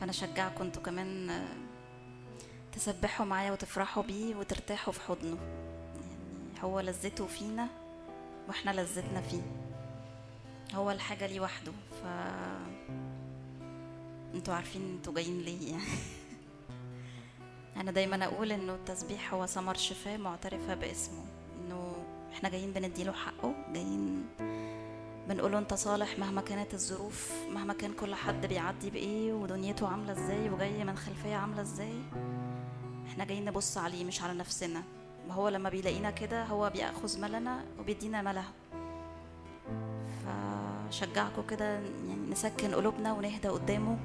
فأنا اشجعكم أنتوا كمان تسبحوا معايا وتفرحوا بيه وترتاحوا في حضنه. يعني هو لذته فينا وإحنا لذتنا فيه. هو الحاجة ليه وحده. ف أنتوا عارفين أنتوا جايين ليه يعني. أنا دايما أقول إنه التسبيح هو ثمر شفاء معترفة باسمه. إنه إحنا جايين بنديله حقه جايين بنقوله انت صالح مهما كانت الظروف مهما كان كل حد بيعدي بإيه ودنيته عاملة إزاي وجاي من خلفية عاملة إزاي إحنا جايين نبص عليه مش على نفسنا. وهو لما بيلاقينا كده هو بيأخذ ملنا وبيدينا ملها فشجعكم كده يعني نسكن قلوبنا ونهدى قدامه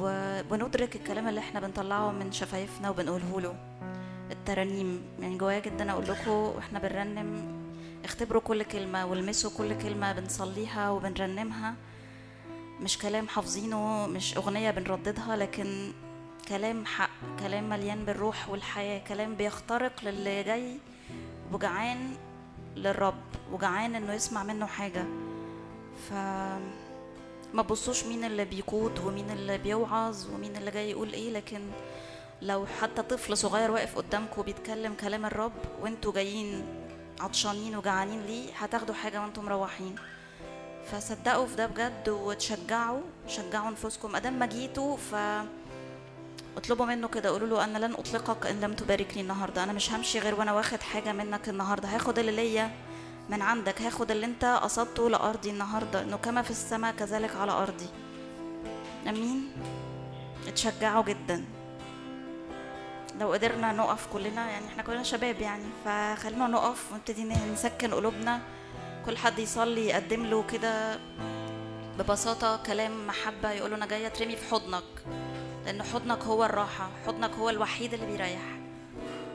و- وندرك الكلام اللي إحنا بنطلعه من شفايفنا وبنقوله له. الترانيم يعني جوايا جدا أقول لكم وإحنا بنرنم اختبروا كل كلمة والمسوا كل كلمة بنصليها وبنرنمها. مش كلام حافظينه مش أغنية بنرددها لكن كلام حق كلام مليان بالروح والحياة كلام بيخترق للي جاي وجعان للرب وجعان إنه يسمع منه حاجة. ف ما تبصوش مين اللي بيقود ومين اللي بيوعظ ومين اللي جاي يقول إيه لكن لو حتى طفل صغير واقف قدامكم بيتكلم كلام الرب وانتوا جايين عطشانين وجعانين ليه هتاخدوا حاجة وأنتم مروحين. فصدقوا في ده بجد وتشجعوا شجعوا نفوسكم أدام ما جيتوا ف اطلبوا منه كده قولوا له أنا لن أطلقك إن لم تباركني النهارده. أنا مش همشي غير وأنا واخد حاجة منك النهارده. هاخد اللي ليا من عندك هاخد اللي أنت قصدته لأرضي النهارده. إنه كما في السماء كذلك على أرضي. آمين. اتشجعوا جدا. لو قدرنا نقف كلنا يعني إحنا كلنا شباب يعني فخلينا نقف ونبتدي نسكن قلوبنا. كل حد يصلي يقدم له كده ببساطة كلام محبة يقول أنا جاية أترمي في حضنك لأن حضنك هو الراحة حضنك هو الوحيد اللي بيريح.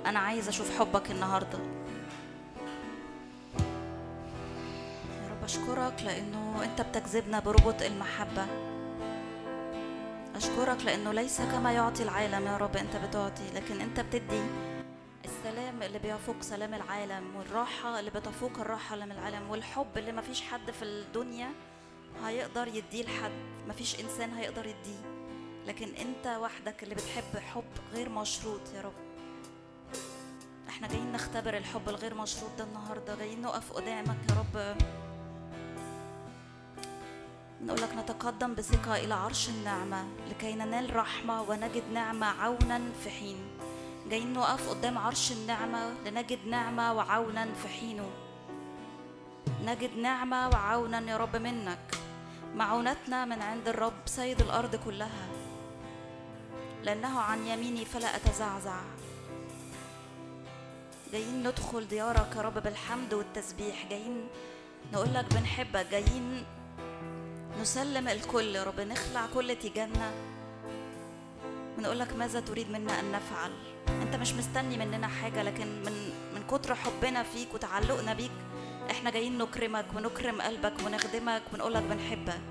أنا عايز أشوف حبك النهاردة. يا رب أشكرك لأنه أنت بتجذبنا بربط المحبة. أشكرك لأنه ليس كما يعطي العالم يا رب أنت بتعطي لكن أنت بتدي السلام اللي بيفوق سلام العالم والراحة اللي بتفوق الراحة اللي من العالم والحب اللي مفيش حد في الدنيا هيقدر يديه لحد مفيش إنسان هيقدر يديه. لكن أنت وحدك اللي بتحب حب غير مشروط يا رب. إحنا جايين نختبر الحب الغير مشروط ده النهارده جايين نقف قدامك يا رب. نقول لك نتقدم بثقة إلى عرش النعمة لكي ننال رحمة ونجد نعمة عونا في حين جايين نقف قدام عرش النعمة لنجد نعمة وعونا في حينه. نجد نعمة وعونا يا رب منك. معونتنا من عند الرب سيد الأرض كلها. لأنه عن يميني فلا أتزعزع. جايين ندخل ديارك يا رب بالحمد والتسبيح. جايين نقول لك بنحبك. جايين نسلم الكل يا رب نخلع كل تيجاننا ونقول لك ماذا تريد منا أن نفعل؟ أنت مش مستني مننا حاجة لكن من من كتر حبنا فيك وتعلقنا بيك إحنا جايين نكرمك ونكرم قلبك ونخدمك ونقول لك بنحبك.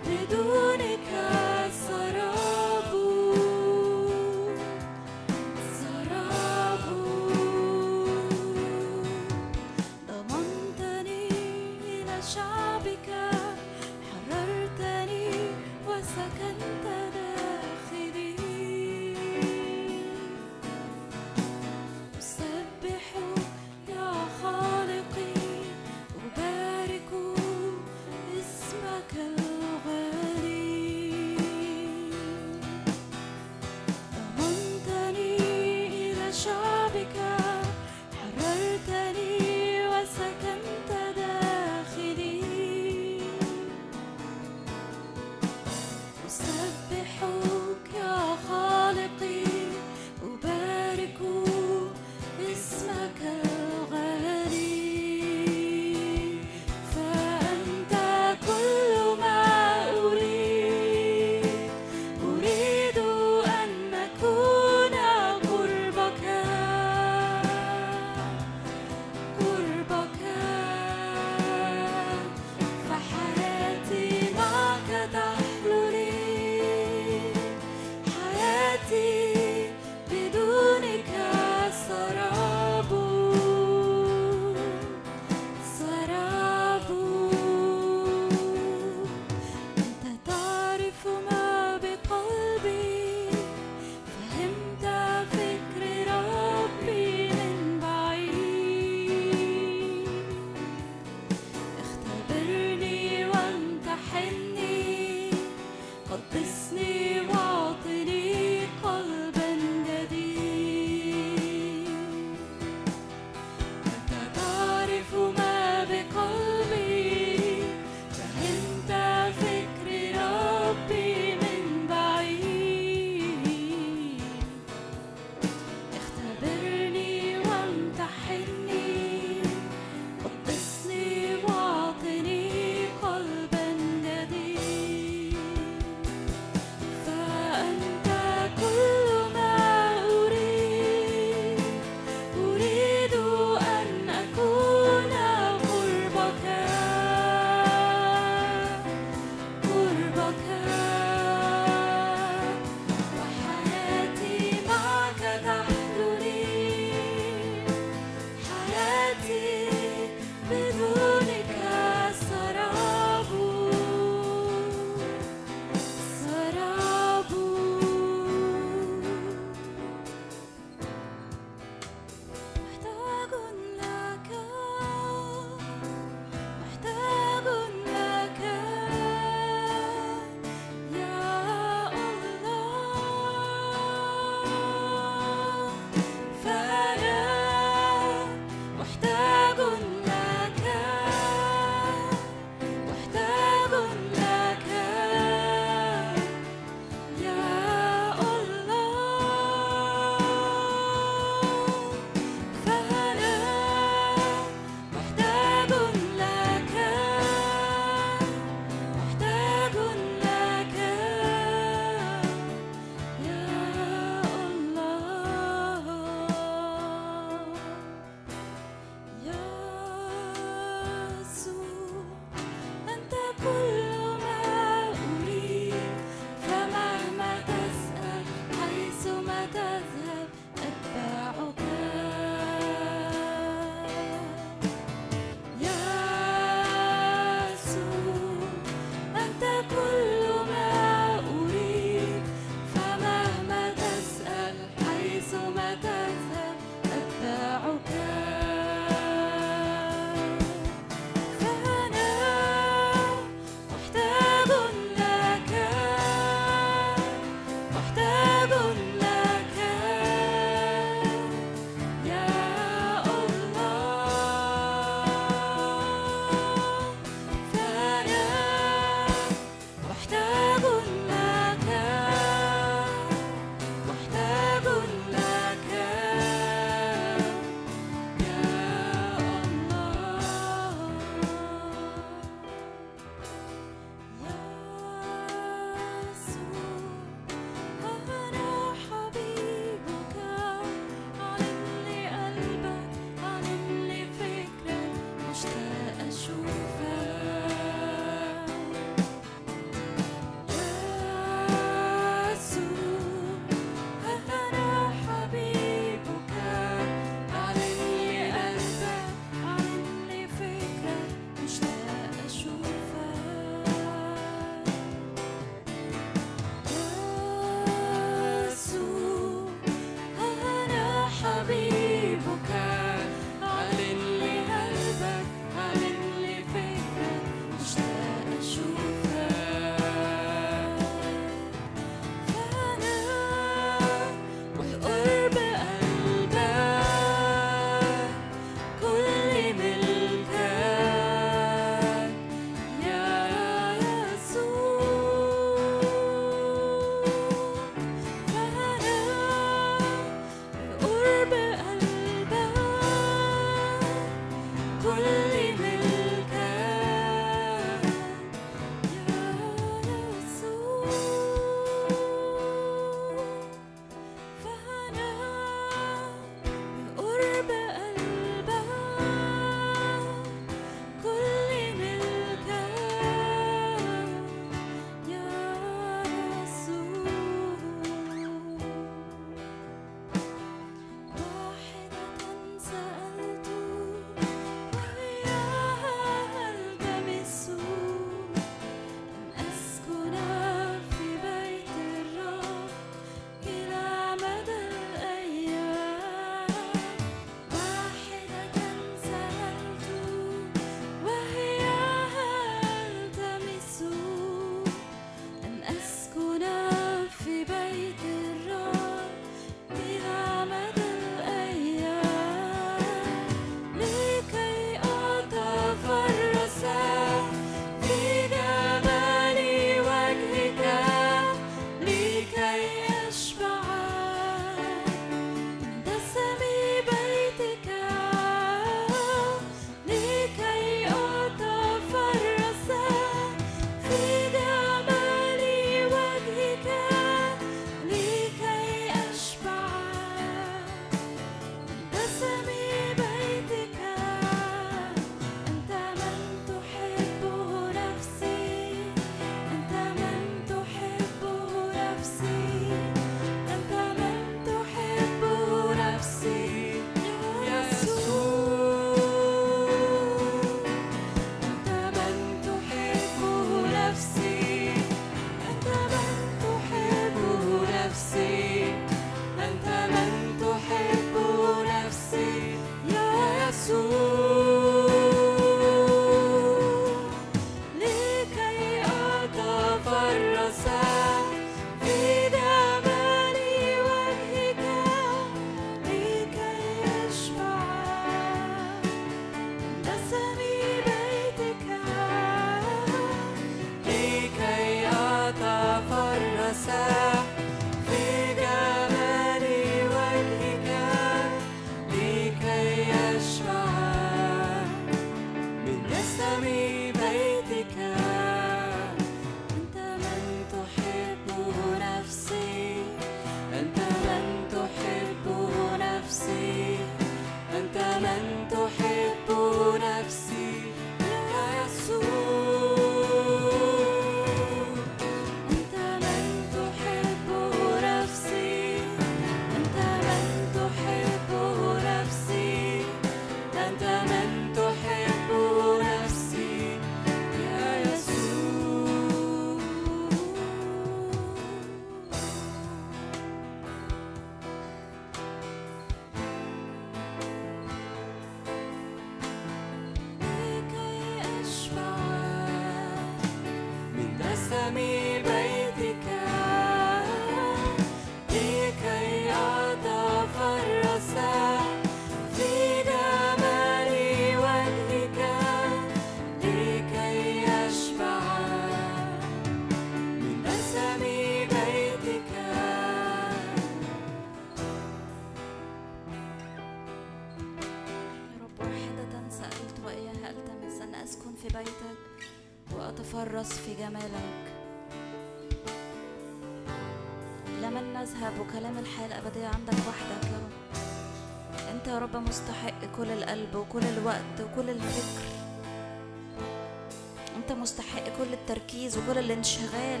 أنت مستحق كل التركيز وكل الانشغال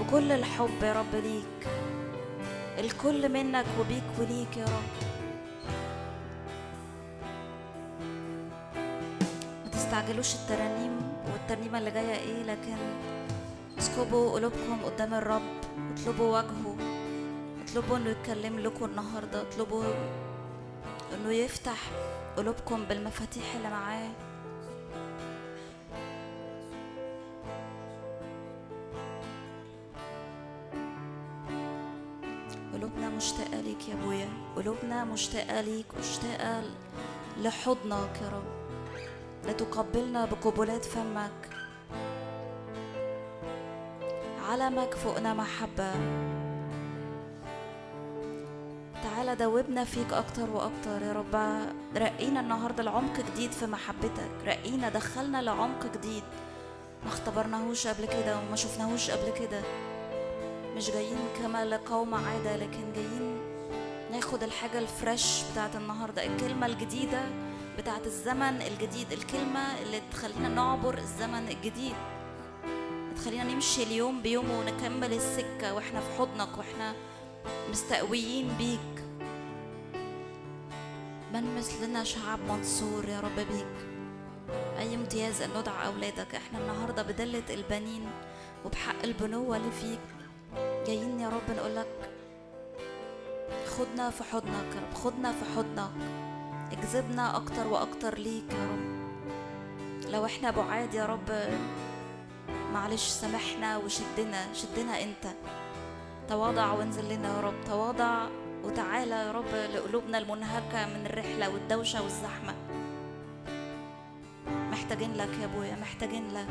وكل الحب يا رب ليك. الكل منك وبيك وليك يا رب. ما تستعجلوش الترانيم الترنيمة اللي جاية إيه لكن اسكبوا قلوبكم قدام الرب اطلبوا وجهه اطلبوا انه يتكلم لكم النهارده اطلبوا انه يفتح قلوبكم بالمفاتيح اللي معاه. قلوبنا مشتاقة ليك مشتاقة لحضنك يا رب. لتقبلنا بقبلات فمك. علمك فوقنا محبة. تعالى دوبنا فيك أكتر وأكتر يا رب. رقينا النهاردة لعمق جديد في محبتك. رقينا دخلنا لعمق جديد. ما اختبرناهوش قبل كده وما شفناهوش قبل كده. مش جايين كما لقوم عادة لكن جايين ناخد الحاجة الفريش بتاعت النهاردة الكلمة الجديدة بتاعت الزمن الجديد الكلمة اللي تخلينا نعبر الزمن الجديد. تخلينا نمشي اليوم بيوم ونكمل السكة وإحنا في حضنك وإحنا مستقويين بيك. من مثلنا شعب منصور يا رب بيك. أي امتياز أن ندعى أولادك إحنا النهاردة بدلة البنين وبحق البنوة اللي فيك. جايين يا رب نقولك خدنا في حضنك يا رب خدنا في حضنك. اجذبنا أكتر وأكتر ليك يا رب. لو إحنا بعاد يا رب معلش سامحنا وشدنا شدنا إنت. تواضع وانزل لنا يا رب تواضع وتعالى يا رب لقلوبنا المنهكة من الرحلة والدوشة والزحمة. محتاجين لك يا أبويا محتاجين لك.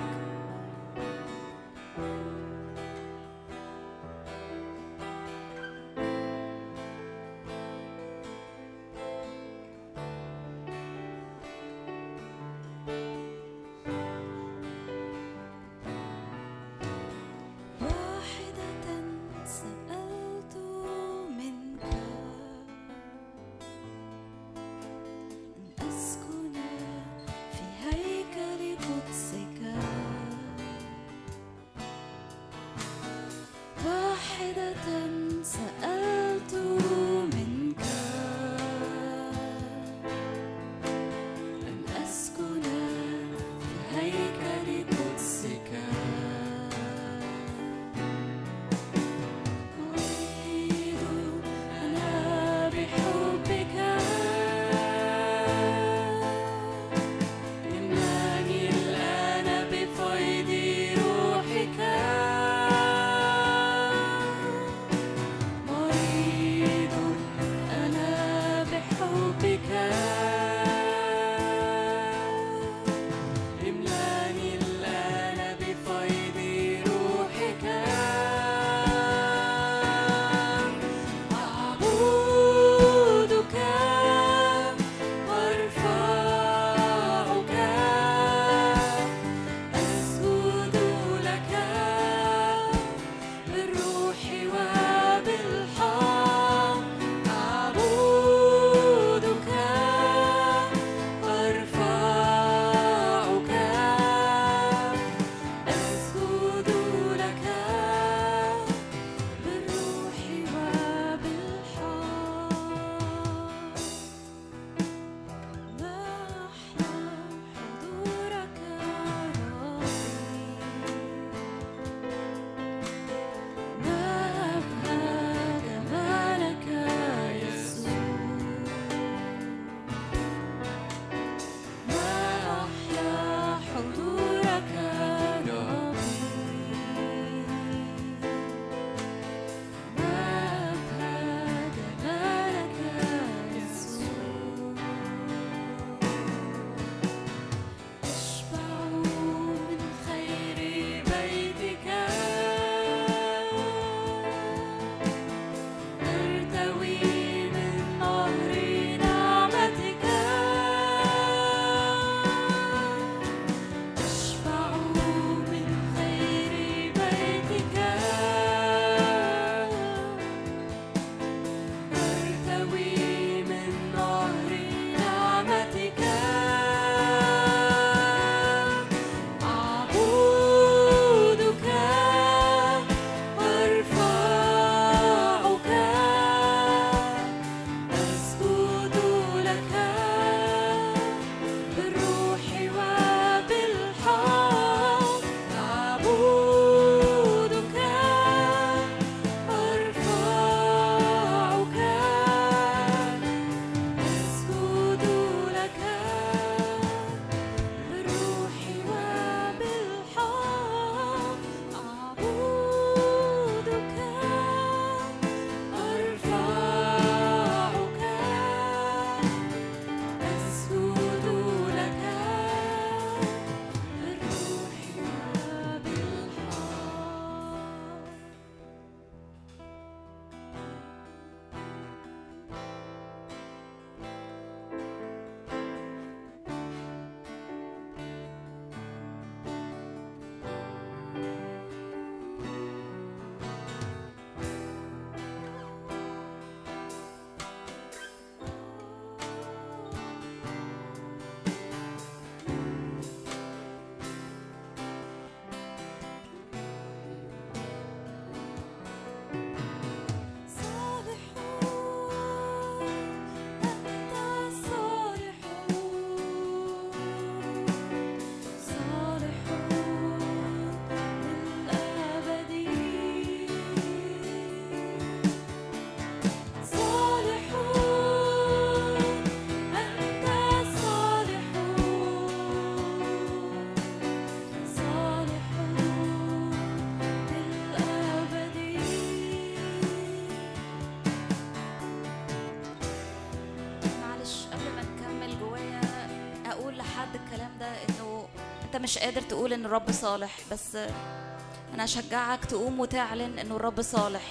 مش قادر تقول إن الرب صالح بس أنا أشجعك تقوم وتعلن انه الرب صالح.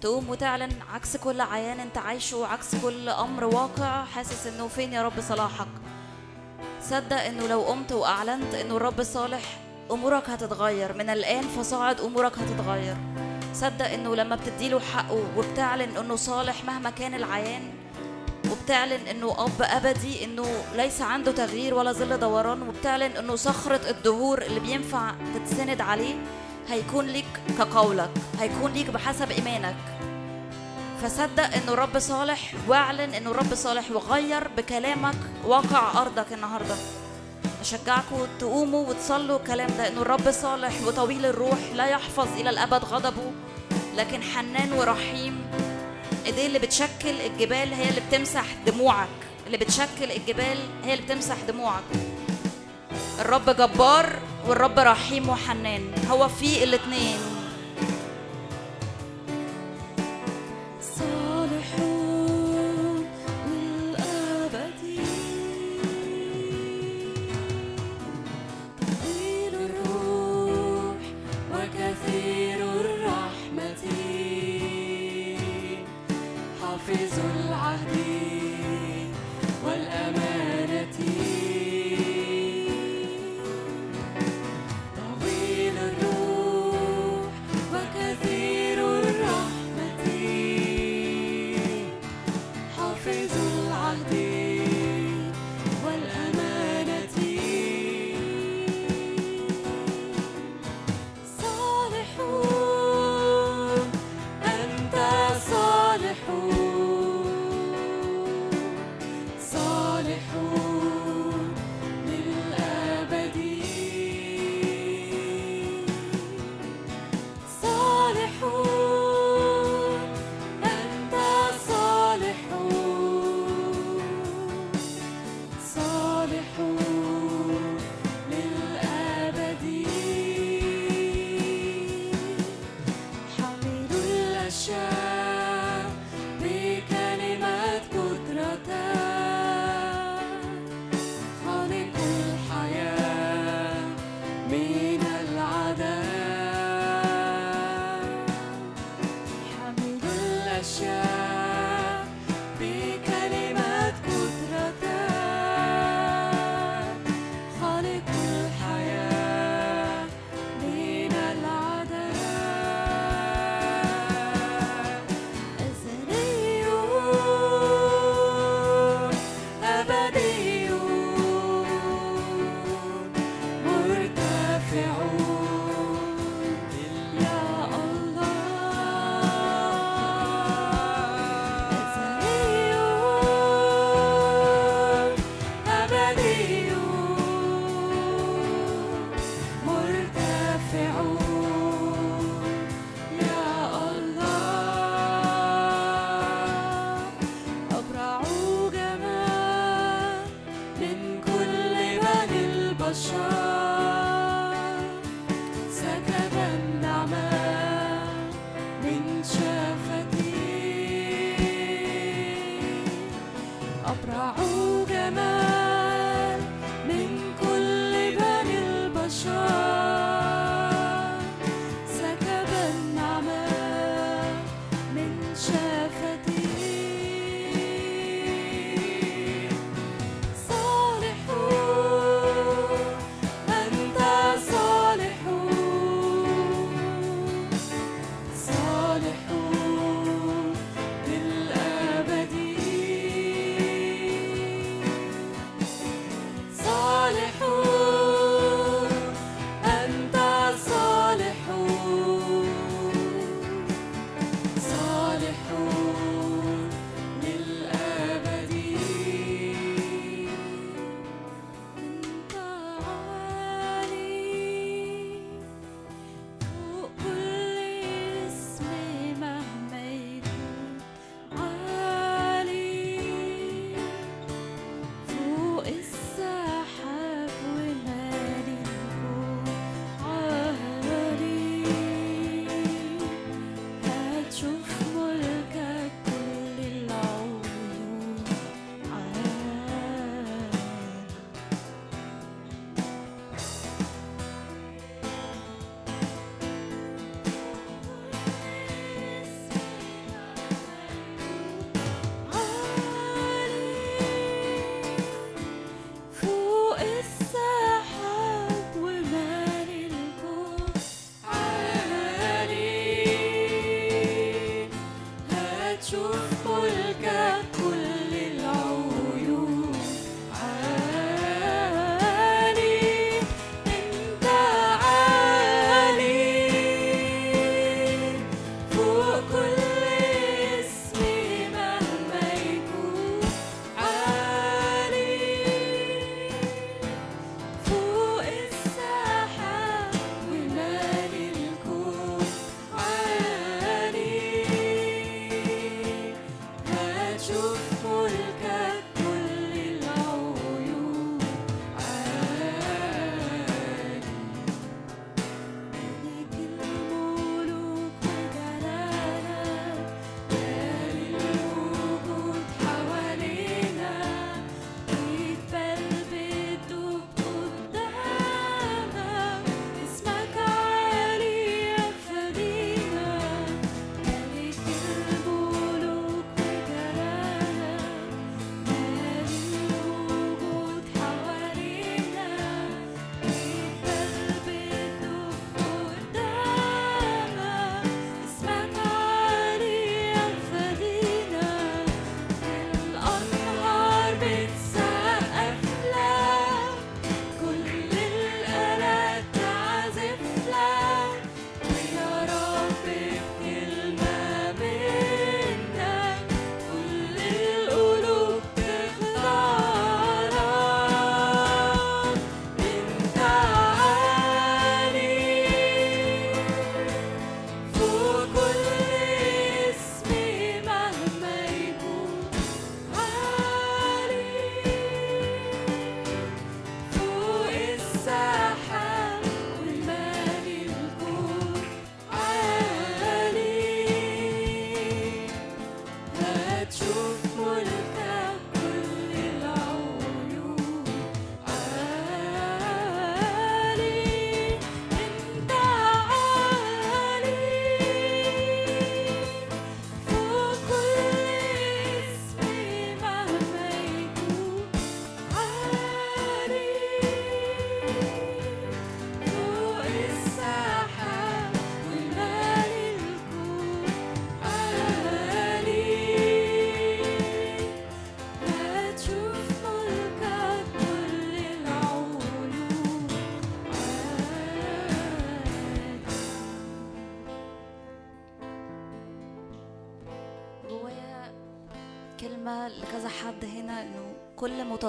تقوم وتعلن عكس كل عيان أنت عايشه عكس كل أمر واقع حاسس إنه فين يا رب صلاحك؟ صدق إنه لو قمت وأعلنت إنه الرب صالح أمورك هتتغير. من الآن فصاعد أمورك هتتغير. صدق إنه لما بتديله حقه وبتعلن إنه صالح مهما كان العيان وبتعلن إنه أب أبدي إنه ليس عنده تغيير ولا ظل دوران وبتعلن إنه صخرة الدهور اللي بينفع تتسند عليه هيكون ليك كقولك هيكون ليك بحسب إيمانك. فصدق إنه الرب صالح واعلن إنه الرب صالح وغير بكلامك واقع أرضك النهارده. أشجعكم تقوموا وتصلوا الكلام ده إنه الرب صالح وطويل الروح لا يحفظ إلى الأبد غضبه لكن حنان ورحيم ايديه اللي بتشكل الجبال هي اللي بتمسح دموعك. اللي بتشكل الجبال هي اللي بتمسح دموعك. الرب جبار والرب رحيم وحنان هو في الاتنين.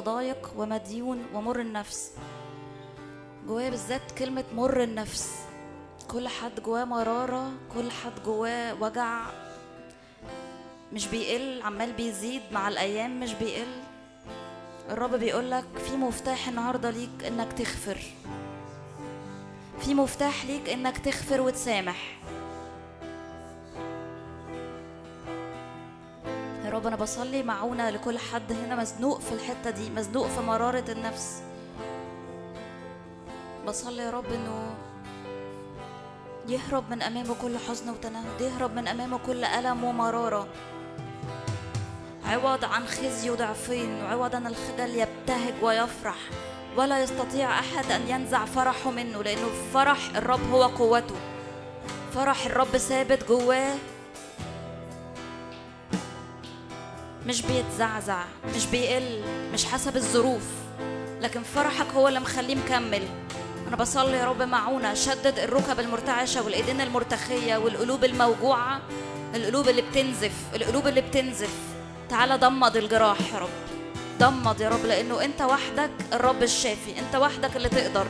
متضايق ومديون ومر النفس. جوايا بالذات كلمة مر النفس. كل حد جواه مرارة كل حد جواه وجع. مش بيقل عمال بيزيد مع الأيام مش بيقل. الرب بيقولك في مفتاح النهاردة ليك إنك تغفر. في مفتاح ليك إنك تغفر وتسامح. رب أنا بصلي معونة لكل حد هنا مزنوق في الحتة دي مزنوق في مرارة النفس. بصلي يا رب إنه يهرب من أمامه كل حزن وتنهد يهرب من أمامه كل ألم ومرارة. عوض عن خزي وضعفين وعوض عن الخجل يبتهج ويفرح. ولا يستطيع أحد أن ينزع فرحه منه لأنه فرح الرب هو قوته. فرح الرب ثابت جواه. مش بيتزعزع مش بيقل مش حسب الظروف. لكن فرحك هو اللي مخليه مكمل. أنا بصلي يا رب معونة شدد الركب المرتعشة والإيدين المرتخية والقلوب الموجوعة القلوب اللي بتنزف القلوب اللي بتنزف. تعالى ضمد الجراح يا رب. ضمد يا رب لأنه أنت وحدك الرب الشافي أنت وحدك اللي تقدر.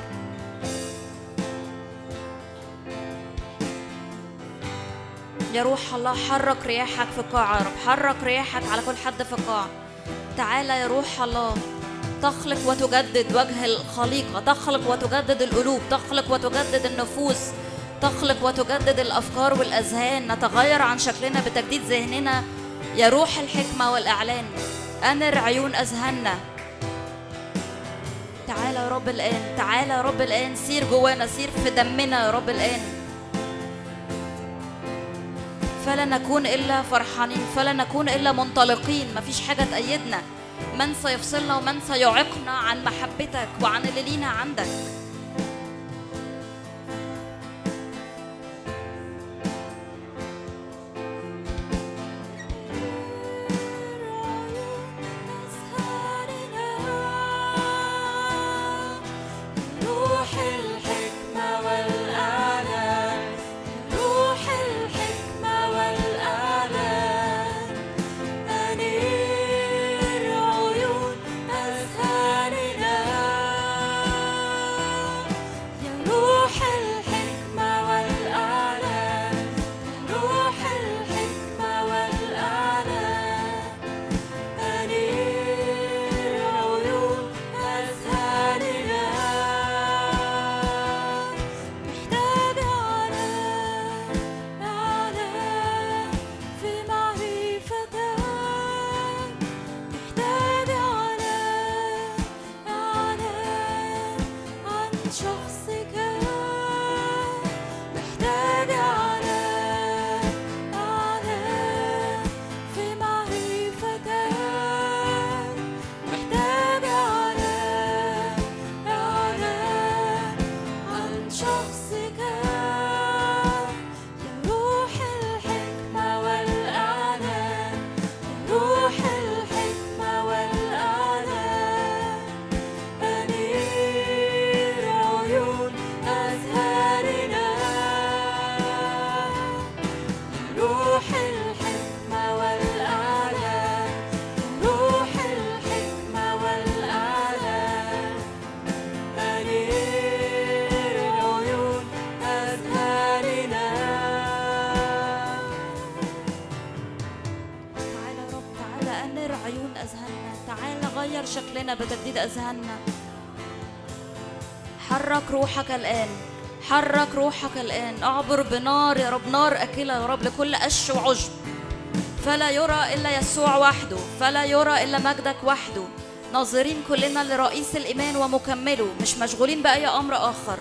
يا روح الله حرك رياحك في القاعة يا رب. حرك رياحك على كل حد في القاعة تعالى يا روح الله. تخلق وتجدد وجه الخليقة. تخلق وتجدد القلوب. تخلق وتجدد النفوس. تخلق وتجدد الأفكار والأذهان. نتغير عن شكلنا بتجديد ذهننا. يا روح الحكمة والإعلان. أنر عيون أذهاننا. تعالى يا رب الآن. تعالى يا رب الآن. سير جوانا. سير في دمنا يا رب الآن. فلا نكون إلا فرحانين فلا نكون إلا منطلقين. مفيش حاجة تأيدنا. من سيفصلنا ومن سيعيقنا عن محبتك وعن اللي لينا عندك. حرك روحك الآن. أعبر بنار يا رب نار أكلة يا رب لكل قش وعشب فلا يرى إلا يسوع وحده فلا يرى إلا مجدك وحده. ناظرين كلنا لرئيس الإيمان ومكمله مش مشغولين بأي أمر آخر.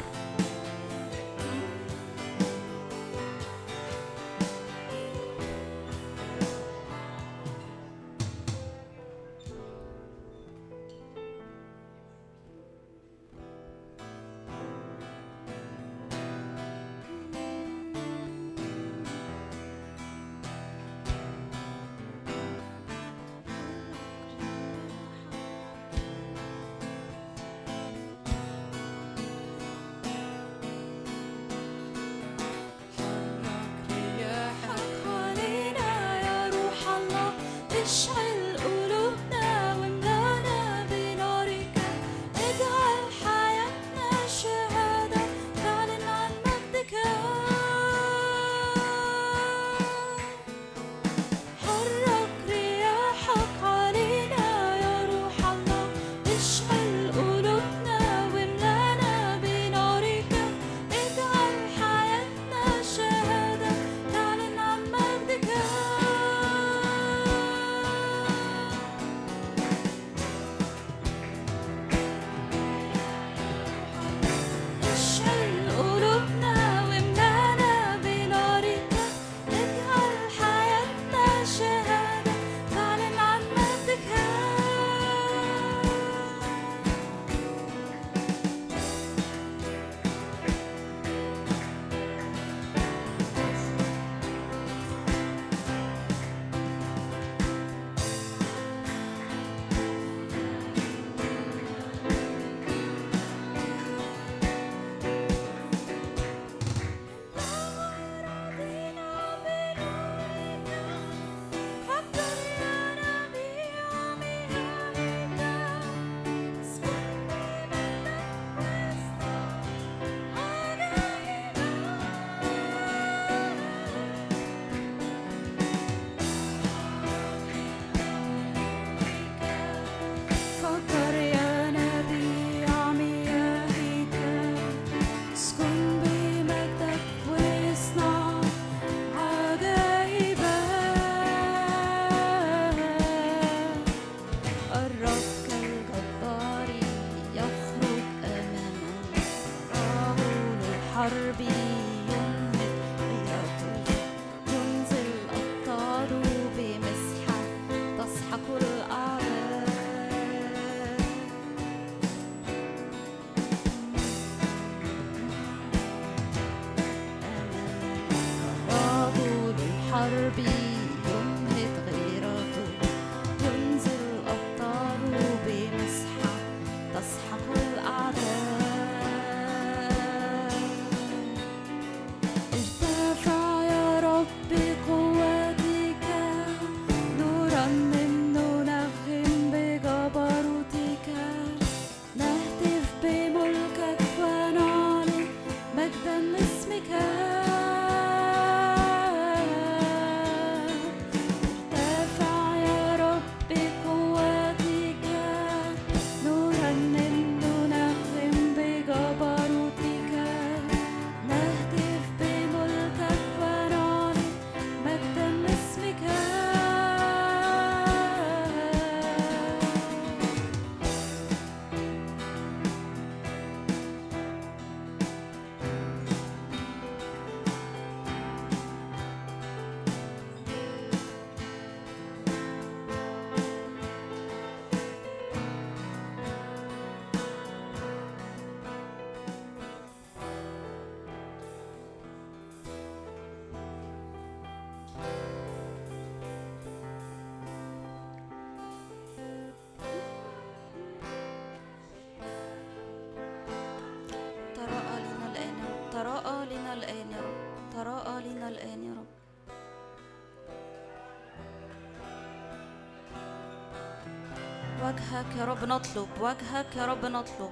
وجهك يا رب نطلب وجهك يا رب نطلب.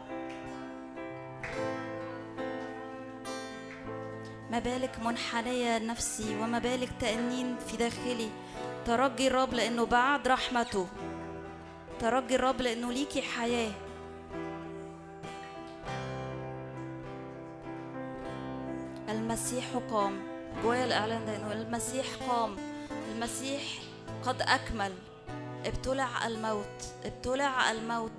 ما بالك منحنية نفسي وما بالك تأنين في داخلي. ترجي الرب لأنه بعد رحمته. ترجي الرب لأنه ليكي حياة. المسيح قام. جوايا الإعلان ده إنه المسيح قام. المسيح قد أكمل. ابتلع الموت ابتلع الموت.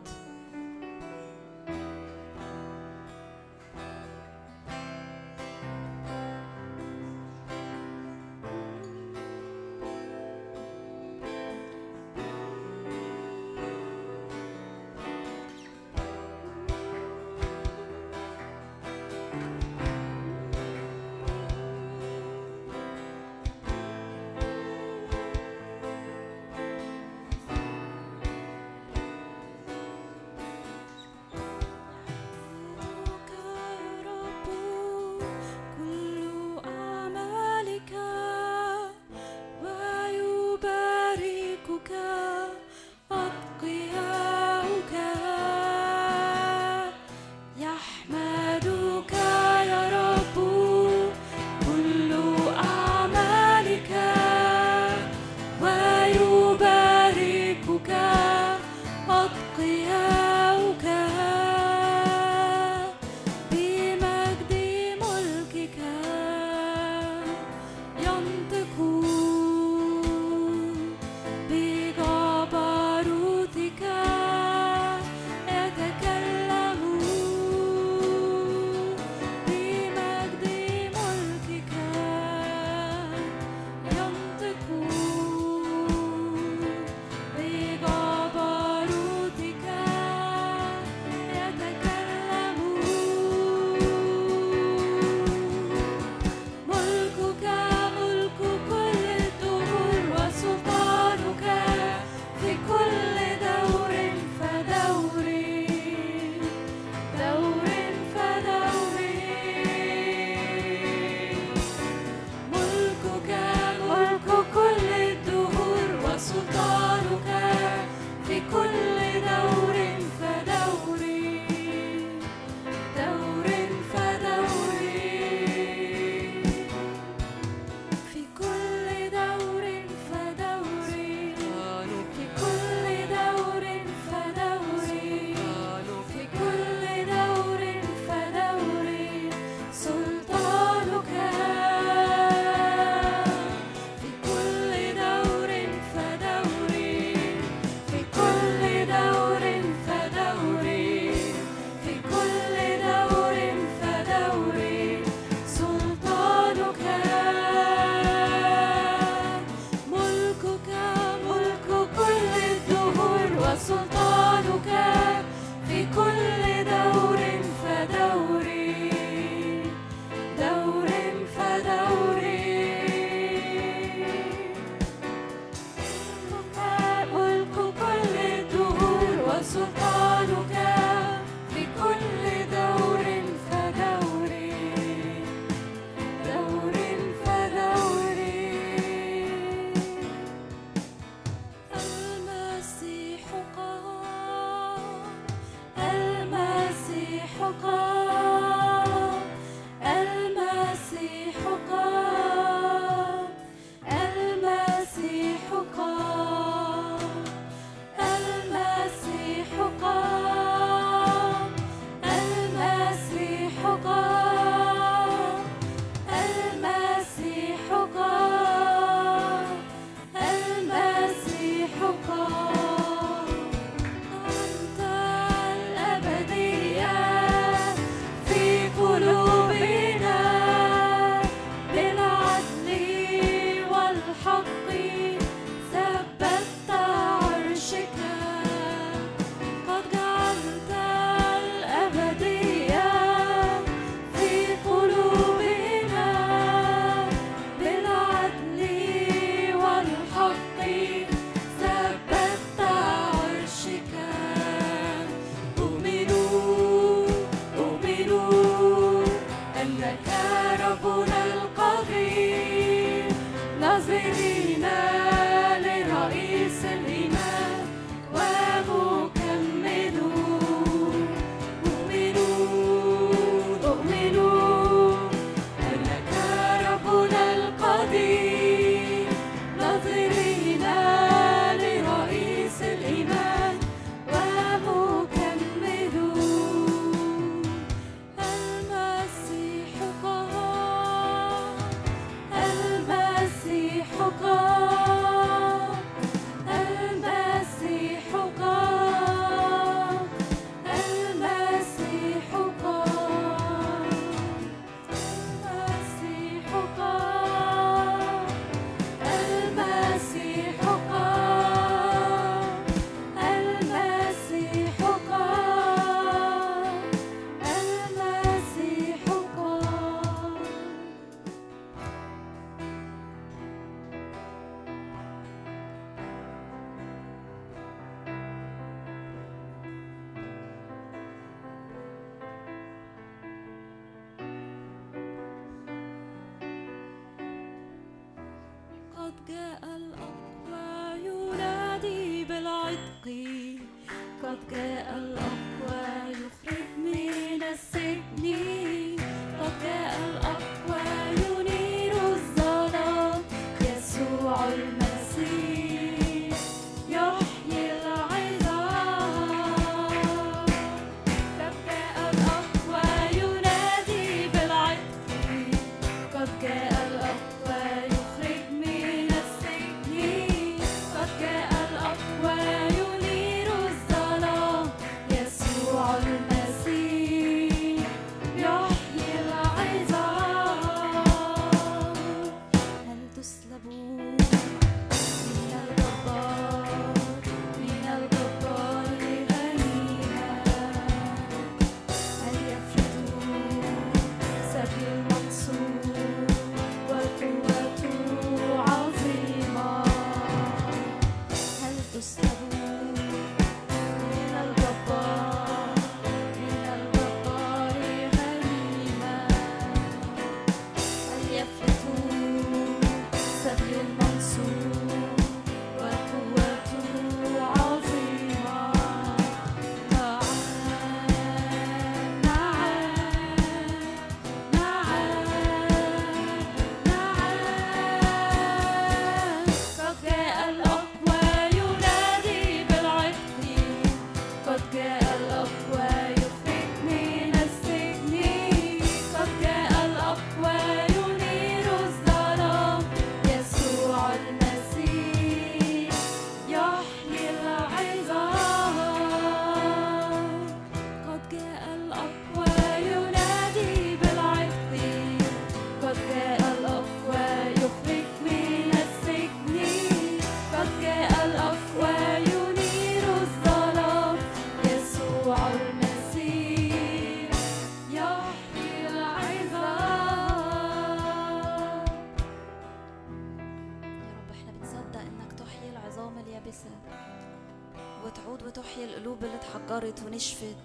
et ton échevet.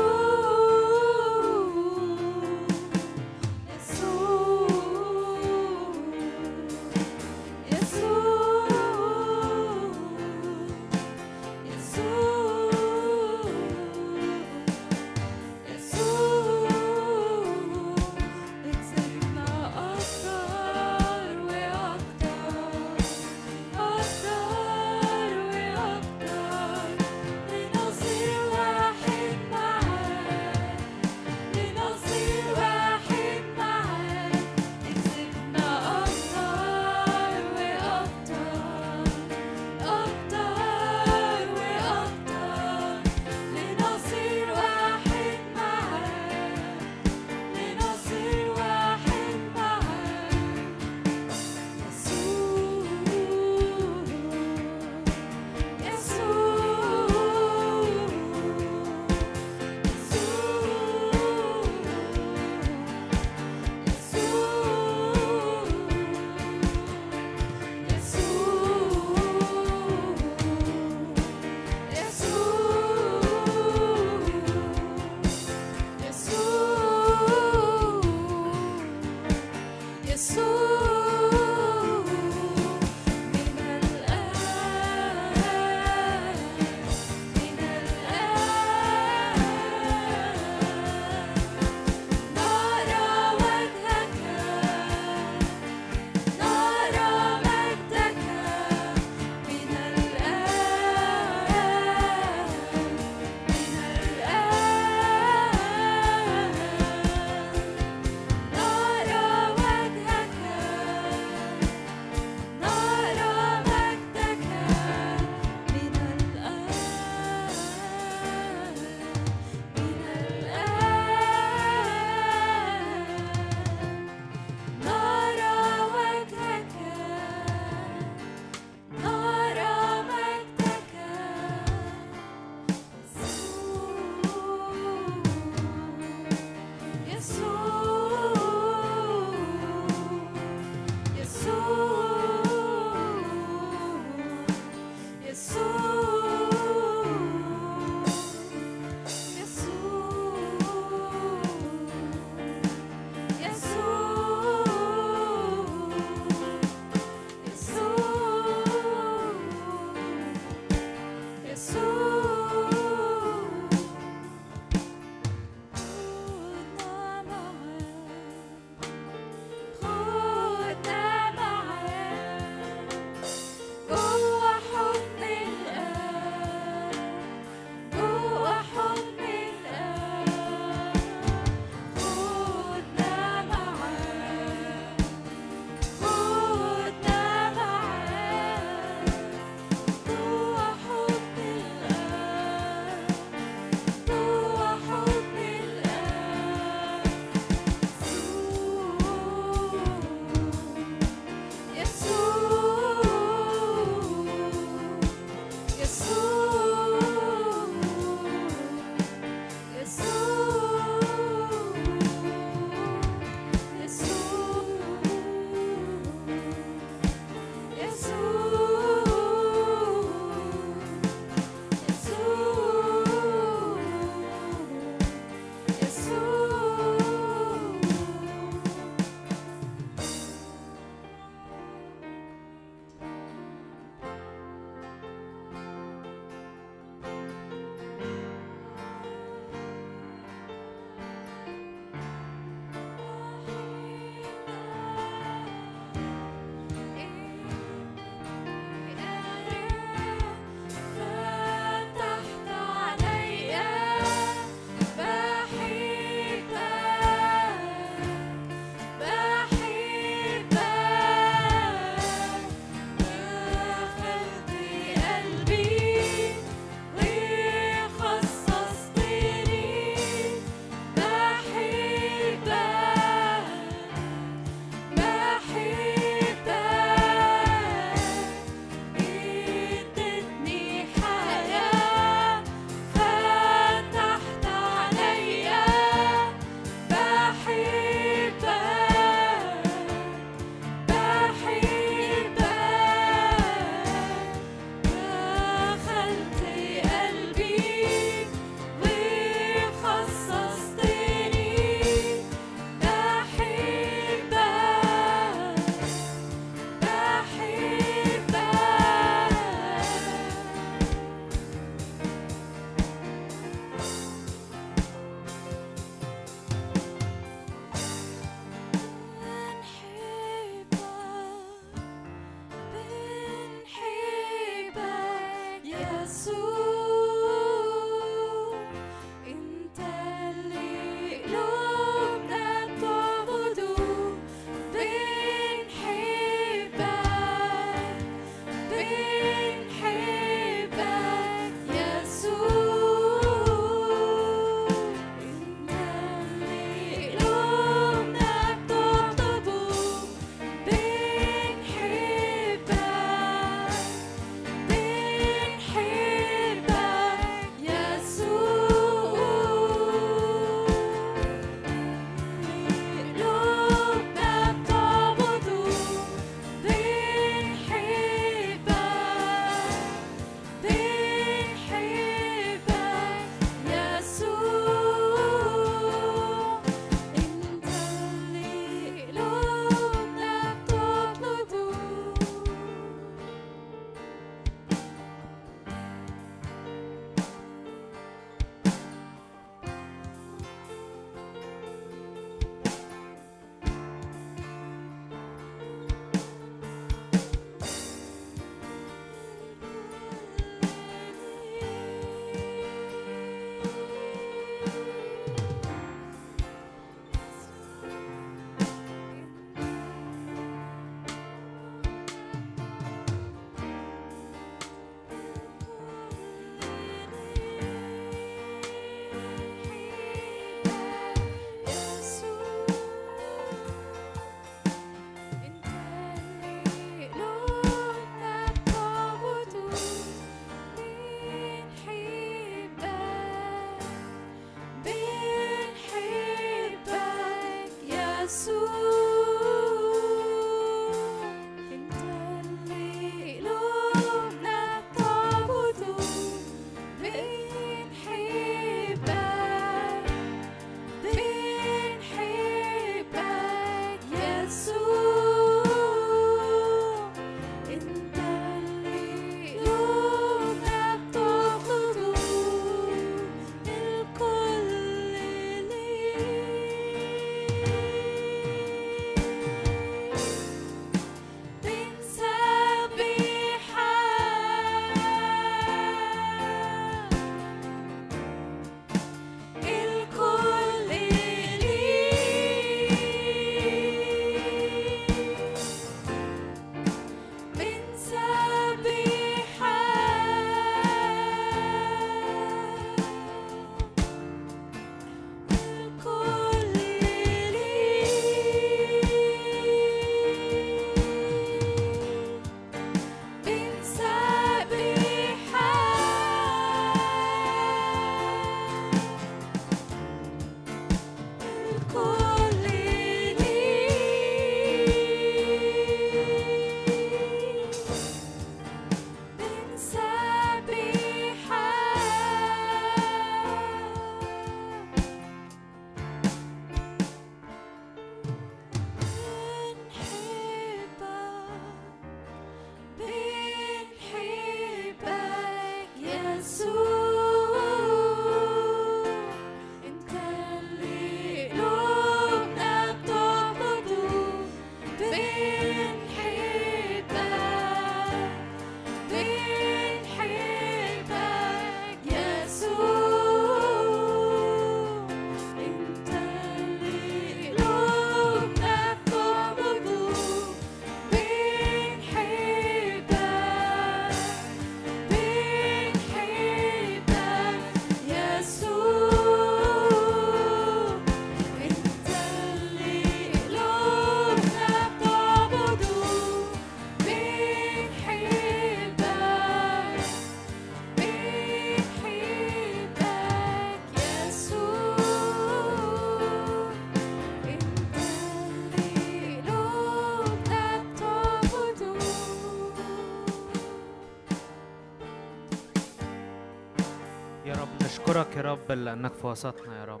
رب لأنك في وسطنا يا رب.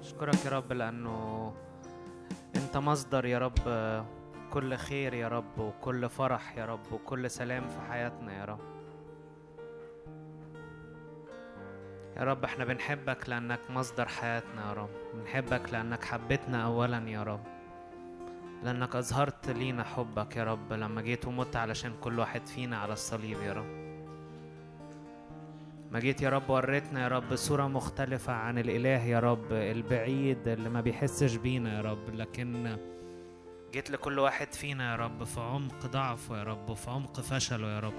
أشكرك يا رب لأنه أنت مصدر يا رب كل خير يا رب وكل فرح يا رب وكل سلام في حياتنا يا رب. يا رب إحنا بنحبك لأنك مصدر حياتنا يا رب. بنحبك لأنك حبيتنا أولا يا رب. لأنك أظهرت لينا حبك يا رب لما جيت ومت علشان كل واحد فينا على الصليب يا رب. ما جيت يا رب وريتنا يا رب صورة مختلفة عن الإله يا رب البعيد اللي ما بيحسش بينا يا رب لكن جيت لكل واحد فينا يا رب في عمق ضعفه يا رب وفي عمق فشله يا رب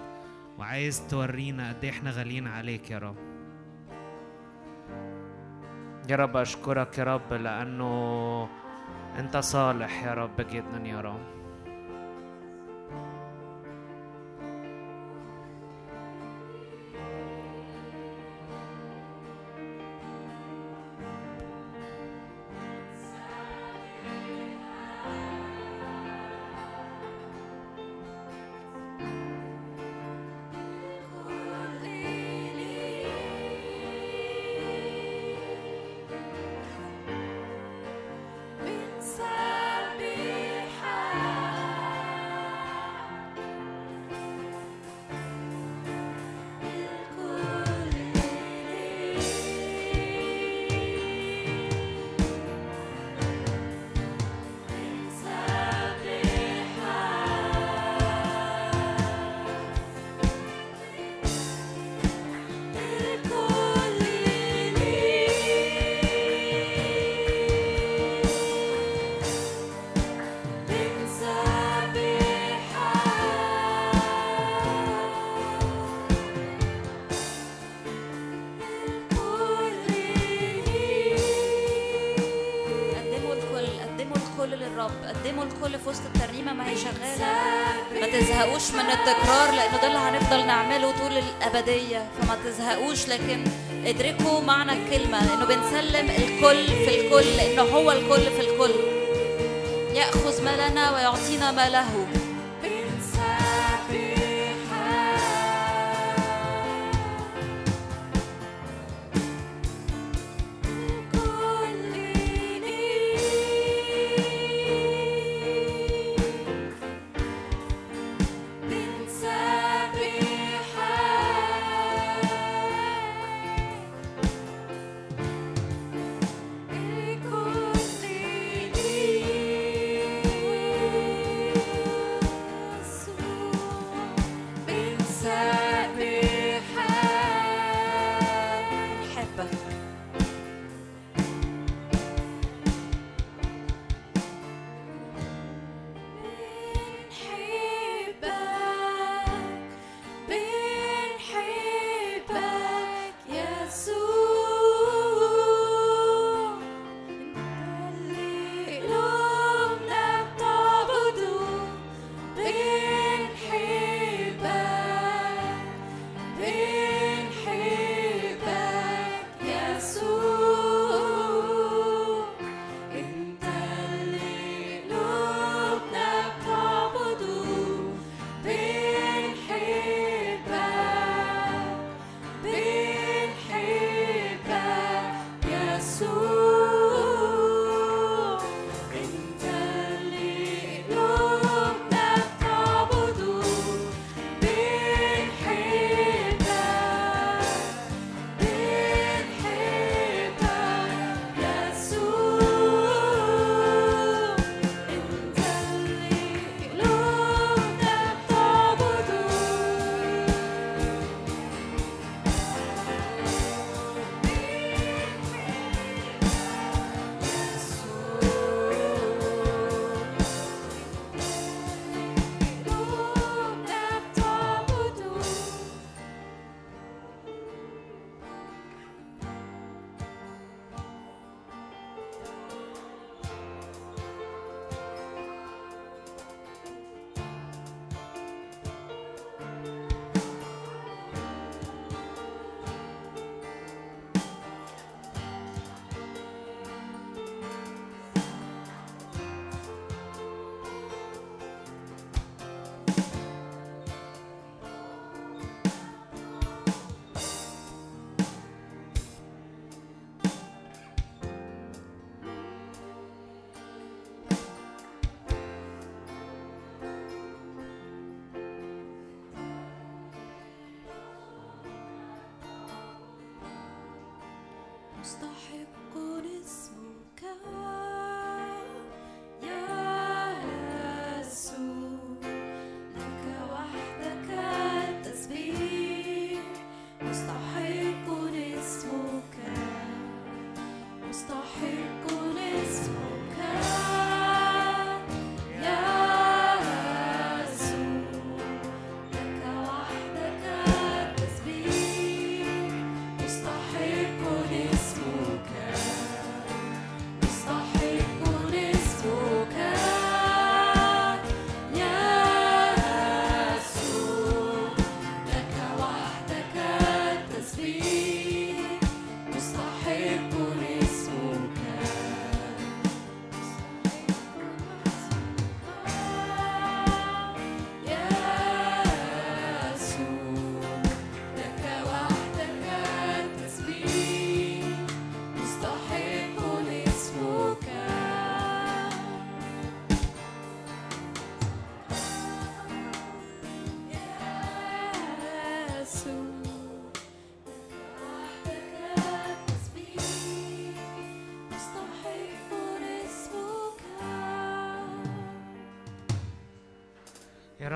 وعايز تورينا قد إيه إحنا غاليين عليك يا رب. يا رب أشكرك يا رب لأنه أنت صالح يا رب جدا يا رب. هنفضل نعمله طول الأبدية فما تزهقوش لكن ادركوا معنى الكلمة لأنه بنسلم الكل في الكل لأنه هو الكل في الكل. يأخذ ما لنا ويعطينا ما له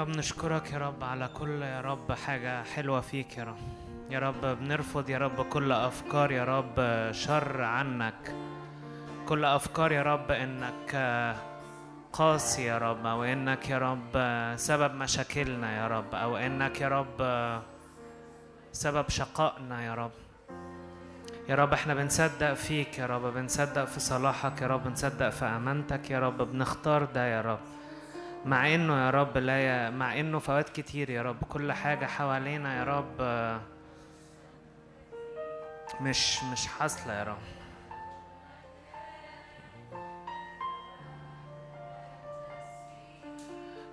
رب نشكرك يا رب على كل يا رب حاجة حلوة فيك يا رب. يا رب بنرفض يا رب كل أفكار يا رب شر عنك. كل أفكار يا رب إنك قاسي يا رب أو إنك يا رب سبب مشاكلنا يا رب أو إنك يا رب سبب شقائنا يا رب. يا رب إحنا بنصدق فيك يا رب بنصدق في صلاحك يا رب بنصدق في أمانتك يا رب بنختار ده يا رب. مع إنه يا رب لا يا مع إنه في اوقات كتير يا رب. كل حاجة حوالينا يا رب مش مش حاصلة يا رب.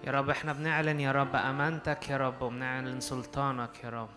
يا رب إحنا بنعلن يا رب أمانتك يا رب وبنعلن سلطانك يا رب.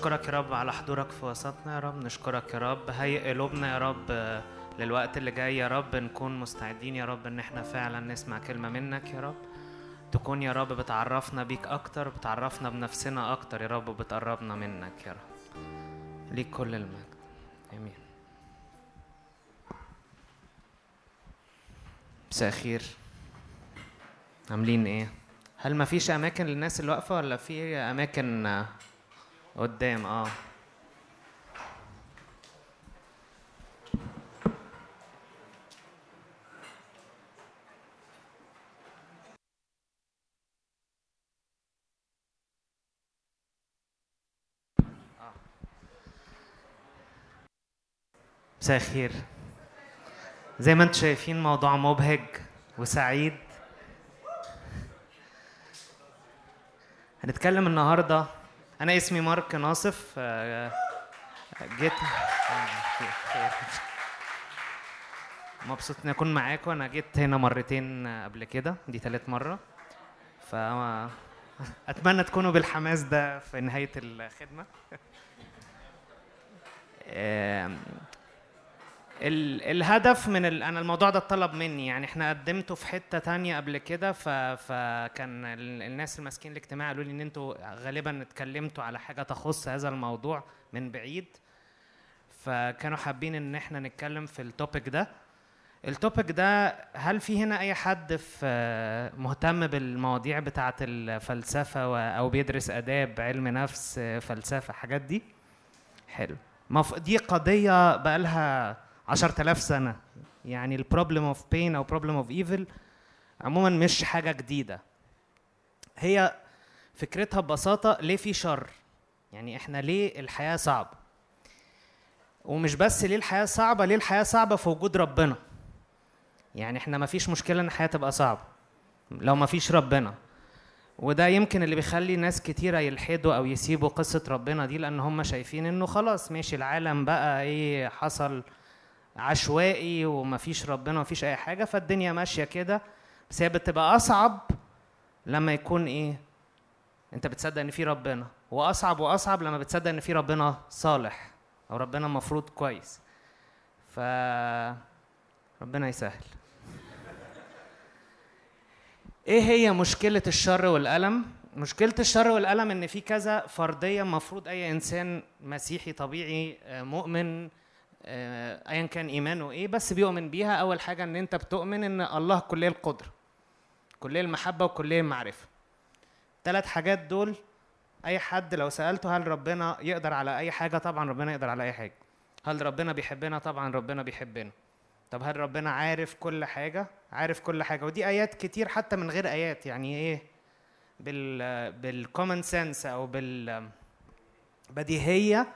نشكرك يا رب على حضورك في وسطنا يا رب نشكرك يا رب هيئ قلوبنا يا رب آه، للوقت اللي جاي يا رب نكون مستعدين يا رب إن إحنا فعلا نسمع كلمة منك يا رب. تكون يا رب بتعرفنا بيك أكتر بتعرفنا بنفسنا أكتر يا رب وبتقربنا منك يا رب. ليك كل المجد. آمين. مساء الخير. عاملين إيه؟ هل ما فيش أماكن للناس اللي واقفة ولا في أماكن آه، قدام آه. مساء الخير. زي ما أنتم شايفين موضوع مبهج وسعيد. هنتكلم النهارده أنا اسمي مارك ناصف جيت. مبسوط إني أكون معاكم. أنا جيت هنا مرتين قبل كده دي تالت مرة. ف أتمنى تكونوا بالحماس ده في نهاية الخدمة. الهدف من ال... أنا الموضوع ده اتطلب مني يعني إحنا قدمته في حتة تانية قبل كده ف... فكان ال... الناس الماسكين الاجتماع قالوا لي إن أنتوا غالبا اتكلمتوا على حاجة تخص هذا الموضوع من بعيد فكانوا حابين إن إحنا نتكلم في ال topic ده ال topic ده هل في هنا أي حد في مهتم بالمواضيع بتاعة الفلسفة. أو بيدرس آداب علم نفس فلسفة حاجات دي حلو. دي قضية بقالها 10000 سنة. يعني ال problem of pain أو problem of evil عموما مش حاجة جديدة. هي فكرتها ببساطة ليه في شر؟ يعني إحنا ليه الحياة صعبة؟ ومش بس ليه الحياة صعبة ليه الحياة صعبة في وجود ربنا؟ يعني إحنا ما فيش مشكلة إن الحياة تبقى صعبة لو ما فيش ربنا. وده يمكن اللي بيخلي ناس كتيرة يلحدوا أو يسيبوا قصة ربنا دي لأن هم شايفين إنه خلاص ماشي العالم بقى إيه حصل عشوائي ومفيش ربنا ومفيش أي حاجة فالدنيا ماشية كده. بس هي بتبقى أصعب لما يكون إيه؟ أنت بتصدق إن في ربنا. وأصعب وأصعب لما بتصدق إن في ربنا صالح أو ربنا المفروض كويس. ف ربنا يسهل. إيه هي مشكلة الشر والألم؟ مشكلة الشر والألم إن في كذا فرضية المفروض أي إنسان مسيحي طبيعي آه، مؤمن آه، أيا كان إيمانه إيه بس بيؤمن بيها. أول حاجة إن أنت بتؤمن إن الله كلية القدرة كلية المحبة وكلية المعرفة. ثلاث حاجات دول أي حد لو سألته هل ربنا يقدر على أي حاجة طبعا ربنا يقدر على أي حاجة. هل ربنا بيحبنا؟ طبعا ربنا بيحبنا. طب هل ربنا عارف كل حاجة؟ عارف كل حاجة. ودي آيات كتير حتى من غير آيات يعني إيه؟ بال بالكومن سنس أو بال بديهية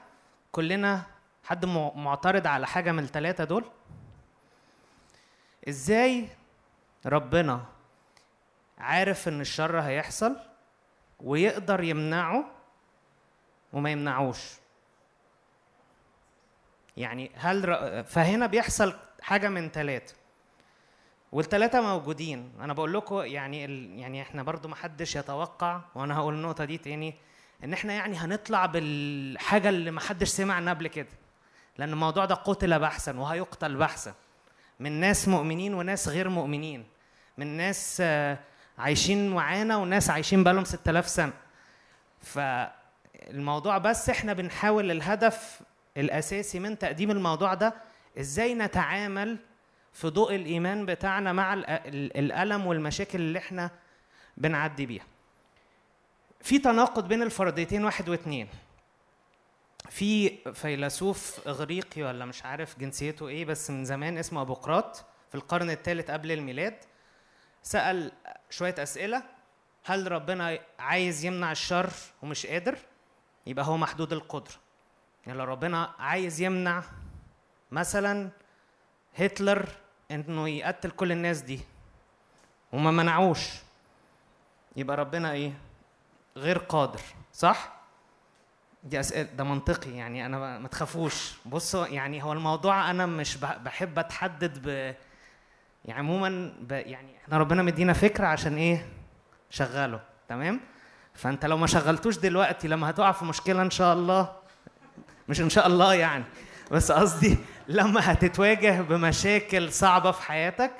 كلنا حد معترض على حاجة من الثلاثة دول؟ إزاي ربنا عارف إن الشر هيحصل ويقدر يمنعه وما يمنعوش؟ يعني هل ر... فهنا بيحصل حاجة من ثلاثة والثلاثه موجودين أنا بقول لكم يعني ال... يعني إحنا برضو ما حدش يتوقع وأنا هقول النقطة دي تاني إن إحنا يعني هنطلع بالحاجة اللي ما حدش سمع عنها قبل كده لأن الموضوع ده قتل بحثا وهيقتل بحثا. من ناس مؤمنين وناس غير مؤمنين. من ناس آه، عايشين معانا وناس عايشين بقالهم 6000 سنة. فالموضوع بس إحنا بنحاول الهدف الأساسي من تقديم الموضوع ده إزاي نتعامل في ضوء الإيمان بتاعنا مع ال- ال- الألم والمشاكل اللي إحنا بنعدي بيها. في تناقض بين الفرضيتين واحد واثنين في فيلسوف إغريقي ولا مش عارف جنسيته إيه بس من زمان اسمه أبوقراط في القرن الثالث قبل الميلاد سأل شوية أسئلة هل ربنا عايز يمنع الشر ومش قادر؟ يبقى هو محدود القدرة يعني لو ربنا عايز يمنع مثلا هتلر إنه يقتل كل الناس دي وما منعوش يبقى ربنا إيه؟ غير قادر صح؟ دي أسئلة ده منطقي يعني أنا ما- تخافوش. بصوا يعني هو الموضوع أنا مش بح- بحب أتحدد ب يعني عموما ب... يعني إحنا ربنا مدينا فكرة عشان إيه؟ شغله تمام؟ فأنت لو ما شغلتوش دلوقتي لما هتقع في مشكلة إن شاء الله مش إن شاء الله يعني بس قصدي لما هتتواجه بمشاكل صعبة في حياتك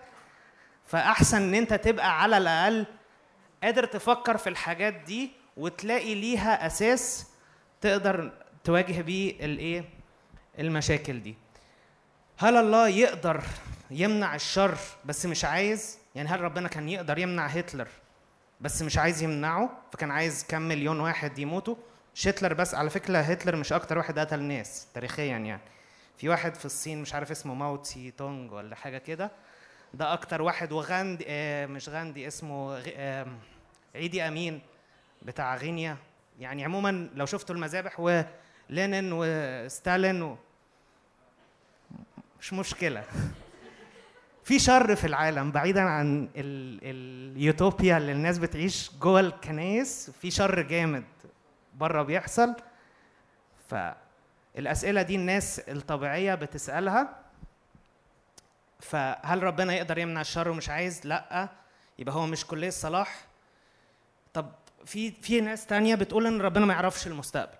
فأحسن إن أنت تبقى على الأقل قادر تفكر في الحاجات دي وتلاقي ليها أساس تقدر تواجه بيه الايه؟ المشاكل دي. هل الله يقدر يمنع الشر بس مش عايز؟ يعني هل ربنا كان يقدر يمنع هتلر بس مش عايز يمنعه؟ فكان عايز كم مليون واحد يموتوا؟ مش هتلر بس. على فكرة هتلر مش أكتر واحد قتل ناس تاريخيا يعني. في واحد في الصين مش عارف اسمه ماو تسي تونج ولا حاجة كده. ده أكتر واحد. وغاندي آه مش غاندي اسمه آه عيدي أمين بتاع غينيا. يعني عموما لو شفتوا المذابح ولينين وستالين و... مش مشكلة. في شر في العالم بعيدا عن ال... اليوتوبيا اللي الناس بتعيش جوه الكنايس في شر جامد بره بيحصل. فالأسئلة دي الناس الطبيعية بتسألها. فهل ربنا يقدر يمنع الشر ومش عايز؟ لأ يبقى هو مش كلية صلاح طب في في ناس تانية بتقول إن ربنا ما يعرفش المستقبل.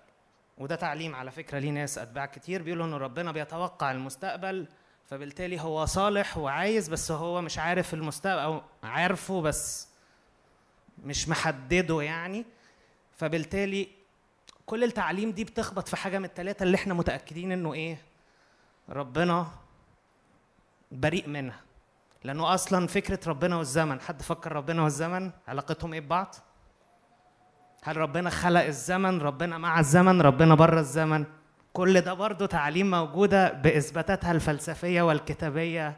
وده تعليم على فكرة ليه ناس أتباع كتير بيقولوا إن ربنا بيتوقع المستقبل فبالتالي هو صالح وعايز بس هو مش عارف المستقبل أو عارفه بس مش محدده يعني. فبالتالي كل التعليم دي بتخبط في حاجة من الثلاثه اللي إحنا متأكدين إنه إيه؟ ربنا بريء منها. لأنه أصلا فكرة ربنا والزمن حد فكر ربنا والزمن؟ علاقتهم إيه ببعض؟ هل ربنا خلق الزمن؟ ربنا مع الزمن ربنا بره الزمن. كل ده برضه تعليم موجودة بإثباتاتها الفلسفية والكتابية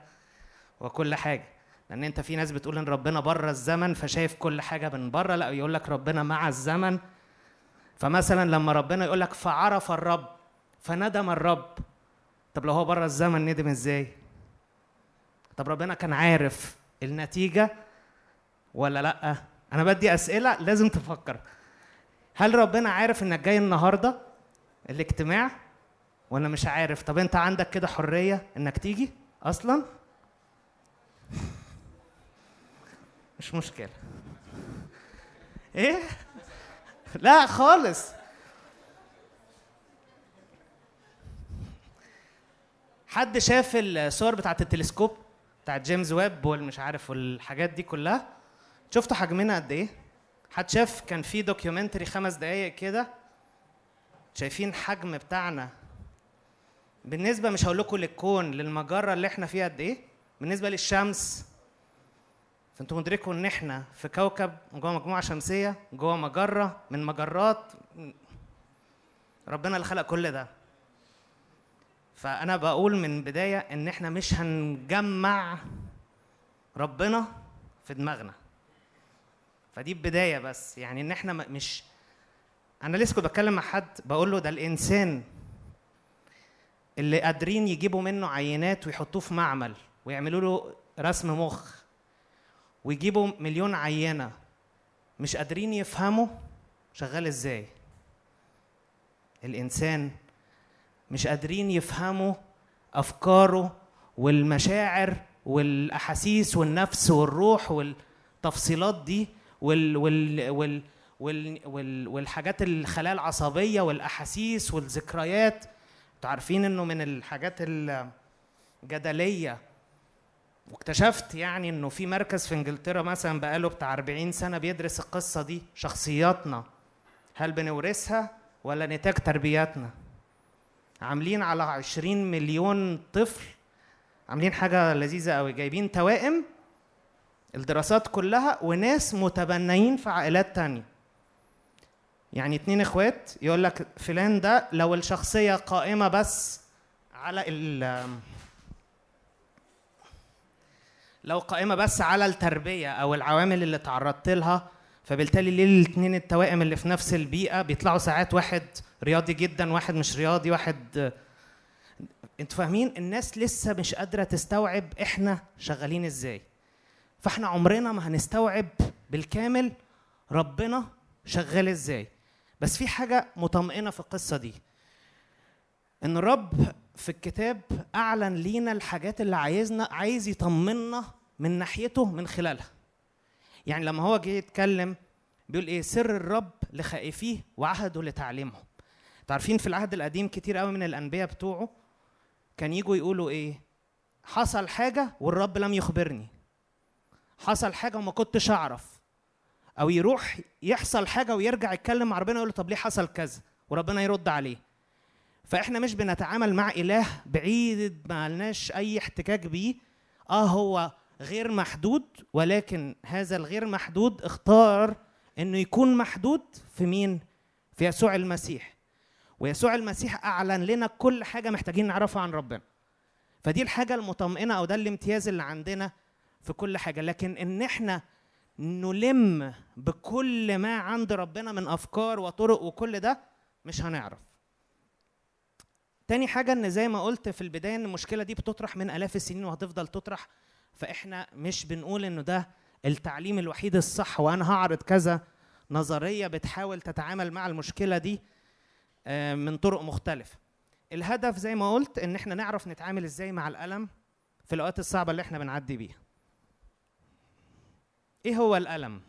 وكل حاجة. لأن أنت في ناس بتقول إن ربنا بره الزمن فشايف كل حاجة من بره لا يقول لك ربنا مع الزمن. فمثلا لما ربنا يقول لك فعرف الرب فندم الرب. طب لو هو بره الزمن ندم إزاي؟ طب ربنا كان عارف النتيجة ولا لأ؟ أنا بدي أسئلة لازم تفكر. هل ربنا عارف إنك جاي النهارده الاجتماع؟ ولا مش عارف؟ طب أنت عندك كده حرية إنك تيجي أصلا؟ مش مشكلة. إيه؟ لا خالص. حد شاف الصور بتاعت التلسكوب بتاعت جيمس ويب والمش عارف والحاجات دي كلها؟ شفتوا حجمنا قد إيه؟ حد شاف كان في documentary خمس دقايق كده؟ شايفين حجم بتاعنا. بالنسبة مش هقول لكم للكون للمجرة اللي إحنا فيها قد إيه؟ بالنسبة للشمس. فانتوا مدركوا ان إحنا في كوكب جوه مجموعة شمسية جوه مجرة من مجرات. ربنا اللي خلق كل ده. فأنا بقول من بداية إن إحنا مش هنجمع ربنا في دماغنا. فدي بداية بس. يعني إن إحنا مش أنا لسه كنت بتكلم مع حد بقول له ده الإنسان اللي قادرين يجيبوا منه عينات ويحطوه في معمل ويعملوا له رسم مخ ويجيبوا مليون عينة مش قادرين يفهموا شغال إزاي. الإنسان مش قادرين يفهموا أفكاره والمشاعر والأحاسيس والنفس والروح والتفصيلات دي وال وال وال وال وال والحاجات الخلايا العصبية والأحاسيس والذكريات. أنتوا عارفين إنه من الحاجات الجدلية. واكتشفت يعني إنه في مركز في إنجلترا مثلا بقاله بتاع 40 سنة بيدرس القصة دي شخصياتنا. هل بنورثها ولا نتاج تربياتنا؟ عاملين على 20 مليون طفل. عاملين حاجة لذيذة قوي جايبين توائم الدراسات كلها وناس متبنيين في عائلات تانية. يعني اتنين اخوات يقول لك فلان ده لو الشخصية قائمة بس على ال لو قائمة بس على التربية أو العوامل اللي تعرضت لها فبالتالي ليه الاثنين التوائم اللي في نفس البيئة بيطلعوا ساعات واحد رياضي جدا واحد مش رياضي واحد أنتوا فاهمين؟ الناس لسه مش قادرة تستوعب إحنا شغالين إزاي. فاحنا عمرنا ما هنستوعب بالكامل ربنا شغال إزاي. بس في حاجة مطمئنة في القصة دي. إن الرب في الكتاب أعلن لينا الحاجات اللي عايزنا عايز يطمنا من ناحيته من خلالها. يعني لما هو جه يتكلم بيقول إيه؟ سر الرب لخائفيه وعهده لتعليمهم عارفين في العهد القديم كتير قوي من الأنبياء بتوعه كان يجوا يقولوا إيه؟ حصل حاجة والرب لم يخبرني. حصل حاجة وما كنتش أعرف. أو يروح يحصل حاجة ويرجع يتكلم مع ربنا يقول له طب ليه حصل كذا؟ وربنا يرد عليه. فإحنا مش بنتعامل مع إله بعيد ما لناش أي احتكاك بيه. آه هو غير محدود ولكن هذا الغير محدود اختار إنه يكون محدود في مين؟ في يسوع المسيح. ويسوع المسيح أعلن لنا كل حاجة محتاجين نعرفها عن ربنا. فدي الحاجة المطمئنة أو ده الامتياز اللي عندنا في كل حاجة. لكن إن إحنا نلم بكل ما عند ربنا من أفكار وطرق وكل ده مش هنعرف. تاني حاجة إن زي ما قلت في البداية إن المشكلة دي بتطرح من آلاف السنين وهتفضل تطرح. فإحنا مش بنقول إنه ده التعليم الوحيد الصح وأنا هعرض كذا نظرية بتحاول تتعامل مع المشكلة دي آه، من طرق مختلفة. الهدف زي ما قلت إن إحنا نعرف نتعامل إزاي مع الألم في الأوقات الصعبة اللي إحنا بنعدي بيها. إيه هو الألم؟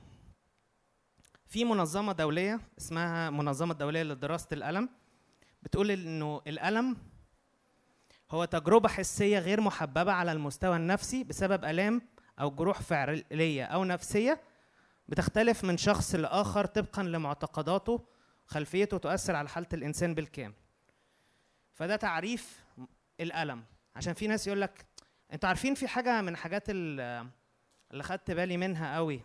في منظمة دولية اسمها منظمة دولية لدراسة الألم بتقول إنه الألم هو تجربة حسية غير محببة على المستوى النفسي بسبب آلام أو جروح فعلية أو نفسية بتختلف من شخص لآخر طبقا لمعتقداته خلفيته تؤثر على حالة الإنسان بالكامل. فده تعريف الألم. عشان في ناس يقول لك أنتوا عارفين في حاجة من حاجات ال- اللي خدت بالي منها قوي.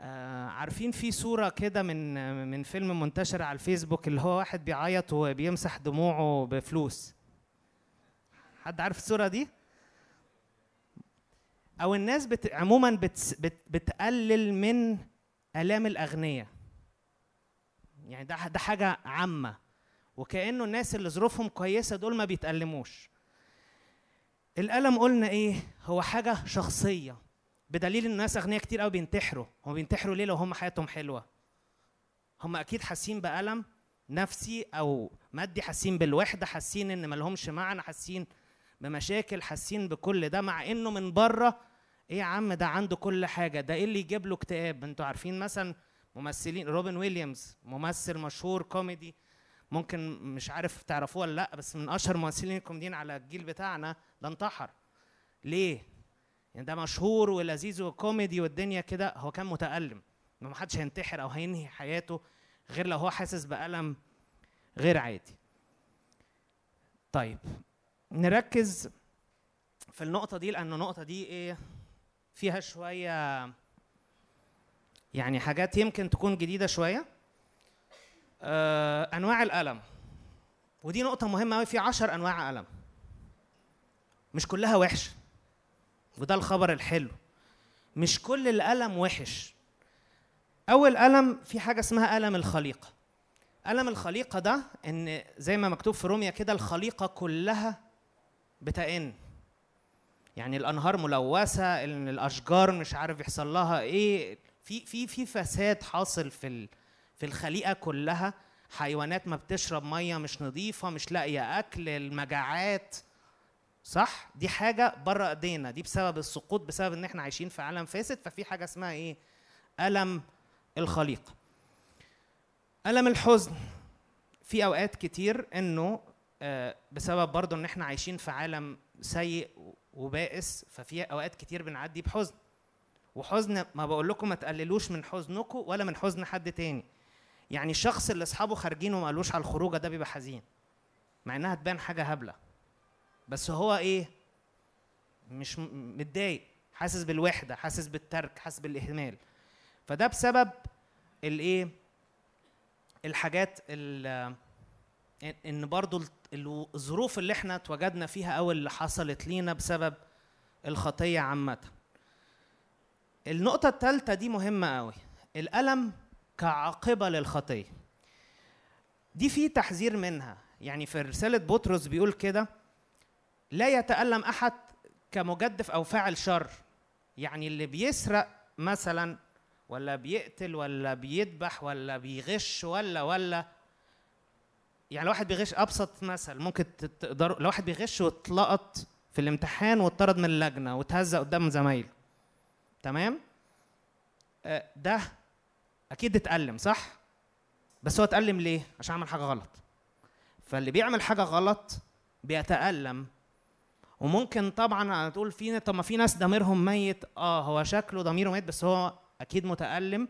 آه عارفين في صورة كده من من فيلم منتشر على الفيسبوك اللي هو واحد بيعيط وبيمسح دموعه بفلوس. حد عارف الصورة دي؟ أو الناس بت... عموما بت... بت... بتقلل من آلام الاغنياء يعني ده ده حاجة عامة. وكأنه الناس اللي ظروفهم كويسة دول ما بيتألموش. الألم قلنا إيه؟ هو حاجة شخصية بدليل إن الناس أغنياء كتير قوي بينتحروا، هم بينتحروا ليه لو هم حياتهم حلوة؟ هم أكيد حاسين بألم نفسي أو مادي، حاسين بالوحدة، حاسين إن مالهمش معنى، حاسين بمشاكل، حاسين بكل ده مع إنه من بره إيه يا عم ده عنده كل حاجة، ده إيه اللي يجيب له اكتئاب؟ أنتوا عارفين مثلا ممثلين روبن ويليامز ممثل مشهور كوميدي ممكن مش عارف تعرفوه ولا لأ بس من أشهر ممثلين الكوميديين على الجيل بتاعنا ده انتحر. ليه؟ يعني ده مشهور ولذيذ وكوميدي والدنيا كده هو كان متألم. ما حدش هينتحر أو هينهي حياته غير لو هو حاسس بألم غير عادي. طيب نركز في النقطة دي لأن النقطة دي إيه فيها شوية يعني حاجات يمكن تكون جديدة شوية. آه، أنواع الألم. ودي نقطة مهمة قوي في عشر أنواع ألم. مش كلها وحشه وده الخبر الحلو. مش كل الألم وحش. أول ألم في حاجة اسمها ألم الخليقة. ألم الخليقة ده إن زي ما مكتوب في روميا كده الخليقة كلها بتئن يعني الأنهار ملوثة الأشجار مش عارف يحصل لها إيه. في في في فساد حاصل في في الخليقة كلها حيوانات ما بتشرب مية مش نظيفة مش لاقية أكل المجاعات. صح؟ دي حاجة بره إيدينا. دي بسبب السقوط بسبب إن إحنا عايشين في عالم فاسد ففي حاجة اسمها إيه؟ ألم الخليقة. ألم الحزن. في أوقات كتير إنه آه، بسبب برضه إن إحنا عايشين في عالم سيء وبائس ففي أوقات كتير بنعدي بحزن. وحزن ما بقول لكم ما تقللوش من حزنكم ولا من حزن حد تاني. يعني الشخص اللي أصحابه خارجين وما قالوش على الخروجة ده بيبقى حزين. مع إنها تبان حاجة هبلة. بس هو إيه؟ مش متضايق. حاسس بالوحدة حاسس بالترك حاسس بالإهمال. فده بسبب الايه الحاجات ال- ان- برضو ال- ال- الظروف اللي إحنا اتوجدنا فيها أو اللي حصلت لينا بسبب الخطية عامة. النقطة الثالثة دي مهمة قوي الألم كعاقبة للخطية. دي في تحذير منها. يعني في رسالة بطرس بيقول كده لا يتألم أحد كمجدف أو فاعل شر. يعني اللي بيسرق مثلا ولا بيقتل ولا بيذبح ولا بيغش ولا ولا. يعني لو واحد بيغش أبسط مثل ممكن تقدروا لو واحد بيغش واتلقط في الامتحان واتطرد من اللجنة واتهزق قدام زمايله. تمام؟ آه، ده أكيد اتألم صح؟ بس هو اتألم ليه؟ عشان عمل حاجة غلط. فاللي بيعمل حاجة غلط بيتألم. وممكن طبعا هتقول في طب ما في ناس ضميرهم ميت. آه هو شكله ضميره ميت بس هو أكيد متألم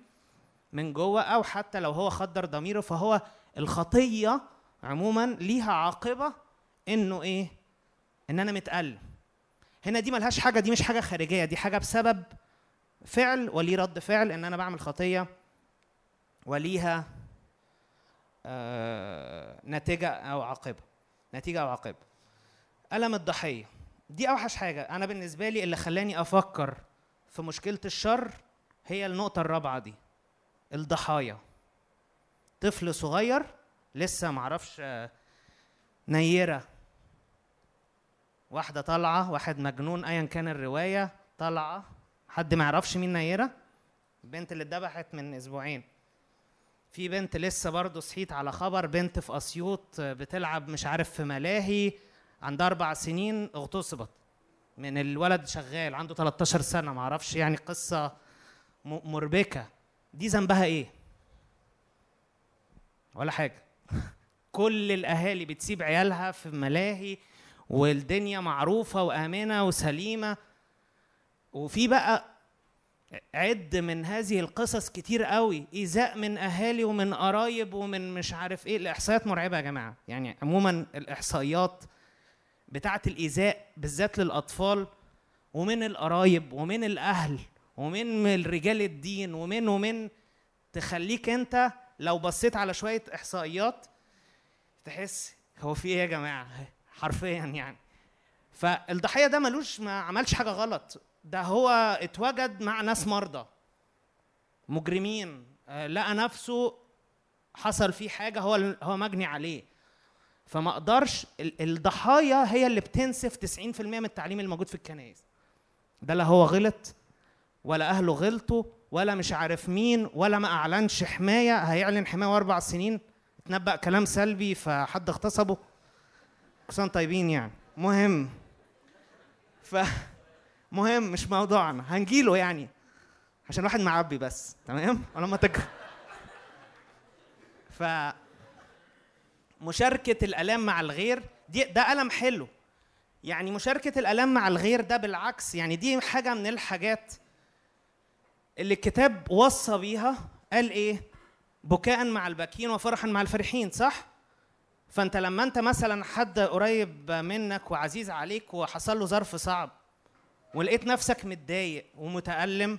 من جوه أو حتى لو هو خدر ضميره فهو الخطية عموما ليها عاقبة إنه إيه؟ إن أنا متألم. هنا دي ملهاش حاجة دي مش حاجة خارجية دي حاجة بسبب فعل وليه رد فعل إن أنا بعمل خطية وليها آه نتيجة أو عاقبه نتيجة أو عاقبه ألم الضحية. دي أوحش حاجة. أنا بالنسبة لي اللي خلاني أفكر في مشكلة الشر هي النقطة الرابعة دي. الضحايا. طفل صغير لسه معرفش آه، نيرة. واحدة طالعة واحد مجنون ايا كان الرواية طالعة. حد ما يعرفش مين نيرة؟ البنت اللي اتذبحت من أسبوعين. في بنت لسه برضه صحيت على خبر بنت في أسيوط بتلعب مش عارف في ملاهي عندها أربع سنين اغتصبت. من الولد شغال عنده 13 سنة ما أعرفش يعني قصة مربكة. دي ذنبها إيه؟ ولا حاجة. كل الأهالي بتسيب عيالها في ملاهي والدنيا معروفة وآمنة وسليمة. وفي بقى عد من هذه القصص كتير قوي إيذاء من أهالي ومن قرايب ومن مش عارف إيه. الإحصائيات مرعبة يا جماعة. يعني عموما الإحصائيات بتاعة الإيذاء بالذات للأطفال ومن القرايب ومن الأهل ومن رجال الدين ومن ومن تخليك أنت لو بصيت على شوية إحصائيات تحس هو في إيه يا جماعة؟ حرفيا يعني. فالضحية ده ملوش ما عملش حاجة غلط. ده هو اتوجد مع ناس مرضى. مجرمين آه، لقى نفسه حصل فيه حاجة هو هو مجني عليه. فما أقدرش ال- الضحايا هي اللي بتنسف 90% من التعليم الموجود في الكنائس. ده لا هو غلط ولا أهله غلطوا ولا مش عارف مين ولا ما أعلنش حماية. هيعلن حماية أربع سنين اتنبأ كلام سلبي فحد اغتصبه. سنة طيبين يعني. مهم. ف مهم مش موضوعنا. هنجيله يعني. عشان واحد معبي بس. تمام؟ ولما تكره ف مشاركة الآلام مع الغير دي ده ألم حلو. يعني مشاركة الآلام مع الغير ده بالعكس يعني دي حاجة من الحاجات اللي الكتاب وصى بيها قال إيه؟ بكاء مع الباكين وفرحا مع الفرحين صح؟ فأنت لما أنت مثلا حد قريب منك وعزيز عليك وحصل له ظرف صعب ولقيت نفسك متضايق ومتألم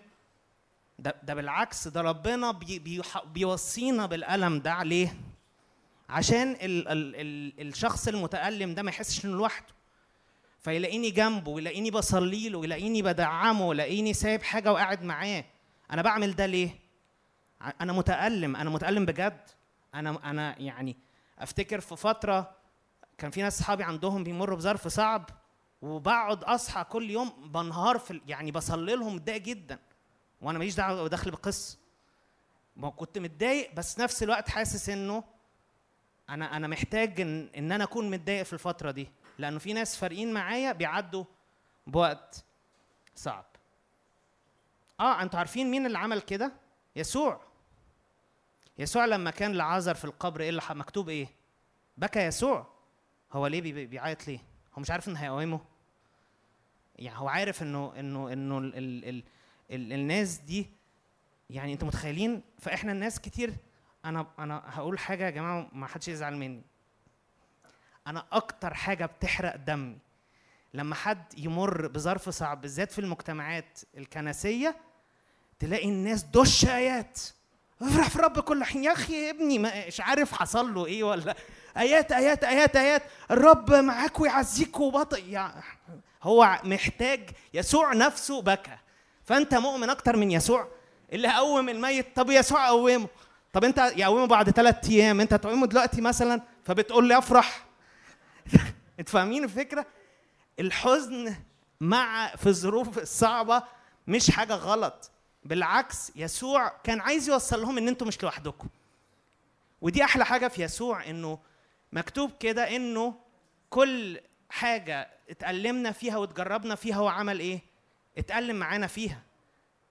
ده ده بالعكس ده ربنا بي بي بيوصينا بالألم ده عليه عشان ال ال ال الشخص المتألم ده ما يحسش إنه لوحده. فيلاقيني جنبه ويلاقيني بصلي له ويلاقيني بدعمه ويلاقيني سايب حاجة وقاعد معاه. أنا بعمل ده ليه؟ أنا متألم أنا متألم بجد. أنا أنا يعني أفتكر في فترة كان في ناس صحابي عندهم بيمروا بظرف صعب. وبقعد اصحى كل يوم بنهار في يعني بصلي لهم متضايق جدا. وأنا ماليش دعوة داخل بالقصة. ما كنت متضايق بس نفس الوقت حاسس انه أنا أنا محتاج ان ان أنا اكون متضايق في الفترة دي. لأنه في ناس فارقين معايا بيعدوا بوقت صعب. آه أنتوا عارفين مين اللي عمل كده؟ يسوع. يسوع لما كان لعازر في القبر إيه اللي مكتوب إيه؟ بكى يسوع. هو ليه بي- بيعيط ليه؟ هو مش عارف ان هيقومه يعني هو عارف إنه إنه إنه ال ال ال ال الناس دي يعني أنتوا متخيلين؟ فإحنا الناس كتير أنا أنا هقول حاجة يا جماعة ما حدش يزعل مني. أنا أكتر حاجة بتحرق دمي لما حد يمر بظرف صعب بالذات في المجتمعات الكنسية تلاقي الناس دش آيات. افرح في الرب كل حين. يا أخي ابني مش عارف حصل له إيه ولا. آيات آيات آيات آيات. الرب معاك ويعزيك وبطئ. يا هو محتاج يسوع نفسه بكى. فأنت مؤمن أكتر من يسوع؟ اللي قوم الميت. طب يسوع قومه. طب أنت يقومه بعد ثلاث أيام. أنت تقومه دلوقتي مثلا فبتقول لي أفرح. أنت فاهمين الفكرة؟ الحزن مع في الظروف الصعبه مش حاجة غلط. بالعكس يسوع كان عايز يوصل لهم إن أنتوا مش لوحدكم. ودي أحلى حاجة في يسوع إنه مكتوب كده إنه كل حاجة اتألمنا فيها واتجربنا فيها هو عمل إيه؟ اتألم معانا فيها.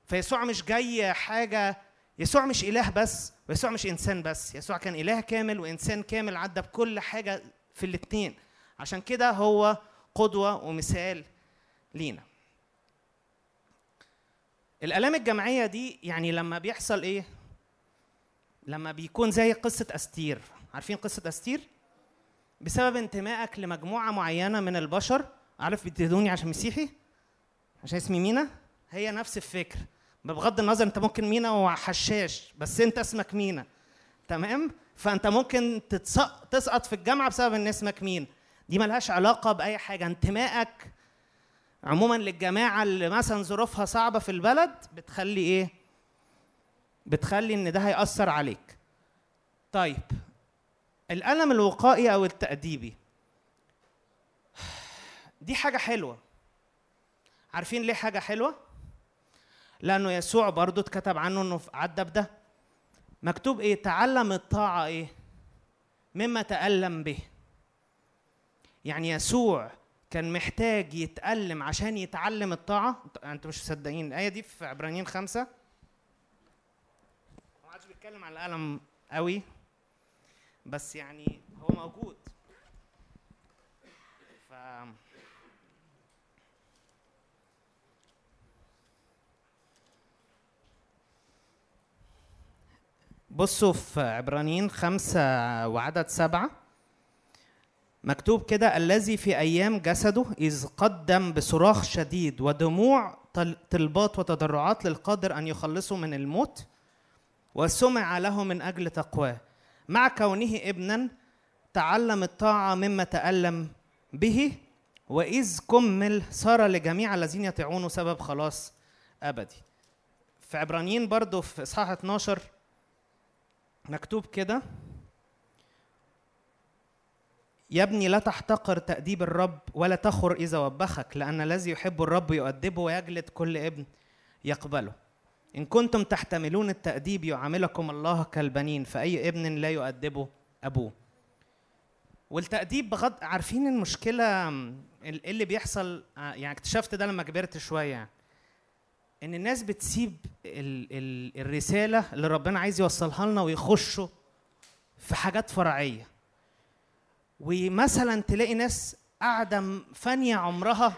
فيسوع مش جاي حاجة يسوع مش إله بس ويسوع مش إنسان بس. يسوع كان إله كامل وإنسان كامل عدى بكل حاجة في الاتنين. عشان كده هو قدوة ومثال لينا. الألام الجماعية دي يعني لما بيحصل إيه؟ لما بيكون زي قصة أستير. عارفين قصة أستير؟ بسبب انتمائك لمجموعة معينة من البشر. عارف بيتهدوني عشان مسيحي؟ عشان اسمي مينا؟ هي نفس الفكر. بغض النظر انت ممكن مينا وحشاش بس انت اسمك مينا. تمام؟ فانت ممكن تسقط في الجامعة بسبب ان اسمك مين دي ملهاش علاقة بأي حاجة. انتمائك عموما للجماعة اللي مثلا ظروفها صعبة في البلد بتخلي إيه؟ بتخلي إن ده هيأثر عليك. طيب الألم الوقائي أو التأديبي. دي حاجة حلوة. عارفين ليه حاجة حلوة؟ لأنه يسوع برضو اتكتب عنه إنه عدى بده مكتوب إيه؟ تعلم الطاعة إيه؟ مما تألم به. يعني يسوع كان محتاج يتألم عشان يتعلم الطاعة. أنتوا مش مصدقين الآية دي في عبرانيين خمسة؟ اتكلم على القلم قوي. بس يعني هو موجود. ف بصوا في عبرانيين خمسة وعدد سبعة. مكتوب كده الذي في أيام جسده إذ قدم بصراخ شديد ودموع طل- طلبات وتضرعات للقادر أن يخلصه من الموت وسمع له من أجل تقواه. مع كونه ابنا تعلم الطاعة مما تألم به وإذ كمل صار لجميع الذين يطيعونه سبب خلاص أبدي. في عبرانيين برضو في إصحاح 12 مكتوب كده يا ابني لا تحتقر تأديب الرب ولا تخر إذا وبخك لأن الذي يحب الرب يؤدبه ويجلد كل ابن يقبله. إن كنتم تحتملون التأديب يعاملكم الله كالبنين فأي ابن لا يؤدبه أبوه. والتأديب بغض عارفين المشكلة ال- اللي بيحصل؟ آه، يعني اكتشفت ده لما كبرت شوية. إن الناس بتسيب ال ال الرسالة اللي ربنا عايز يوصلها لنا ويخشوا في حاجات فرعية. ومثلا تلاقي ناس قاعدة فانية عمرها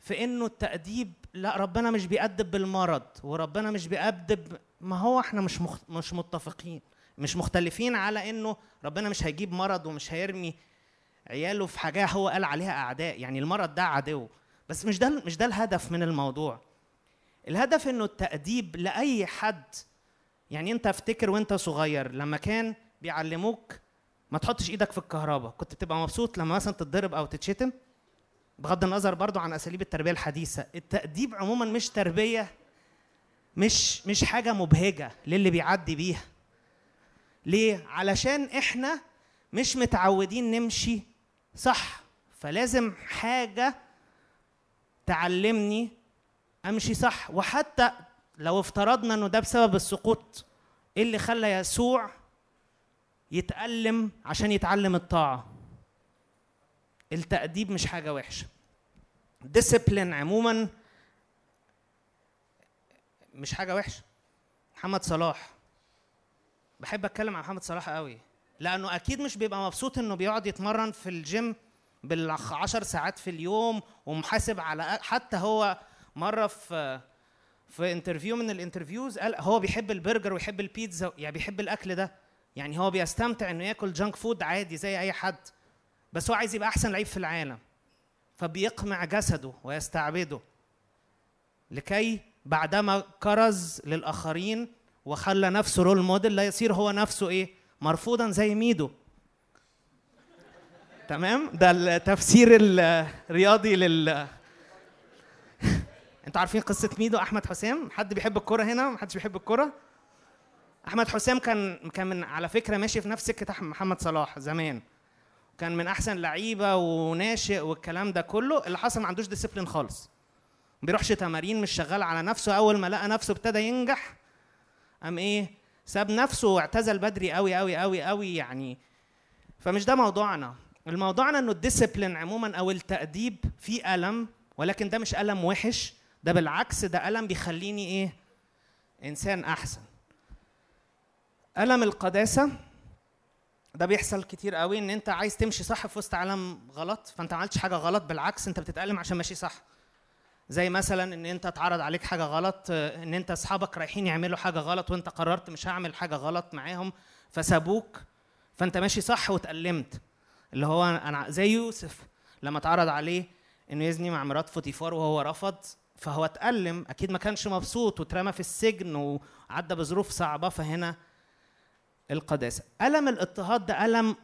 في إنه التأديب لا ربنا مش بيأدب بالمرض وربنا مش بيأدب ما هو إحنا مش مخ... مش متفقين مش مختلفين على إنه ربنا مش هيجيب مرض ومش هيرمي عياله في حاجة هو قال عليها أعداء يعني المرض ده عدو. بس مش ده مش ده الهدف من الموضوع. الهدف إنه التأديب لأي حد. يعني أنت أفتكر وأنت صغير لما كان بيعلموك ما تحطش إيدك في الكهرباء كنت بتبقى مبسوط لما مثلا تتضرب أو تتشتم؟ بغض النظر برضو عن أساليب التربية الحديثة التأديب عموما مش تربية مش مش حاجة مبهجة للي بيعدي بيها. ليه؟ علشان إحنا مش متعودين نمشي صح فلازم حاجة تعلمني أمشي صح. وحتى لو افترضنا إنه ده بسبب السقوط إيه اللي خلى يسوع يتألم عشان يتعلم الطاعة. التأديب مش حاجة وحشة. discipline عموما مش حاجة وحشة. محمد صلاح. بحب أتكلم عن محمد صلاح قوي لأنه أكيد مش بيبقى مبسوط إنه بيقعد يتمرن في الجيم بالعشر ساعات في اليوم ومحاسب على حتى هو مرة في في interview من ال interviews قال هو بيحب البرجر ويحب البيتزا يعني بيحب الأكل ده. يعني هو بيستمتع إنه ياكل junk food عادي زي أي حد. بس هو عايز يبقى أحسن لعيب في العالم. فبيقمع جسده ويستعبده. لكي بعدما كرز للآخرين وخلى نفسه role model لا يصير هو نفسه إيه؟ مرفوضا زي ميدو. تمام؟ ده التفسير الرياضي لل أنتوا عارفين قصة ميدو أحمد حسام؟ حد بيحب الكورة هنا؟ محدش بيحب الكورة؟ أحمد حسام كان كان من على فكرة ماشي في نفس سكة محمد صلاح زمان. كان من أحسن لعيبة وناشئ والكلام ده كله اللي حصل ما عندوش discipline خالص. ما بيروحش تمارين مش شغال على نفسه. أول ما لقى نفسه ابتدى ينجح قام إيه ساب نفسه واعتزل بدري قوي قوي قوي قوي يعني. فمش ده موضوعنا. الموضوعنا إنه ال discipline عموما أو التأديب فيه ألم ولكن ده مش ألم وحش. ده بالعكس ده ألم بيخليني إيه إنسان أحسن. ألم القداسة ده بيحصل كتير قوي ان انت عايز تمشي صح في وسط عالم غلط فانت ما عملتش حاجة غلط بالعكس انت بتتألم عشان ماشي صح. زي مثلا ان انت اتعرض عليك حاجة غلط ان انت اصحابك رايحين يعملوا حاجة غلط وانت قررت مش هعمل حاجة غلط معاهم فسابوك فانت ماشي صح واتألمت اللي هو أنا زي يوسف لما اتعرض عليه إنه يزني مع مرات فوتيفار وهو رفض فهو اتألم أكيد ما كانش مبسوط واترمى في السجن وعدى بظروف صعبة فهنا القداسة. ألم الاضطهاد ده ألم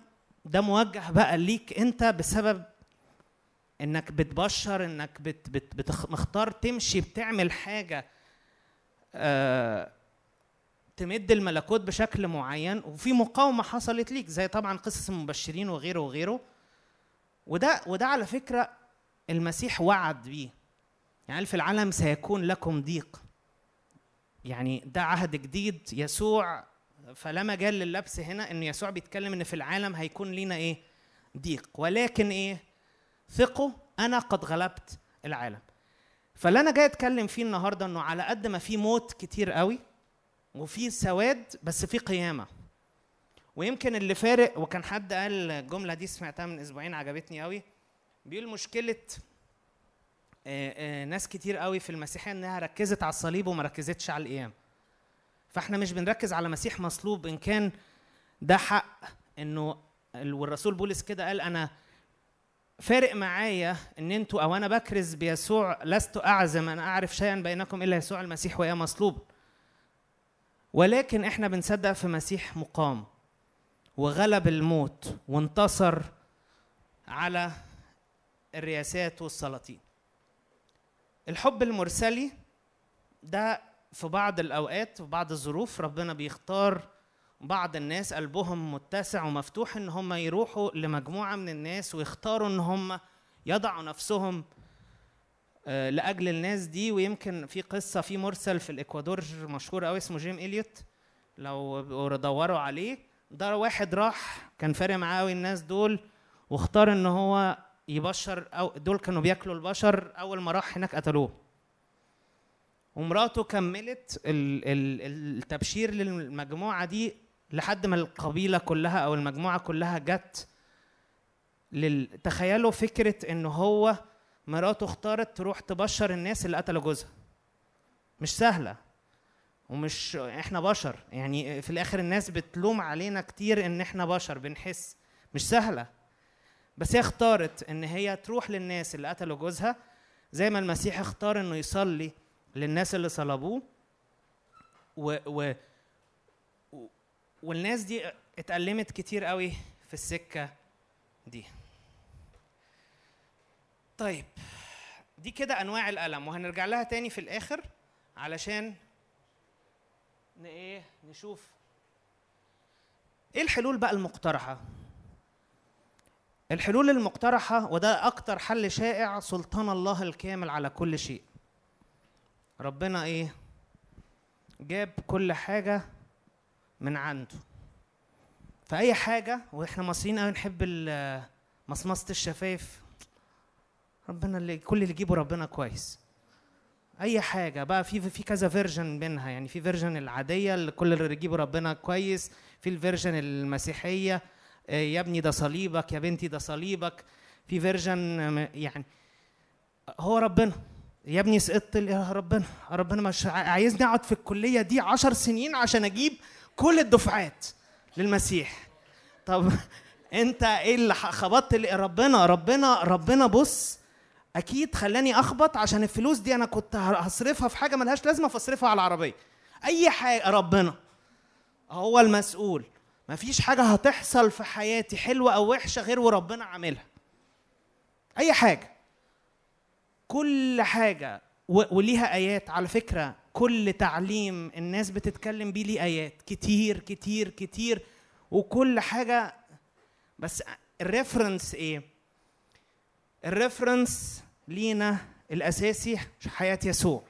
ده موجه بقى ليك أنت بسبب إنك بتبشر إنك بت بت بتخ مختار تمشي بتعمل حاجة آه تمد الملكوت بشكل معين. وفي مقاومة حصلت ليك زي طبعا قصص المبشرين وغيره وغيره. وده وده على فكرة المسيح وعد بيه. يعني في العالم سيكون لكم ضيق. يعني ده عهد جديد يسوع فلا مجال لللبس هنا إن يسوع بيتكلم إن في العالم هيكون لينا إيه؟ ضيق. ولكن إيه؟ ثقوا أنا قد غلبت العالم. فاللي أنا جاي أتكلم فيه النهارده إنه على قد ما في موت كتير قوي وفي سواد بس في قيامة. ويمكن اللي فارق وكان حد قال الجملة دي سمعتها من أسبوعين عجبتني قوي. بيقول مشكلة آه، آه، ناس كتير قوي في المسيحية إنها ركزت على الصليب وما ركزتش على القيام. فاحنا مش بنركز على مسيح مصلوب إن كان ده حق إنه ال- والرسول بولس كده قال أنا فارق معايا إن أنتوا أو أنا بكرز بيسوع لست أعزم أن أعرف شيئا بينكم إلا يسوع المسيح ويا مصلوب. ولكن إحنا بنصدق في مسيح مقام وغلب الموت وانتصر على الرياسات والسلاطين. الحب المرسلي ده في بعض الأوقات في بعض الظروف ربنا بيختار بعض الناس قلبهم متسع ومفتوح إن هم يروحوا لمجموعة من الناس ويختاروا إن هم يضعوا نفسهم آه، لأجل الناس دي. ويمكن في قصة في مرسل في الإكوادور مشهور قوي اسمه جيم إليوت. لو دوروا عليه ده واحد راح كان فارق معاه قوي الناس دول واختار إن هو يبشر أو دول كانوا بياكلوا البشر أول ما راح هناك قتلوه. ومراته كملت ال- ال- التبشير للمجموعة دي لحد ما القبيلة كلها أو المجموعة كلها جت لل... تخيلوا فكرة إن هو مراته اختارت تروح تبشر الناس اللي قتلوا جوزها. مش سهلة. ومش إحنا بشر. يعني في الآخر الناس بتلوم علينا كتير إن إحنا بشر بنحس. مش سهلة. بس هي اختارت إن هي تروح للناس اللي قتلوا جوزها. زي ما المسيح اختار إنه يصلي للناس اللي صلبوه. و, و والناس دي اتألمت كتير قوي في السكة دي. طيب دي كده أنواع الألم وهنرجع لها تاني في الآخر علشان إيه نشوف. إيه الحلول بقى المقترحة؟ الحلول المقترحة وده أكتر حل شائع سلطان الله الكامل على كل شيء. ربنا إيه؟ جاب كل حاجة من عنده. فأي حاجة وإحنا مصريين قوي نحب مصمصة الشفايف ربنا اللي كل اللي يجيبه ربنا كويس. أي حاجة بقى في في كذا version منها. يعني في version العادية اللي كل اللي يجيبه ربنا كويس في ال version المسيحية آه، يا ابني ده صليبك يا بنتي ده صليبك. في version يعني هو ربنا. يا ابني سقطت يا ربنا ربنا مش عايزني اقعد في الكلية دي عشر سنين عشان أجيب كل الدفعات للمسيح. طب انت إيه اللي خبطت ربنا ربنا ربنا بص أكيد خلاني اخبط عشان الفلوس دي أنا كنت هصرفها في حاجة ملهاش لازمة فاصرفها على العربية. اي حاجة ربنا هو المسؤول. مفيش حاجة هتحصل في حياتي حلوة أو وحشة غير وربنا عاملها. اي حاجة. كل حاجة وليها آيات. على فكرة كل تعليم الناس بتتكلم بيه ليه آيات. كتير كتير كتير وكل حاجة. بس ال reference إيه؟ ال reference لينا الأساسي حياة يسوع.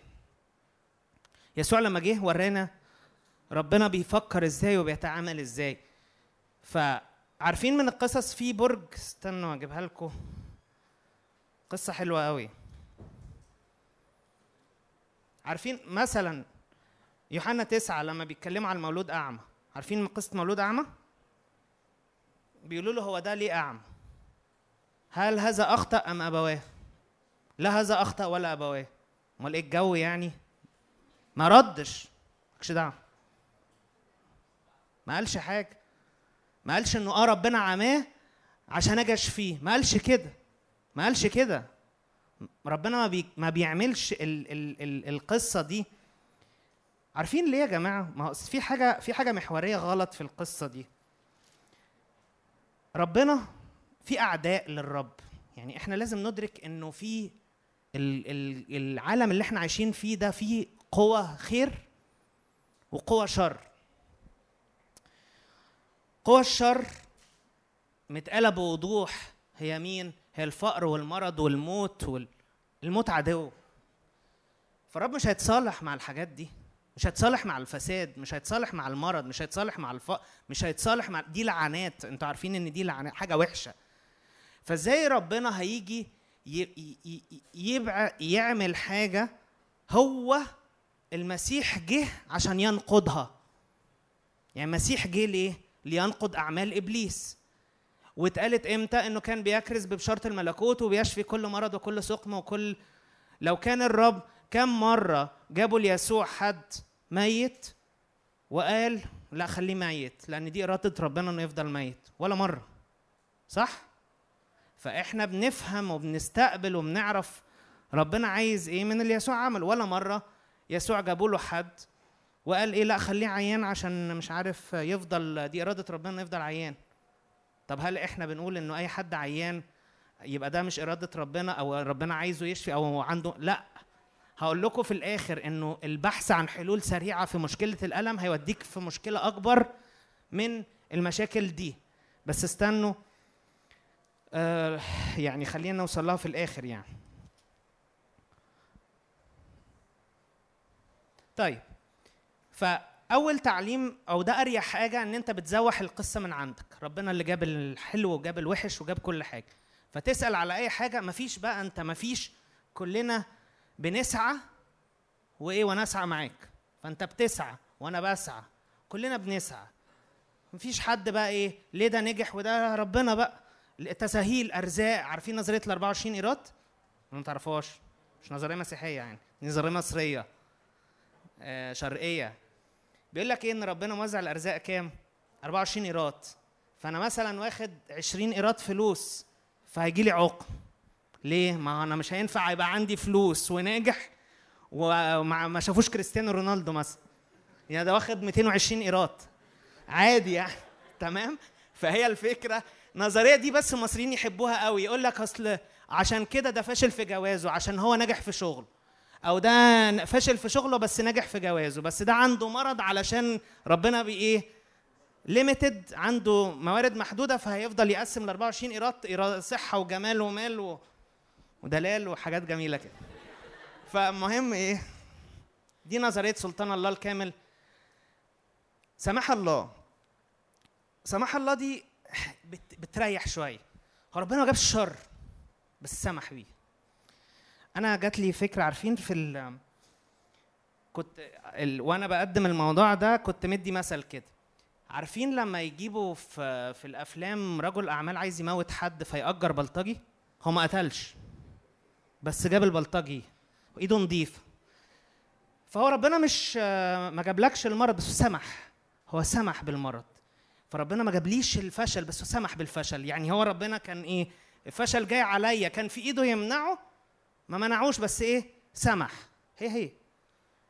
يسوع لما جه ورانا ربنا بيفكر إزاي وبيتعامل إزاي. فعارفين من القصص في برج؟ استنوا أجيبها لكم. قصة حلوة قوي عارفين مثلا يوحنا تسعة لما بيتكلموا على المولود أعمى عارفين قصة مولود أعمى؟ بيقولوا له هو ده ليه أعمى؟ هل هذا أخطأ أم أبواه؟ لا هذا أخطأ ولا أبواه أمال إيه الجو يعني؟ ما ردش مالكش دعوة ما قالش حاجة ما قالش إنه آه ربنا عماه عشان أجي أشفيه ما قالش كده ما قالش كده ربنا ما, بي ما بيعملش ال ال ال القصة دي. عارفين ليه يا جماعة؟ ما في حاجة في حاجة محورية غلط في القصة دي. ربنا في أعداء للرب. يعني إحنا لازم ندرك إنه في ال ال العالم اللي إحنا عايشين فيه ده فيه قوة خير وقوة شر. قوة الشر متقالة بوضوح هي مين؟ هي الفقر والمرض والموت وال... الموت عدو. فالرب مش هيتصالح مع الحاجات دي. مش هيتصالح مع الفساد مش هيتصالح مع المرض مش هيتصالح مع الفقر مش هيتصالح مع دي لعنات. أنتوا عارفين ان دي لعنات حاجة وحشة. فازاي ربنا هيجي ي... ي... ي... يبع... يعمل حاجة هو المسيح جه عشان ينقضها. يعني المسيح جه ليه؟ لينقض أعمال إبليس. واتقالت إمتى إنه كان بيكرز ببشارة الملكوت وبيشفي كل مرض وكل سقم وكل لو كان الرب كم مرة جابوا ليسوع حد ميت وقال لا خليه ميت لأن دي إرادة ربنا إنه يفضل ميت ولا مرة صح؟ فإحنا بنفهم وبنستقبل وبنعرف ربنا عايز إيه من اللي يسوع عمل ولا مرة يسوع جابوا له حد وقال إيه لا خليه عيان عشان مش عارف يفضل دي إرادة ربنا يفضل عيان. طب هل إحنا بنقول إنه أي حد عيان يبقى ده مش إرادة ربنا أو ربنا عايزه يشفي أو عنده؟ لأ. هقول لكم في الآخر إنه البحث عن حلول سريعة في مشكلة الألم هيوديك في مشكلة أكبر من المشاكل دي. بس استنوا آه يعني خلينا نوصل لها في الآخر يعني. طيب فأول تعليم أو ده أريح حاجة إن أنت بتزوح القصة من عندك. ربنا اللي جاب الحلو وجاب الوحش وجاب كل حاجة. فتسأل على أي حاجة مفيش بقى أنت مفيش كلنا بنسعى وإيه وأنا اسعى معاك. فأنت بتسعى وأنا بسعى كلنا بنسعى. مفيش حد بقى إيه ليه ده نجح وده ربنا بقى. تساهيل أرزاق عارفين نظرية ال 24 إيراد؟ ما تعرفوهاش مش نظرية مسيحية يعني نظرية مصرية آه شرقية. بيقول لك إيه إن ربنا موزع الأرزاق كام؟ 24 إيراد. فانا مثلا واخد 20 ايراد فلوس فهيجي لي عقم. ليه؟ ما أنا مش هينفع يبقى عندي فلوس وناجح وما ما شافوش كريستيانو رونالدو مثلا. يعني ده واخد 220 ايراد. عادي يعني تمام؟ فهي الفكرة. النظريه دي بس المصريين يحبوها قوي. يقول لك أصل عشان كده ده فاشل في جوازه عشان هو نجح في شغله. أو ده فاشل في شغله بس نجح في جوازه. بس ده عنده مرض علشان ربنا بايه ليميتد عنده موارد محدودة فهيفضل يقسم ال 24 إيراد صحة وجمال ومال و... ودلال وحاجات جميلة كده. فالمهم إيه؟ دي نظرية سلطان الله الكامل. سماح الله. سماح الله دي بت... بتريح شوية. هو ربنا ما جابش الشر بس سمح بيه. أنا جات لي فكرة عارفين في ال كنت ال... وأنا بقدم الموضوع ده كنت مدي مثل كده. عارفين لما يجيبوا في في الأفلام رجل أعمال عايز يموت حد فيأجر بلطجي؟ هو ما قتلش بس جاب البلطجي وايده نظيفه فهو ربنا مش ما جابلكش المرض بس سمح هو سمح بالمرض. فربنا ما جابليش الفشل بس سمح بالفشل. يعني هو ربنا كان إيه الفشل جاي عليا كان في إيده يمنعه ما منعوش بس إيه سمح. هي هي.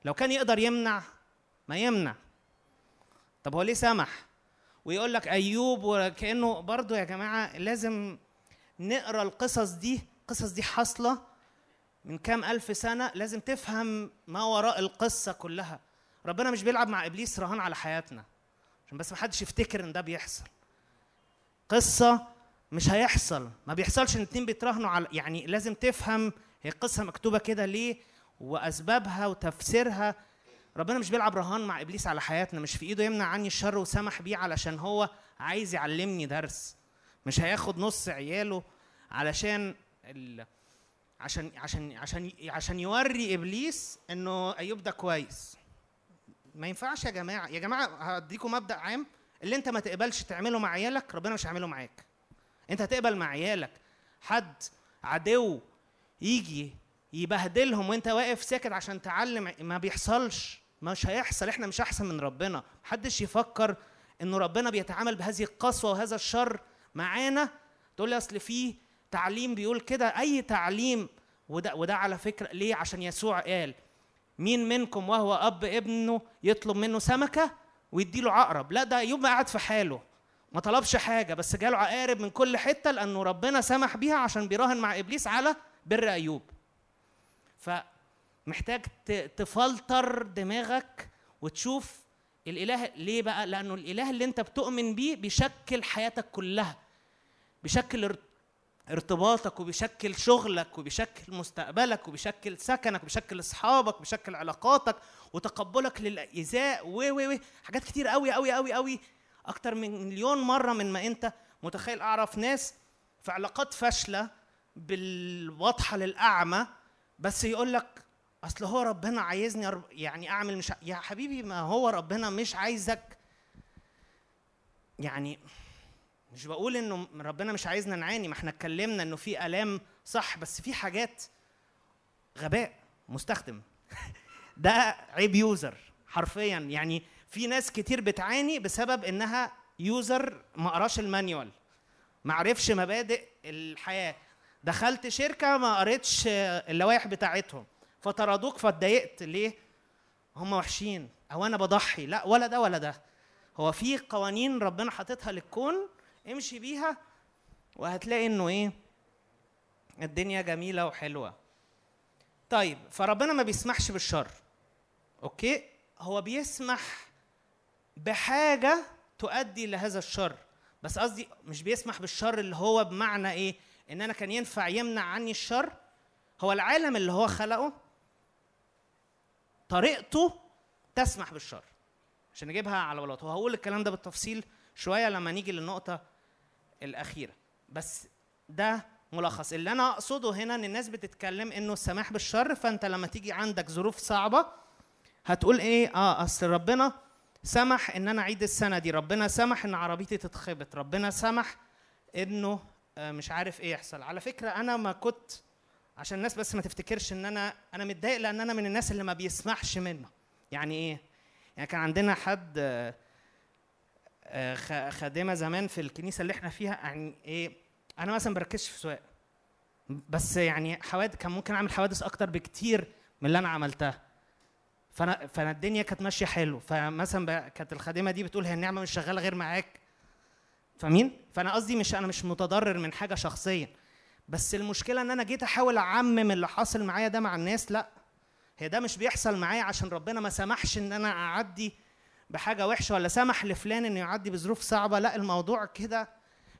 لو كان يقدر يمنع ما يمنع. طب هو ليه سمح؟ ويقول لك أيوب وكأنه برضه يا جماعة لازم نقرأ القصص دي القصص دي حاصلة من كام ألف سنة لازم تفهم ما وراء القصة كلها. ربنا مش بيلعب مع إبليس رهان على حياتنا عشان بس ما حدش يفتكر إن ده بيحصل. قصة مش هيحصل ما بيحصلش إن اتنين بيتراهنوا على يعني لازم تفهم هي القصة مكتوبة كده ليه وأسبابها وتفسيرها ربنا مش بيلعب رهان مع إبليس على حياتنا مش في إيده يمنع عني الشر وسمح بيه علشان هو عايز يعلمني درس. مش هياخد نص عياله علشان ال... عشان عشان عشان عشان يوري إبليس إنه أيوب ده كويس. ما ينفعش يا جماعة يا جماعة هديكم مبدأ عام اللي أنت ما تقبلش تعمله مع عيالك ربنا مش هيعمله معاك. أنت هتقبل مع عيالك. حد عدو يجي يبهدلهم وأنت واقف ساكت عشان تعلم ما بيحصلش. مش هيحصل إحنا مش احسن من ربنا. محدش يفكر إنه ربنا بيتعامل بهذه القسوة وهذا الشر معانا. تقول لي أصل في تعليم بيقول كده. أي تعليم وده وده على فكرة ليه؟ عشان يسوع قال مين منكم وهو أب ابنه يطلب منه سمكة ويديله عقرب؟ لا ده ايوب قاعد في حاله. ما طلبش حاجة بس جاله عقارب من كل حتة لأنه ربنا سمح بيها عشان بيراهن مع إبليس على بر أيوب. فمحتاج تفلتر دماغك وتشوف الإله ليه بقى؟ لأنه الإله اللي أنت بتؤمن بيه بيشكل حياتك كلها بيشكل ارتباطك وبيشكل شغلك وبيشكل مستقبلك وبيشكل سكنك وبيشكل أصحابك وبيشكل علاقاتك وتقبلك للايذاء و و و حاجات كتير قوي قوي قوي قوي أكتر من مليون مرة من ما أنت متخيل. أعرف ناس في علاقات فاشلة بالواضحة للأعمى بس يقول لك أصل هو ربنا عايزني يعني أعمل مش يا حبيبي ما هو ربنا مش عايزك. يعني مش بقول إنه ربنا مش عايزنا نعاني ما إحنا اتكلمنا إنه في آلام صح بس في حاجات غباء مستخدم. ده عيب يوزر حرفيا. يعني في ناس كتير بتعاني بسبب إنها يوزر ما قراش المانيوال. ما عرفش مبادئ الحياة. دخلت شركة ما قريتش اللوائح بتاعتهم. فطردوك فاتضايقت. ليه؟ هم وحشين. أو أنا بضحي. لا ولا ده ولا ده. هو في قوانين ربنا حاططها للكون امشي بيها وهتلاقي إنه إيه؟ الدنيا جميلة وحلوة. طيب فربنا ما بيسمحش بالشر. أوكي؟ هو بيسمح بحاجة تؤدي لهذا الشر. بس قصدي مش بيسمح بالشر اللي هو بمعنى إيه؟ إن أنا كان ينفع يمنع عني الشر. هو العالم اللي هو خلقه طريقته تسمح بالشر. عشان نجيبها على بلاطه وهقول الكلام ده بالتفصيل شوية لما نيجي للنقطة الأخيرة. بس ده ملخص. اللي أنا أقصده هنا إن الناس بتتكلم إنه السماح بالشر فأنت لما تيجي عندك ظروف صعبة هتقول إيه؟ آه أصل ربنا سمح إن أنا أعيد السنة دي. ربنا سمح إن عربيتي تتخبط. ربنا سمح إنه آه، مش عارف إيه يحصل. على فكرة أنا ما كنت عشان الناس بس ما تفتكرش إن أنا أنا متضايق لأن أنا من الناس اللي ما بيسمحش منه. يعني إيه؟ يعني كان عندنا حد آه، آه، خادمة زمان في الكنيسة اللي إحنا فيها يعني إيه؟ أنا مثلا بركزش في سواق بس يعني حوادث كان ممكن أعمل حوادث أكتر بكتير من اللي أنا عملتها. فأنا فأنا الدنيا كانت ماشية حلو. فمثلا كانت الخادمة دي بتقول هي النعمة مش شغالة غير معاك. فاهمين؟ فأنا قصدي مش أنا مش متضرر من حاجة شخصيا. بس المشكلة إن أنا جيت أحاول أعمم اللي حاصل معايا ده مع الناس لأ هي ده مش بيحصل معايا عشان ربنا ما سمحش إن أنا أعدي بحاجة وحشة ولا سمح لفلان إنه يعدي بظروف صعبة لأ الموضوع كده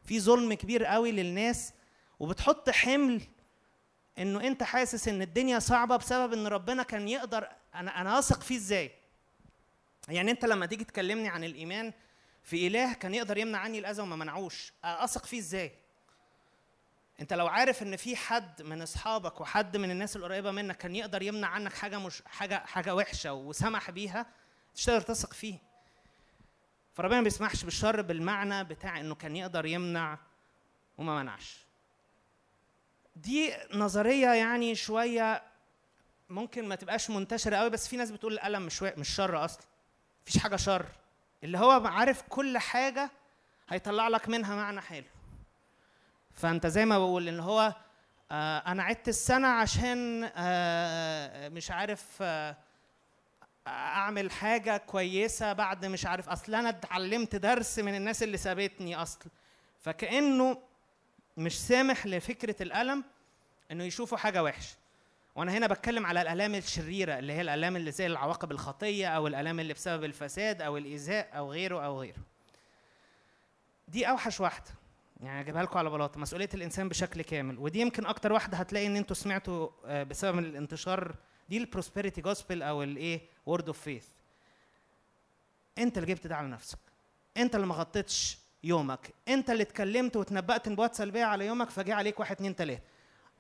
في ظلم كبير قوي للناس وبتحط حمل إنه أنت حاسس إن الدنيا صعبة بسبب إن ربنا كان يقدر أنا أنا اثق فيه إزاي؟ يعني أنت لما تيجي تكلمني عن الإيمان في إله كان يقدر يمنع عني الأذى وما منعوش أثق فيه إزاي؟ انت لو عارف ان في حد من اصحابك وحد من الناس القريبة منك كان يقدر يمنع عنك حاجة مش حاجة حاجة وحشة وسمح بيها مش تقدر تثق فيه. فربنا ما بيسمحش بالشر بالمعنى بتاع إنه كان يقدر يمنع وما منعش. دي نظرية يعني شوية ممكن ما تبقاش منتشرة قوي بس في ناس بتقول الألم مش مش شر أصلا. مفيش حاجة شر. اللي هو عارف كل حاجة هيطلع لك منها معنى حلو. فانت زي ما بقول ان هو آه أنا عدت السنة عشان آه مش عارف آه اعمل حاجة كويسة بعد مش عارف اصل أنا اتعلمت درس من الناس اللي سابتني اصل. فكأنه مش سامح لفكرة الألم إنه يشوفوا حاجة وحشة. وأنا هنا بتكلم على الألام الشريرة اللي هي الألام اللي زي العواقب الخطية أو الألام اللي بسبب الفساد أو الايذاء أو غيره أو غيره. دي أوحش واحدة. يعني اجيبها لكم على بلاطه مسؤولية الإنسان بشكل كامل. ودي يمكن أكتر واحدة هتلاقي إن أنتوا سمعتوا آه، بسبب الانتشار دي ال prosperity gospel أو الايه word of faith أنت اللي جبت ده على نفسك. أنت اللي ما غطيتش يومك. أنت اللي اتكلمت وتنبأت نبوات سلبية على يومك فجاء عليك واحد اتنين تلاتة.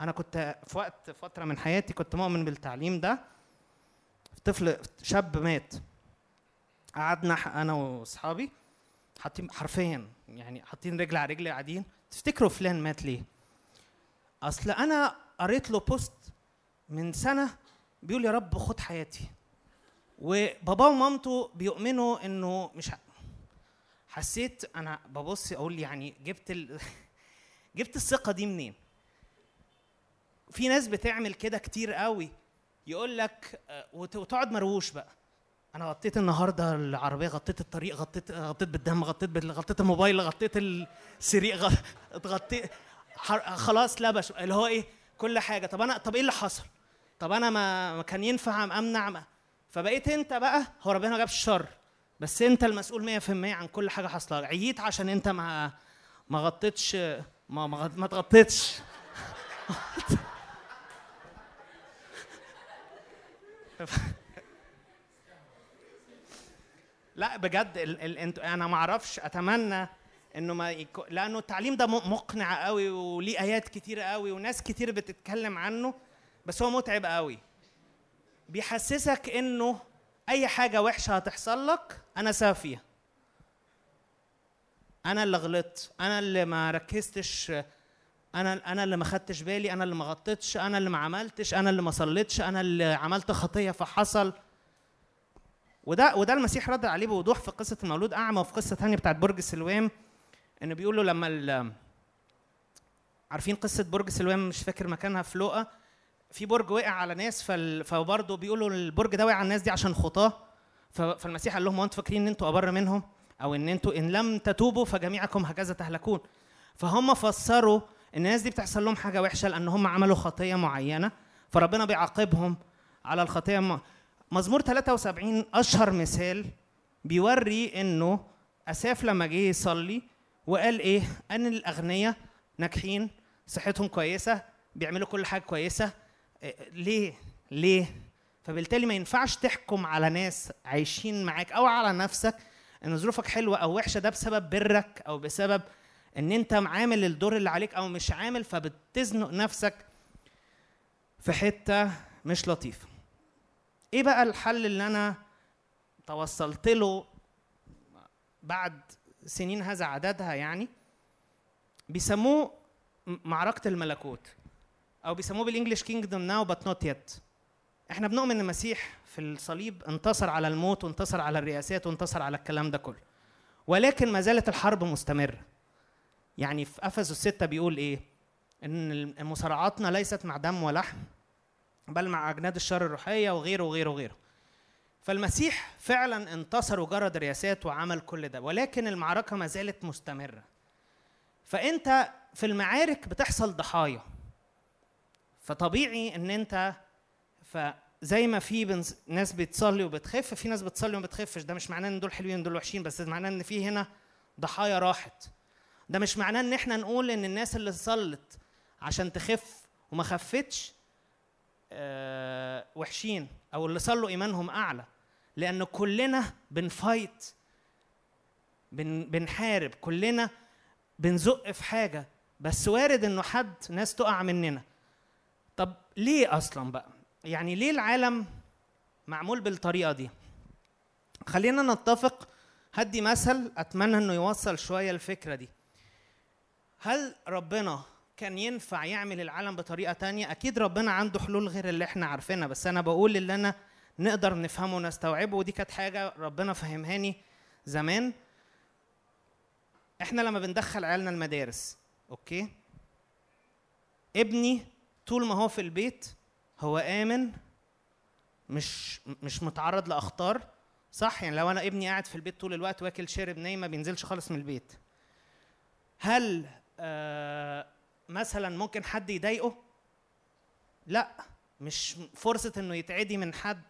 أنا كنت في وقت فترة من حياتي كنت مؤمن بالتعليم ده. طفل شاب مات. قعدنا أنا وأصحابي. حاطين حرفيا يعني حاطين رجل على رجل قاعدين. تفتكروا فلان مات ليه؟ أصل أنا قريت له بوست من سنة بيقول يا رب خد حياتي. وباباه ومامته بيؤمنوا إنه مش ه- حسيت أنا ببص أقول يعني جبت ال... جبت الثقة دي منين؟ في ناس بتعمل كده كتير قوي. يقول لك آه، وت- وتقعد مرووش بقى. أنا غطيت النهارده العربية غطيت الطريق غطيت غطيت بالدم غطيت بال... غطيت الموبايل غطيت السرير غ... اتغطيت حر... خلاص لبش اللي هو إيه؟ كل حاجة. طب أنا طب إيه اللي حصل؟ طب أنا ما, كان ينفع أمنع ما... فبقيت أنت بقى هو ربنا ما جابش الشر بس أنت المسؤول 100% عن كل حاجة حاصلة عييت عشان أنت ما ما غطيتش ما ما. ما تغطيتش. لا بجد ال... ال... انت... أنا ما أعرفش اتمنى انه ما يكو... لأنه التعليم ده مقنع قوي وليه آيات كتيرة قوي وناس كتير بتتكلم عنه بس هو متعب قوي. بيحسسك انه أي حاجة وحشة هتحصل لك أنا سبب فيها أنا اللي غلطت أنا اللي ما ركزتش أنا أنا اللي ما خدتش بالي أنا اللي ما غطيتش أنا اللي ما عملتش أنا اللي ما صليتش أنا اللي عملت خطية فحصل. وده وده المسيح رد عليه بوضوح في قصة المولود أعمى وفي قصة ثانية بتاعت برج سلوام إنه بيقول له لما عارفين قصة برج سلوام؟ مش فاكر مكانها في لوقا. في برج وقع على ناس فال... فبرضه بيقولوا البرج ده وقع على الناس دي عشان خطاه. ف... فالمسيح قال لهم هو أنتوا فاكرين إن أنتوا أبر منهم؟ أو إن أنتوا إن لم تتوبوا فجميعكم هكذا تهلكون. فهم فسروا الناس دي بتحصل لهم حاجة وحشة لأن هم عملوا خطية معينة فربنا بيعاقبهم على الخطية. مزمور 73 أشهر مثال بيوري إنه أساف لما جه يصلي وقال إيه؟ إن الاغنياء ناجحين صحتهم كويسة بيعملوا كل حاجة كويسة. إيه، ليه؟ ليه؟ فبالتالي ما ينفعش تحكم على ناس عايشين معاك أو على نفسك إن ظروفك حلوة أو وحشة ده بسبب برك أو بسبب إن أنت عامل الدور اللي عليك أو مش عامل فبتزنق نفسك في حتة مش لطيفة. إيه بقى الحل اللي أنا توصلت له بعد سنين هذا عددها يعني؟ بيسموه م- معركة الملكوت أو بيسموه بالـ English kingdom now but not yet إحنا بنؤمن إن المسيح في الصليب انتصر على الموت وانتصر على الرئاسات وانتصر على الكلام ده كله. ولكن ما زالت الحرب مستمرة. يعني في أفسس 6 بيقول إيه؟ إن مصارعاتنا ليست مع دم ولحم. بل مع أجناد الشر الروحية وغيره وغيره وغيره. فالمسيح فعلا انتصر وجرد رياسات وعمل كل ده ولكن المعركة ما زالت مستمرة. فأنت في المعارك بتحصل ضحايا. فطبيعي إن أنت فزي ما في. ناس بتصلي وبتخف في ناس بتصلي وما بتخفش ده مش معناه إن دول حلوين ودول وحشين بس معناه إن في هنا ضحايا راحت. ده مش معناه إن إحنا نقول إن الناس اللي صلت عشان تخف وما خفتش وحشين أو اللي صلوا إيمانهم أعلى لأن كلنا بنفايت بن بنحارب كلنا بنزق في حاجة بس وارد إنه حد ناس تقع مننا. طب ليه أصلا بقى؟ يعني ليه العالم معمول بالطريقة دي؟ خلينا نتفق هدي مثل أتمنى إنه يوصل شوية الفكرة دي. هل ربنا كان ينفع يعمل العالم بطريقة تانية أكيد ربنا عنده حلول غير اللي إحنا عارفينها بس أنا بقول اللي أنا نقدر نفهمه ونستوعبه ودي كانت حاجة ربنا فهمهاني زمان. إحنا لما بندخل عيالنا المدارس أوكي؟ ابني طول ما هو في البيت هو آمن مش مش متعرض لأخطار صح؟ يعني لو أنا ابني قاعد في البيت طول الوقت واكل شارب نايم ما بينزلش خالص من البيت. هل آه مثلا ممكن حد يضايقه؟ لا مش فرصة إنه يتعدي من حد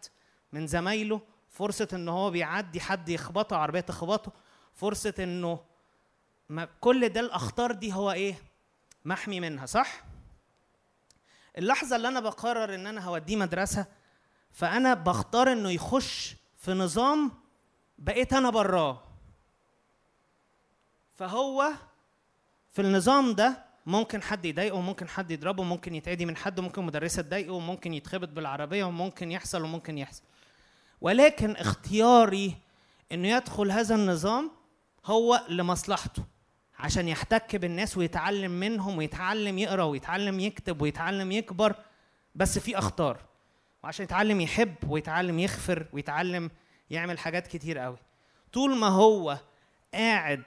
من زمايله فرصة إن هو بيعدي حد يخبطه عربية تخبطه فرصة إنه ما كل ده الأخطار دي هو إيه؟ محمي منها صح؟ اللحظة اللي أنا بقرر إن أنا هوديه مدرسة فأنا بختار إنه يخش في نظام بقيت أنا براه. فهو في النظام ده ممكن حد يضايقه ممكن حد يضربه ممكن يتعدي من حد ممكن مدرسة تضايقه ممكن يتخبط بالعربية وممكن يحصل وممكن يحصل. ولكن اختياري إنه يدخل هذا النظام هو لمصلحته عشان يحتك بالناس ويتعلم منهم ويتعلم يقرأ ويتعلم يكتب ويتعلم يكبر. بس في أخطار وعشان يتعلم يحب ويتعلم يغفر ويتعلم يعمل حاجات كتير قوي طول ما هو قاعد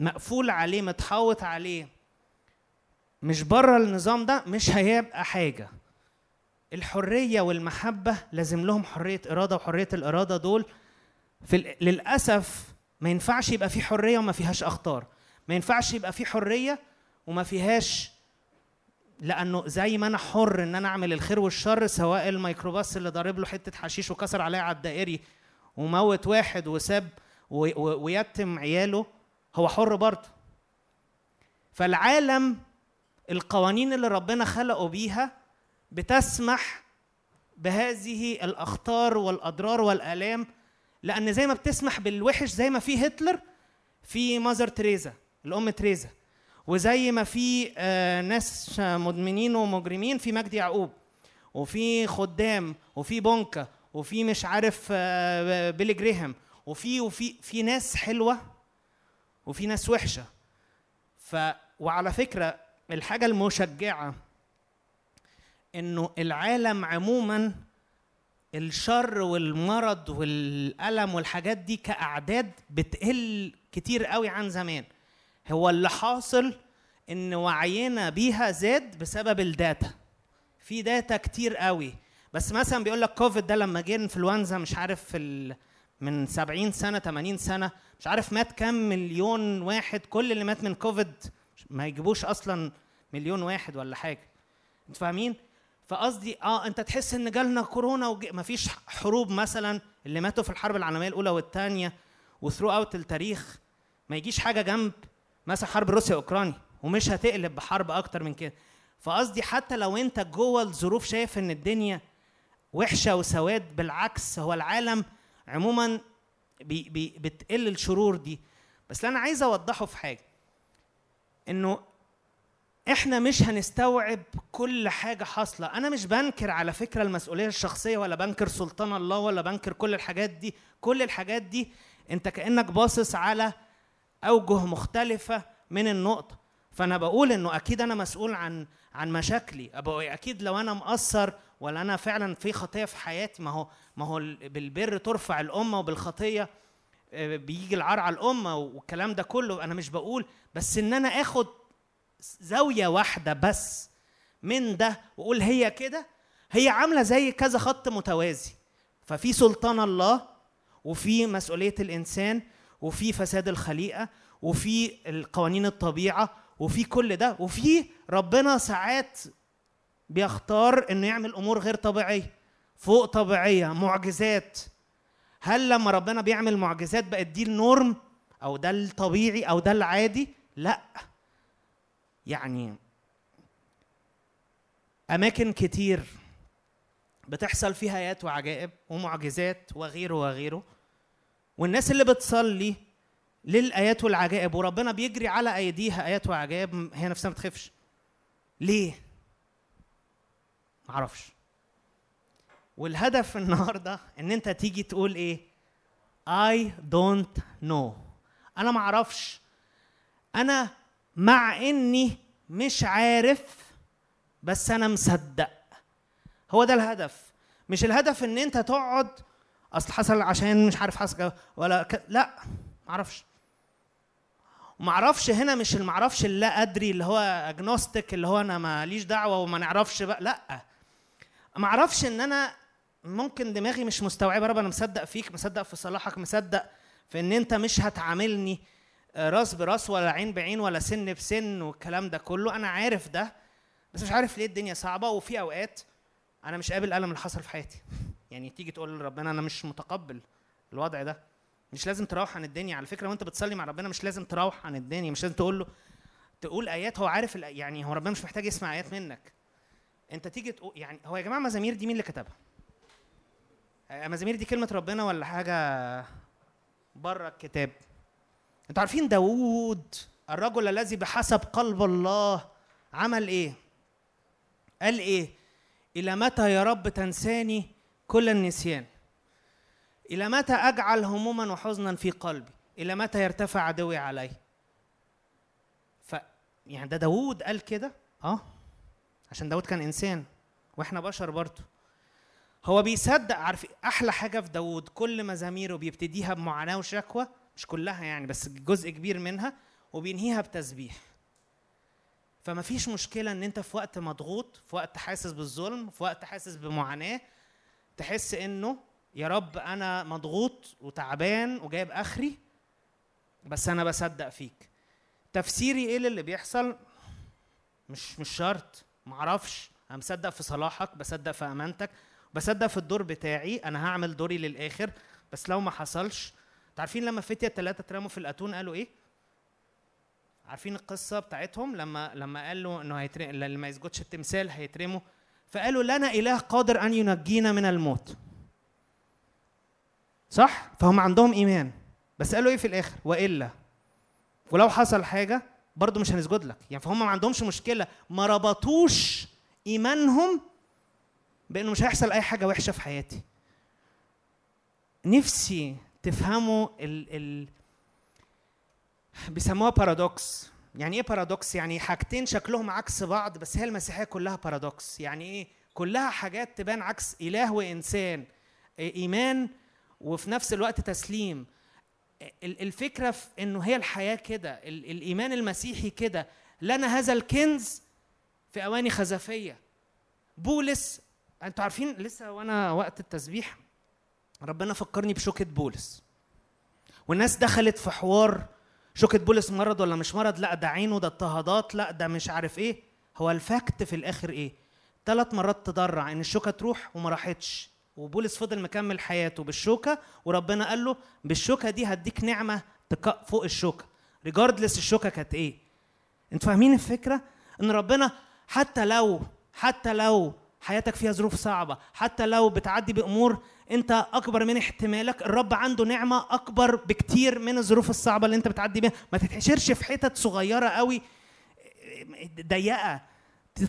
مقفول عليه متحوط عليه مش بره النظام ده مش هيبقى حاجة. الحرية والمحبة لازم لهم حرية إرادة وحرية الإرادة دول. في للأسف ما ينفعش يبقى في حرية وما فيهاش أخطار. ما ينفعش يبقى في حرية وما فيهاش لأنه زي ما أنا حر إن أنا أعمل الخير والشر سواء الميكروباص اللي ضارب له حتة حشيش وكسر عليها على الدائري وموت واحد وساب ويتم عياله هو حر برضه. فالعالم القوانين اللي ربنا خلقه بيها بتسمح بهذه الأخطار والأضرار والآلام لأن زي ما بتسمح بالوحش زي ما في هتلر في ماذر تريزا الأم تريزا وزي ما في آه، ناس مدمنين ومجرمين في مجدي يعقوب وفي خدام وفي بونكا وفي مش عارف آه، بيلي جريهام وفي وفي في ناس حلوة وفي ناس وحشة. ف وعلى فكرة الحاجة المشجعة إنه العالم عموما الشر والمرض والألم والحاجات دي كأعداد بتقل كتير قوي عن زمان. هو اللي حاصل إن وعينا بيها زاد بسبب ال data. في data كتير قوي. بس مثلا بيقول لك كوفيد ده لما جه إنفلونزا مش عارف في ال... من 70 سنة 80 سنة مش عارف مات كام مليون واحد كل اللي مات من كوفيد ما يجيبوش أصلا مليون واحد ولا حاجة. أنتوا فاهمين؟ فقصدي آه أنت تحس إن جالنا كورونا وج... مفيش حروب مثلا اللي ماتوا في الحرب العالمية الأولى والثانيه و throughout التاريخ ما يجيش حاجة جنب مثلا حرب روسيا وأوكرانيا ومش هتقلب بحرب أكتر من كده. فقصدي حتى لو أنت جوه الظروف شايف إن الدنيا وحشة وسواد بالعكس هو العالم عموما بي بي بتقل الشرور دي. بس اللي أنا عايز أوضحه في حاجة. انه إحنا مش هنستوعب كل حاجة حاصلة. أنا مش بنكر على فكرة المسؤولية الشخصية ولا بنكر سلطان الله ولا بنكر كل الحاجات دي. كل الحاجات دي انت كأنك باصص على أوجه مختلفة من النقطة. فأنا بقول إنه أكيد أنا مسؤول عن عن مشاكلي. أكيد لو أنا مقصر ولا أنا فعلا في خطية في حياتي. ما هو ما هو ال- بالبر ترفع الأمة وبالخطية. بيجي العار على الأمة والكلام ده كله أنا مش بقول بس إن أنا آخد زاوية واحدة بس من ده وأقول هي كده هي عاملة زي كذا خط متوازي. ففي سلطان الله وفي مسؤولية الإنسان وفي فساد الخليقة وفي القوانين الطبيعة وفي كل ده وفي ربنا ساعات بيختار إنه يعمل أمور غير طبيعية فوق طبيعية معجزات. هل لما ربنا بيعمل معجزات بقت دي النورم أو ده الطبيعي أو ده العادي؟ لا. يعني أماكن كتير بتحصل فيها ايات وعجائب ومعجزات وغيره وغيره والناس اللي بتصلي للآيات والعجائب وربنا بيجري على أيديها آيات وعجائب هي نفسها ما بتخافش. ليه؟ معرفش والهدف النهارده ان انت تيجي تقول إيه؟ I don't know. أنا معرفش. أنا مع اني مش عارف بس أنا مصدق. هو ده الهدف. مش الهدف ان انت تقعد اصل حصل عشان مش عارف حصل ولا ك... لا معرفش. ومعرفش هنا مش المعرفش اللا أدري اللي هو اجنوستيك اللي هو أنا ماليش دعوة وما نعرفش بقى لا. معرفش إن أنا ممكن دماغي مش مستوعبة. رب أنا مصدق فيك مصدق في صلاحك مصدق في إن أنت مش هتعاملني آه، راس براس ولا عين بعين ولا سن بسن والكلام ده كله. أنا عارف ده بس مش عارف ليه الدنيا صعبة. وفي أوقات أنا مش قابل الالم اللي حصل في حياتي. يعني تيجي تقول لربنا أنا مش متقبل الوضع ده. مش لازم تروح عن الدنيا. على فكرة وأنت بتصلي مع ربنا مش لازم تروح عن الدنيا. مش لازم تقول له تقول آيات. هو عارف يعني هو ربنا مش محتاج يسمع آيات منك. أنت تيجي تقول يعني هو يا جماعة مزامير دي مين اللي كتبها؟ مزامير دي كلمة ربنا ولا حاجة؟ بره الكتاب. أنتوا عارفين داوود الرجل الذي بحسب قلب الله عمل إيه؟ قال إيه؟ إلى متى يا رب تنساني كل النسيان؟ إلى متى أجعل هموما وحزنا في قلبي؟ إلى متى يرتفع عدوي علي؟ ف يعني ده داوود قال كده؟ آه عشان داود كان إنسان وإحنا بشر برضه هو بيصدق عارف أحلى حاجة في داود كل مزاميره بيبتديها بمعاناة وشكوى مش كلها يعني بس جزء كبير منها وبينهيها بتسبيح. فما فيش مشكلة إن أنت في وقت مضغوط في وقت حاسس بالظلم في وقت حاسس بمعاناة تحس إنه يا رب أنا مضغوط وتعبان وجايب آخري بس أنا بصدق فيك. تفسيري إيه للي بيحصل؟ مش مش شرط معرفش. أنا مصدق في صلاحك بصدق في أمانتك بصدق في الدور بتاعي أنا هعمل دوري للآخر بس لو ما حصلش عارفين لما فتية الثلاثة اترموا في الأتون قالوا إيه؟ عارفين القصة بتاعتهم لما لما قالوا إنه هيترم اللي ما يسجدش التمثال هيترموا فقالوا لنا إله قادر أن ينجينا من الموت. صح؟ فهم عندهم إيمان بس قالوا إيه في الآخر؟ وإلا ولو حصل حاجة برضه مش هنسجد لك، يعني فهم ما عندهمش مشكلة ما ربطوش إيمانهم بأنه مش هيحصل أي حاجة وحشة في حياتي. نفسي تفهموا ال ال بيسموها paradox يعني إيه paradox يعني حاجتين شكلهم عكس بعض بس هي المسيحية كلها paradox يعني إيه؟ كلها حاجات تبان عكس إله وإنسان إيمان وفي نفس الوقت تسليم. ال- الفكرة في إنه هي الحياة كده ال- الإيمان المسيحي كده. لنا هذا الكنز في أواني خزفية. بولس أنتوا عارفين لسه وأنا وقت التسبيح ربنا فكرني بشوكة بولس. والناس دخلت في حوار شوكة بولس مرض ولا مش مرض؟ لا ده عينه ده اضطهادات لا ده مش عارف إيه. هو الفاكت في الآخر إيه؟ ثلاث مرات تضرع إن الشوكة تروح وما راحتش. وبولس فضل مكمل حياته بالشوكة وربنا قال له بالشوكة دي هديك نعمة تك- فوق الشوكة. ريجاردلس الشوكة كانت إيه. أنتوا فاهمين الفكرة؟ إن ربنا حتى لو حتى لو حياتك فيها ظروف صعبة. حتى لو بتعدي بأمور أنت أكبر من احتمالك. الرب عنده نعمة أكبر بكتير من الظروف الصعبة اللي أنت بتعدي بيها. ما تتحشرش في حتت صغيرة قوي ضيقة.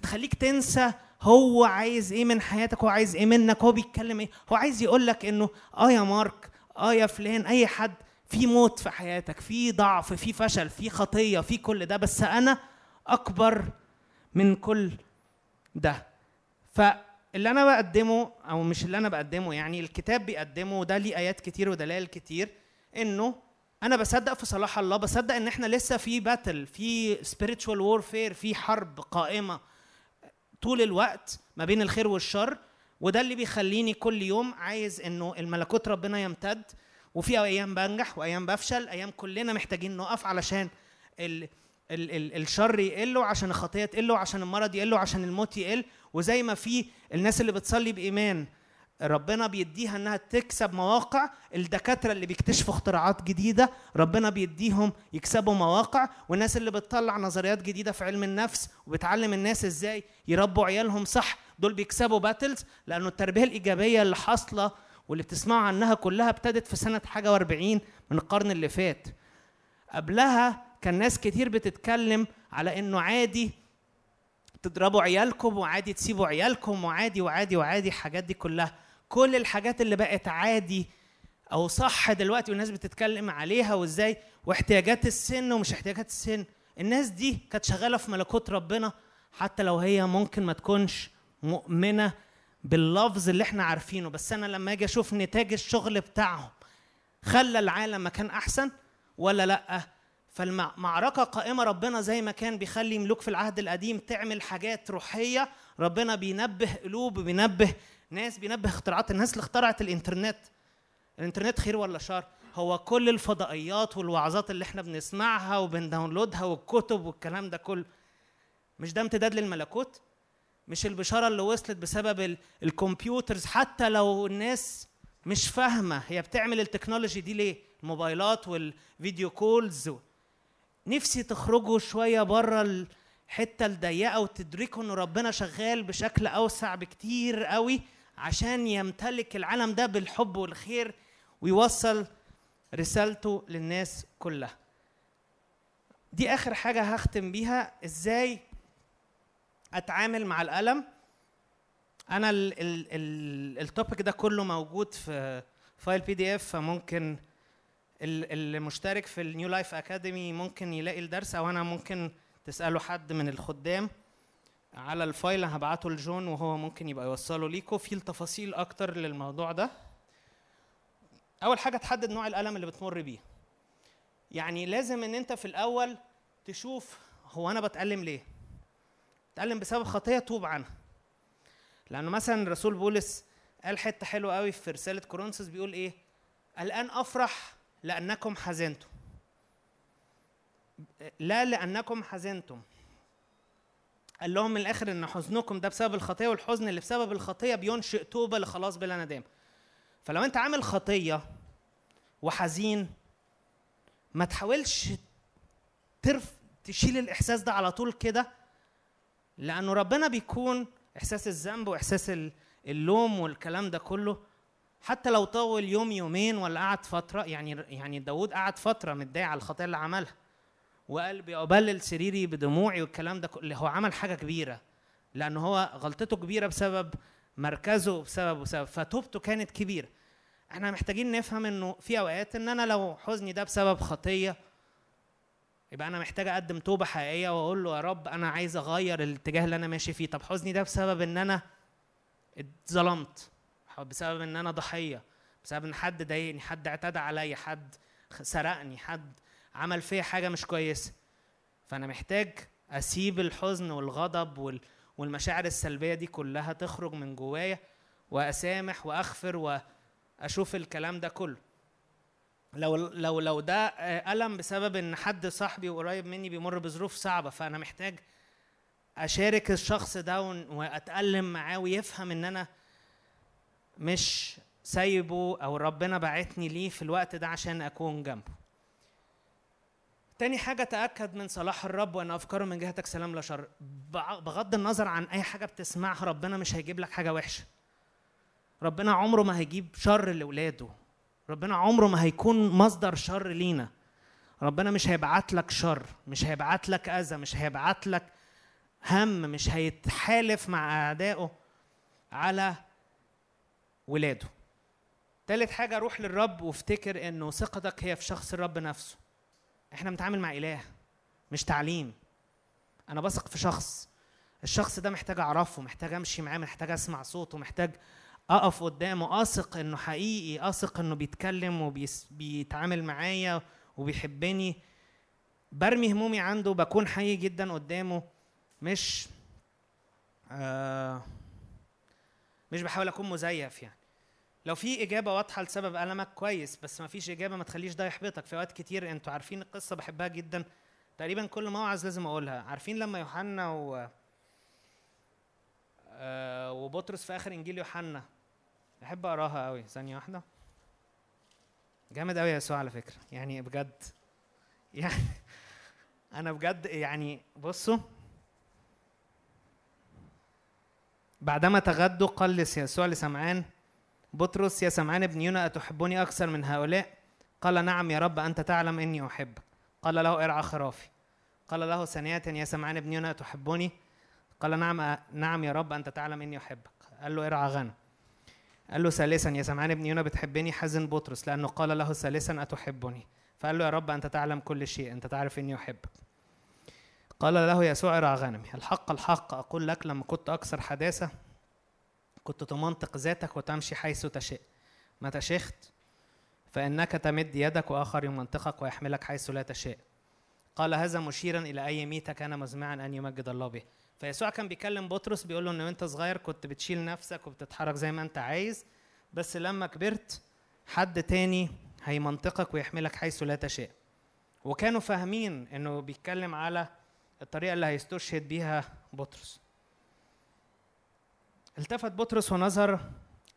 تخليك تنسى هو عايز إيه من حياتك هو عايز إيه منك هو بيتكلم إيه. هو عايز يقول لك إنه آه يا مارك آه يا فلان أي حد. في موت في حياتك في ضعف في فشل في خطية في كل ده. بس أنا أكبر من كل ده. فاللي أنا بقدمه أو مش اللي أنا بقدمه يعني الكتاب بيقدمه وده ليه آيات كتير ودلائل كتير إنه أنا بصدق في صلاح الله بصدق إن إحنا لسه في باتل في spiritual warfare في حرب قائمة طول الوقت ما بين الخير والشر وده اللي بيخليني كل يوم عايز إنه الملكوت ربنا يمتد وفي أيام بنجح وأيام بفشل أيام كلنا محتاجين نقف علشان ال ال ال الشر يقل وعشان الخطية تقل وعشان المرض يقل وعشان الموت يقل. وزي ما في الناس اللي بتصلي بإيمان ربنا بيديها إنها تكسب مواقع. الدكاترة اللي بيكتشفوا اختراعات جديدة ربنا بيديهم يكسبوا مواقع. والناس اللي بتطلع نظريات جديدة في علم النفس وبتعلم الناس إزاي يربوا عيالهم صح دول بيكسبوا باتلز لأنه التربية الإيجابية اللي حاصلة واللي بتسمعوا عنها كلها ابتدت في سنة حاجة و40 من القرن اللي فات. قبلها كان ناس كتير بتتكلم على إنه عادي تضربوا عيالكم وعادي تسيبوا عيالكم وعادي وعادي وعادي الحاجات دي كلها. كل الحاجات اللي بقت عادي أو صح دلوقتي والناس بتتكلم عليها وإزاي واحتياجات السن ومش احتياجات السن. الناس دي كانت شغالة في ملكوت ربنا حتى لو هي ممكن ما تكونش مؤمنة باللفظ اللي إحنا عارفينه. بس أنا لما أجي أشوف نتاج الشغل بتاعهم خلى العالم مكان أحسن ولا لأ؟ فالمعركة قائمة ربنا زي ما كان بيخلي ملوك في العهد القديم تعمل حاجات روحية ربنا بينبه قلوب بينبه ناس بينبه اختراعات. الناس اللي اخترعت الإنترنت. الإنترنت خير ولا شر؟ هو كل الفضائيات والوعظات اللي إحنا بنسمعها وبنداونلودها والكتب والكلام ده كله مش ده امتداد للملكوت؟ مش البشارة اللي وصلت بسبب ال- ال computers؟ حتى لو الناس مش فاهمة هي بتعمل ال technology دي ليه؟ الموبايلات وال video calls. نفسي تخرجوا شوية بره الحتة الضيقة وتدركوا إن ربنا شغال بشكل أوسع بكتير قوي عشان يمتلك العالم ده بالحب والخير ويوصل رسالته للناس كلها. دي آخر حاجة هختم بيها. إزاي أتعامل مع الألم؟ أنا ال ال ال ال topic ده كله موجود في file PDF فممكن ال- المشترك في ال New Life Academy ممكن يلاقي الدرس أو أنا ممكن تسالوا حد من الخدام على ال file هبعته لجون وهو ممكن يبقى يوصله ليكم في التفاصيل أكتر للموضوع ده. أول حاجة تحدد نوع الالم اللي بتمر بيه. يعني لازم إن أنت في الأول تشوف هو أنا بتألم ليه؟ بتألم بسبب خطية توب عنها. لأنه مثلا الرسول بولس قال حتة حلوة قوي في رسالة كورنثوس بيقول إيه؟ الآن أفرح لأنكم حزنتم. لا لأنكم حزنتم. قال لهم من الآخر إن حزنكم ده بسبب الخطية والحزن اللي بسبب الخطية بينشئ توبة لخلاص بلا ندامه فلو أنت عامل خطية وحزين ما تحاولش ترف تشيل الإحساس ده على طول كده لأنه ربنا بيكون إحساس الذنب وإحساس ال- اللوم والكلام ده كله حتى لو طول يوم يومين ولا قعد فترة يعني يعني داود قعد فترة متضايق على الخطية اللي عملها. وقال بيبلل سريري بدموعي والكلام ده كله. هو عمل حاجة كبيرة لأن هو غلطته كبيرة بسبب مركزه بسبب وسبب فتوبته كانت كبيرة. إحنا محتاجين نفهم إنه في أوقات إن أنا لو حزني ده بسبب خطية يبقى أنا محتاج أقدم توبة حقيقية وأقول له يا رب أنا عايز أغير الاتجاه اللي أنا ماشي فيه. طب حزني ده بسبب إن أنا اتظلمت. بسبب إن أنا ضحية بسبب إن حد ضايقني حد اعتدى عليا حد سرقني حد عمل فيا حاجة مش كويسة. فأنا محتاج أسيب الحزن والغضب وال والمشاعر السلبية دي كلها تخرج من جوايا وأسامح وأغفر وأشوف الكلام ده كله. لو لو لو ده ألم بسبب إن حد صاحبي وقريب مني بيمر بظروف صعبة فأنا محتاج أشارك الشخص ده وأتألم معاه ويفهم إن أنا مش سايبه أو ربنا بعتني ليه في الوقت ده عشان أكون جنبه. تاني حاجة تأكد من صلاح الرب وأن أفكاره من جهتك سلام لا شر. بغض النظر عن أي حاجة بتسمعها ربنا مش هيجيب لك حاجة وحشة. ربنا عمره ما هيجيب شر لولاده ربنا عمره ما هيكون مصدر شر لينا. ربنا مش هيبعت لك شر مش هيبعت لك أذى مش هيبعت لك هم مش هيتحالف مع أعدائه على ولاده. تالت حاجة روح للرب وافتكر إنه ثقتك هي في شخص الرب نفسه. إحنا بنتعامل مع إله مش تعليم. أنا بثق في شخص. الشخص ده محتاج أعرفه محتاج أمشي معاه محتاج أسمع صوته محتاج أقف قدامه أثق إنه حقيقي أثق إنه بيتكلم وبيتعامل معايا وبيحبني. برمي همومي عنده بكون حقيقي جدا قدامه. مش آه مش بحاول أكون مزيف يعني. لو في إجابة واضحة لسبب ألمك كويس بس ما فيش إجابة ما تخليش ده يحبطك. في أوقات كتير أنتوا عارفين القصة بحبها جدا. تقريبا كل موعظ لازم أقولها. عارفين لما يوحنا و آه وبطرس في آخر إنجيل يوحنا؟ بحب أقراها قوي ثانية واحدة. جامد يا يسوع على فكرة. يعني بجد. يعني أنا بجد يعني بصوا. بعدما تغدوا قال يسوع لسمعان. بطرس يا سمعان ابن يونا أتحبني أكثر من هؤلاء؟ قال نعم يا رب أنت تعلم إني أحبك قال له ارعى خرافي. قال له ثانية يا سمعان ابن يونا أتحبني؟ قال نعم نعم يا رب أنت تعلم إني أحبك. قال له ارعى غنم. قال له ثالثا يا سمعان ابن يونا بتحبني؟ حزن بطرس لأنه قال له ثالثا أتحبني. فقال له يا رب أنت تعلم كل شيء أنت تعرف إني أحبك. قال له يسوع ارعى غنمي. الحق الحق أقول لك لما كنت أكثر حداثة كنت تمنطق ذاتك وتمشي حيث تشاء. متى شخت فإنك تمد يدك وآخر يمنطقك ويحملك حيث لا تشاء. قال هذا مشيرا إلى أي ميتة كان مزمعا أن يمجد الله به. فيسوع كان بيكلم بطرس بيقول له إن وأنت صغير كنت بتشيل نفسك وبتتحرك زي ما أنت عايز بس لما كبرت حد تاني هيمنطقك ويحملك حيث لا تشاء. وكانوا فاهمين إنه بيتكلم على الطريقة اللي هيستشهد بيها بطرس. التفت بطرس ونظر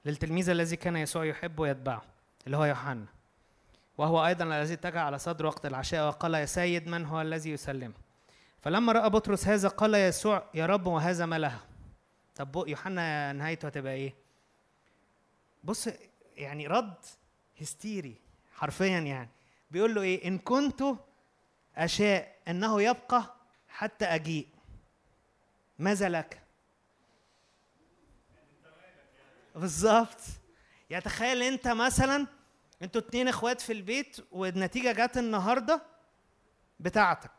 للتلميذ الذي كان يسوع يحبه ويتبعه اللي هو يوحنا. وهو أيضا الذي اتجه على صدر وقت العشاء وقال يا سيد من هو الذي يسلمه فلما رأى بطرس هذا قال يسوع يا رب وهذا ما لها. طب يوحنا نهايته هتبقى إيه؟ بص يعني رد هستيري حرفيا يعني. بيقول له إيه؟ إن كنت أشاء إنه يبقى حتى أجيء. ماذا لك؟ بالظبط. يعني تخيل انت مثلا أنتوا اتنين اخوات في البيت والنتيجة جت النهارده بتاعتك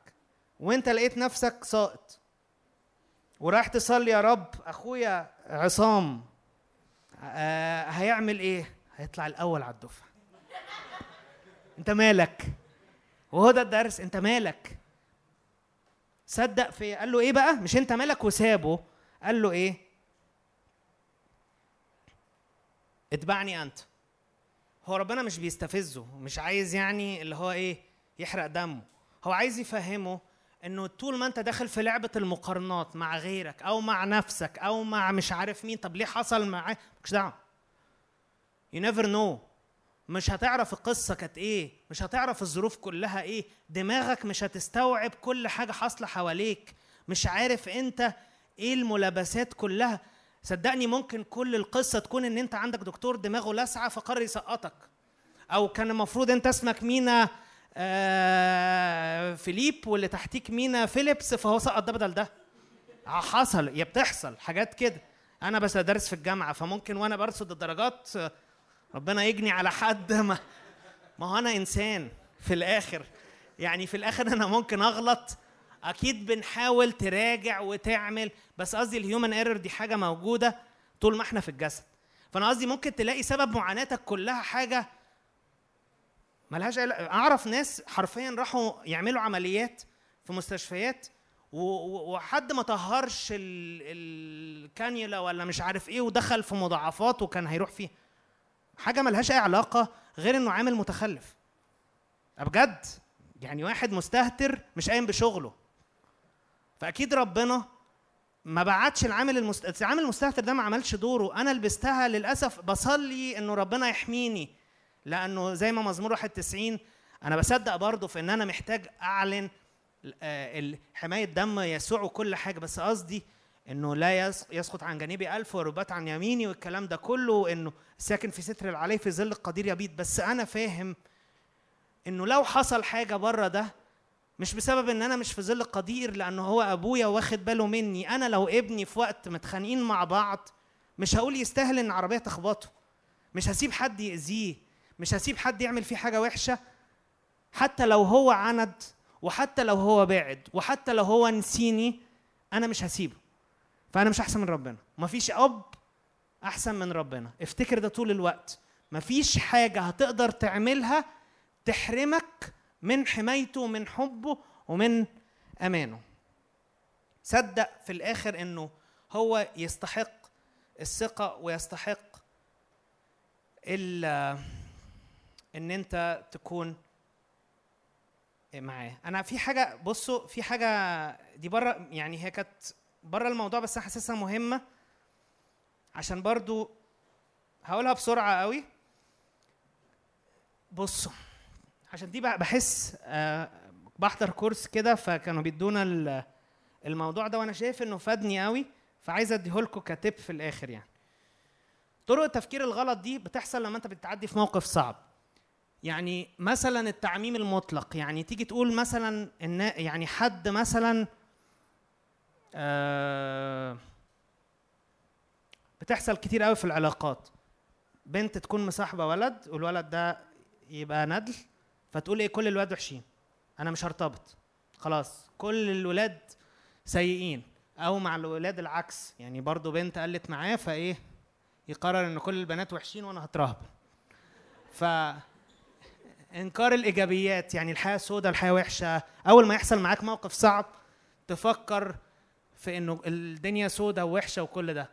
وانت لقيت نفسك ساقط. ورايح تصلي يا رب أخويا عصام آه هيعمل إيه؟ هيطلع الأول على الدفعة. أنت مالك؟ وهو ده الدرس أنت مالك؟ صدق في قال له إيه بقى؟ مش أنت مالك وسابه. قال له إيه؟ اتبعني انت. هو ربنا مش بيستفزه مش عايز يعني اللي هو إيه يحرق دمه. هو عايز يفهمه انه طول ما انت داخل في لعبة المقارنات مع غيرك أو مع نفسك أو مع مش عارف مين طب ليه حصل معاه مش دعوة. You never know. مش هتعرف القصة كانت إيه مش هتعرف الظروف كلها إيه. دماغك مش هتستوعب كل حاجة حاصلة حواليك. مش عارف انت إيه الملابسات كلها. صدقني ممكن كل القصة تكون إن أنت عندك دكتور دماغه لاسعة فقرر يسقطك. أو كان المفروض أنت اسمك مينا آه فيليب واللي تحتيك مينا فيليبس فهو سقط ده بدل ده. حصل يا بتحصل حاجات كده. أنا بس ادرس في الجامعة فممكن وأنا برصد الدرجات آه، ربنا يجني على حد ما. ما هو أنا إنسان في الآخر. يعني في الآخر أنا ممكن أغلط أكيد بنحاول تراجع وتعمل بس قصدي ال human error دي حاجة موجودة طول ما إحنا في الجسد. فأنا قصدي ممكن تلاقي سبب معاناتك كلها حاجة ملهاش. أعرف ناس حرفيا راحوا يعملوا عمليات في مستشفيات وحد ما طهرش ال- الكانيولا ولا مش عارف إيه ودخل في مضاعفات وكان هيروح فيه حاجة ملهاش أي علاقة غير إنه عامل متخلف. بجد يعني واحد مستهتر مش قايم بشغله. فأكيد ربنا ما بعتش العامل المست... العامل المستهتر ده ما عملش دوره. أنا لبستها للأسف بصلي إنه ربنا يحميني لأنه زي ما مزمور 91 أنا بصدق برضه في إن أنا محتاج أعلن آه، حماية دم يسوع وكل حاجة. بس قصدي إنه لا يس- يسقط عن جانبي ألف وربات عن يميني والكلام ده كله وإنه ساكن في ستر العلي في ظل القدير يبيت. بس أنا فاهم إنه لو حصل حاجة بره ده مش بسبب إن أنا مش في ظل القدير لأنه هو أبويا واخد باله مني. أنا لو ابني في وقت متخانقين مع بعض مش هقول يستاهل إن عربيه تخبطه. مش هسيب حد يأذيه. مش هسيب حد يعمل فيه حاجة وحشة. حتى لو هو عند وحتى لو هو بعد وحتى لو هو نسيني أنا مش هسيبه. فأنا مش أحسن من ربنا. مفيش أب أحسن من ربنا. افتكر ده طول الوقت. مفيش حاجة هتقدر تعملها تحرمك من حمايته ومن حبه ومن أمانه. صدق في الآخر إنه هو يستحق الثقة ويستحق ال- إن أنت تكون معاه. أنا في حاجة بصوا في حاجة دي بره يعني هي كانت بره الموضوع بس أنا حاسسها مهمة عشان برضو هقولها بسرعة قوي. بصوا. عشان دي بحس آه، بحضر كورس كده فكانوا بيدونا ال- الموضوع ده وأنا شايف إنه فادني قوي فعايز اديهولكوا كتip في الآخر يعني. طرق التفكير الغلط دي بتحصل لما أنت بتعدي في موقف صعب. يعني مثلا التعميم المطلق يعني تيجي تقول مثلا إن يعني حد مثلا آه بتحصل كتير قوي في العلاقات. بنت تكون مصاحبة ولد والولد ده يبقى ندل. فتقول إيه؟ كل الولاد وحشين. أنا مش هرتبط. خلاص. كل الولاد سيئين. أو مع الولاد العكس. يعني برضو بنت قالت معاه فإيه؟ يقرر إن كل البنات وحشين وأنا هترهبن ف إنكار الإيجابيات. يعني الحياة سودة الحياة وحشة. أول ما يحصل معاك موقف صعب تفكر في إنه الدنيا سودة ووحشة وكل ده.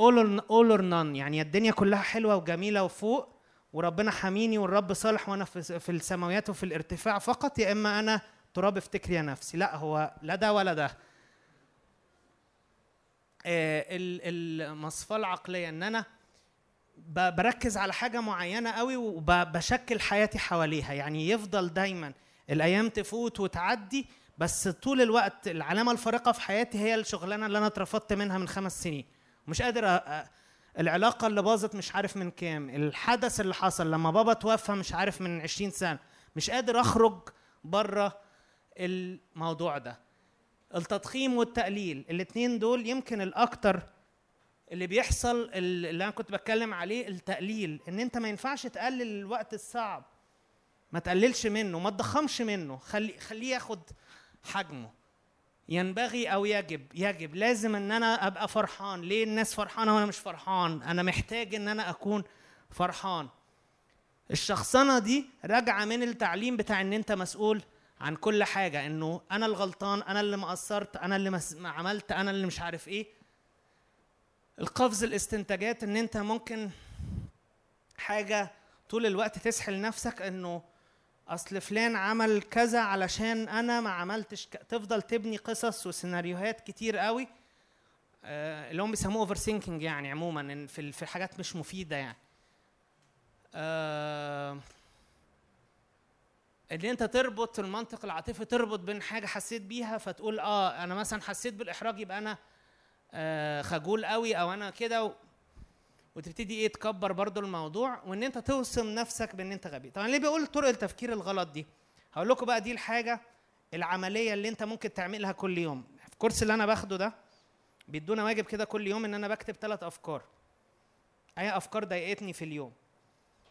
All or, none. يعني الدنيا كلها حلوة وجميلة وفوق. وربنا حاميني والرب صالح وأنا في, السماويات وفي الارتفاع فقط يا إما أنا تراب افتكر يا نفسي. لا هو لا ده ولا ده. آه، ال- المصفاه العقلية إن أنا بركز على حاجة معينة قوي وبشكل حياتي حواليها. يعني يفضل دايما الأيام تفوت وتعدي بس طول الوقت العلامة الفارقة في حياتي هي الشغلانة اللي أنا اترفضت منها من خمس سنين. مش قادر أ... العلاقة اللي باظت مش عارف من كام الحدث اللي حصل لما بابا توفى مش عارف من 20 سنة مش قادر أخرج بره الموضوع ده. التضخيم والتقليل الاتنين دول يمكن الأكتر اللي بيحصل اللي أنا كنت بتكلم عليه التقليل إن أنت ما ينفعش تقلل الوقت الصعب. ما تقللش منه ما تضخمش منه خلي خليه ياخد حجمه. ينبغي أو يجب يجب لازم إن أنا أبقى فرحان. ليه الناس فرحانة وأنا مش فرحان؟ أنا محتاج إن أنا أكون فرحان. الشخصنة دي راجعة من التعليم بتاع إن أنت مسؤول عن كل حاجة إنه أنا الغلطان أنا اللي مقصرت أنا اللي ما عملت أنا اللي مش عارف إيه. القفز الاستنتاجات إن أنت ممكن حاجة طول الوقت تسحل نفسك إنه أصل فلان عمل كذا علشان أنا ما عملتش ك... تفضل تبني قصص وسيناريوهات كتير قوي آه، اللي هم بيسموه overthinking يعني عموما إن في في حاجات مش مفيدة يعني آه، ان أنت تربط المنطق العاطفي تربط بين حاجة حسيت بيها فتقول آه أنا مثلا حسيت بالإحراج يبقى أنا آه، خجول قوي أو أنا كده. وتبتدي إيه تكبر برضو الموضوع وان انت توصم نفسك بان انت غبي. طبعا ليه بقول طرق التفكير الغلط دي؟ هقول لكم بقى دي الحاجة العملية اللي انت ممكن تعملها كل يوم. في الكورس اللي أنا باخده ده بيدونا واجب كده كل يوم ان أنا بكتب ثلاث افكار. اي افكار ضايقتني في اليوم.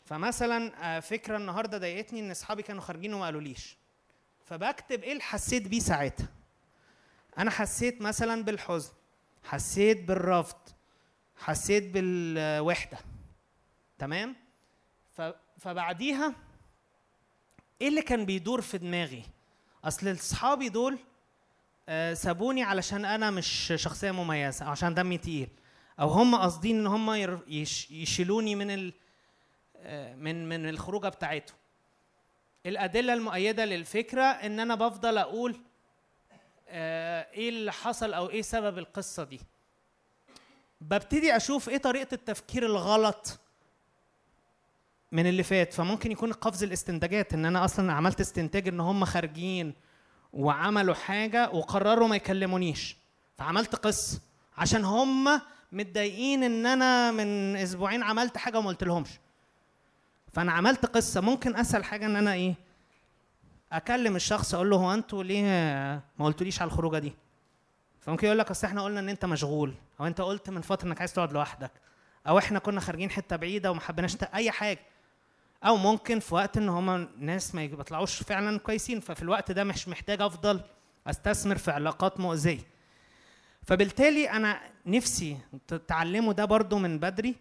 فمثلا آه، فكرة النهارده ضايقتني ان اصحابي كانوا خارجين وما قالوليش. فبكتب إيه اللي حسيت بيه ساعتها؟ أنا حسيت مثلا بالحزن حسيت بالرفض حسيت بالوحدة تمام. فبعديها إيه اللي كان بيدور في دماغي أصل أصحابي دول آه، سابوني علشان أنا مش شخصية مميزة عشان دمي تقيل أو هم قاصدين إن هم يشيلوني من. آه، من من الخروجة بتاعتهم الأدلة المؤيدة للفكرة إن أنا بفضل أقول آه، إيه اللي حصل أو إيه سبب القصة دي ببتدي أشوف إيه طريقة التفكير الغلط من اللي فات. فممكن يكون قفز الاستنتاجات إن أنا أصلا عملت استنتاج إن هم خارجين وعملوا حاجة وقرروا ما يكلمونيش. فعملت قصه عشان هم متضايقين إن أنا من أسبوعين عملت حاجة وما قلتلهمش. فأنا عملت قصة. ممكن اسهل حاجة إن أنا إيه أكلم الشخص أقول له هو أنتوا ليه ما قلتوليش على الخروجة دي؟ فممكن يقول لك أصل إحنا قلنا إن أنت مشغول أو أنت قلت من فترة إنك عايز تقعد لوحدك أو إحنا كنا خارجين حتة بعيدة وما حبيناش أي حاجة. أو ممكن في وقت إن هما ناس ما بيطلعوش فعلا كويسين ففي الوقت ده مش محتاج أفضل أستثمر في علاقات مؤذية. فبالتالي أنا نفسي تتعلموا ده برضو من بدري.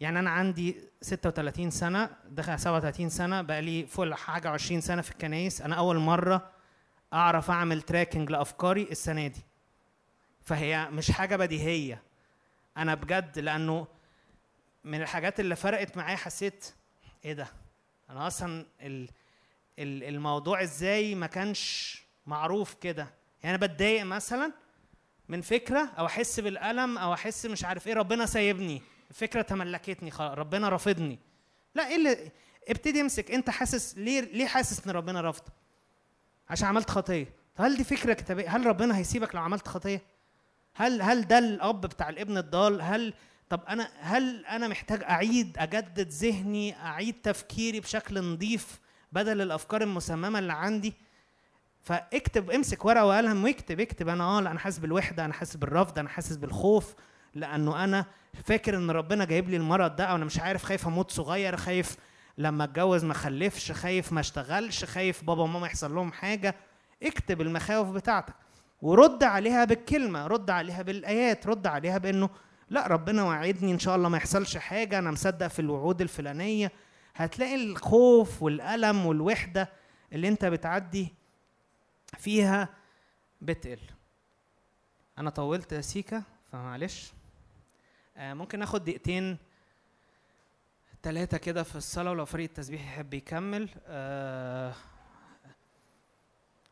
يعني أنا عندي 36 سنة داخل 37 سنة بقى لي فوق حاجة 20 سنة في الكنايس أنا أول مرة أعرف أعمل tracking لأفكاري السنة دي. فهي مش حاجة بديهية. أنا بجد لأنه من الحاجات اللي فرقت معايا حسيت إيه ده؟ أنا أصلا ال ال الموضوع إزاي ما كانش معروف كده؟ يعني أنا بتضايق مثلا من فكرة أو أحس بالألم أو أحس مش عارف إيه ربنا سايبني. الفكرة تملكتني ربنا رافضني. لا إيه اللي ابتدي امسك. أنت حاسس ليه ليه حاسس إن ربنا رافضك عشان عملت خطية. هل دي فكرة كتابية؟ هل ربنا هيسيبك لو عملت خطية؟ هل هل ده الأب بتاع الابن الضال؟ هل طب أنا هل أنا محتاج أعيد أجدد ذهني أعيد تفكيري بشكل نظيف بدل الأفكار المسممة اللي عندي؟ فاكتب امسك ورقة وقلم واكتب اكتب. أنا آه أنا حاسس بالوحدة أنا حاسس بالرفض أنا حاسس بالخوف لأنه أنا فاكر إن ربنا جايب لي المرض ده أو أنا مش عارف خايف أموت صغير خايف لما أتجوز ما أخلفش خايف ما أشتغلش خايف بابا وماما يحصل لهم حاجة. اكتب المخاوف بتاعتك. ورد عليها بالكلمة رد عليها بالآيات رد عليها بإنه لا ربنا وعدني إن شاء الله ما يحصلش حاجة أنا مصدق في الوعود الفلانية. هتلاقي الخوف والألم والوحدة اللي أنت بتعدي فيها بتقل. أنا طولت يا سيكا فمعلش. آه ممكن ناخد دقيقتين ثلاثة كده في الصلاة ولو فريق التسبيح يحب يكمل. آه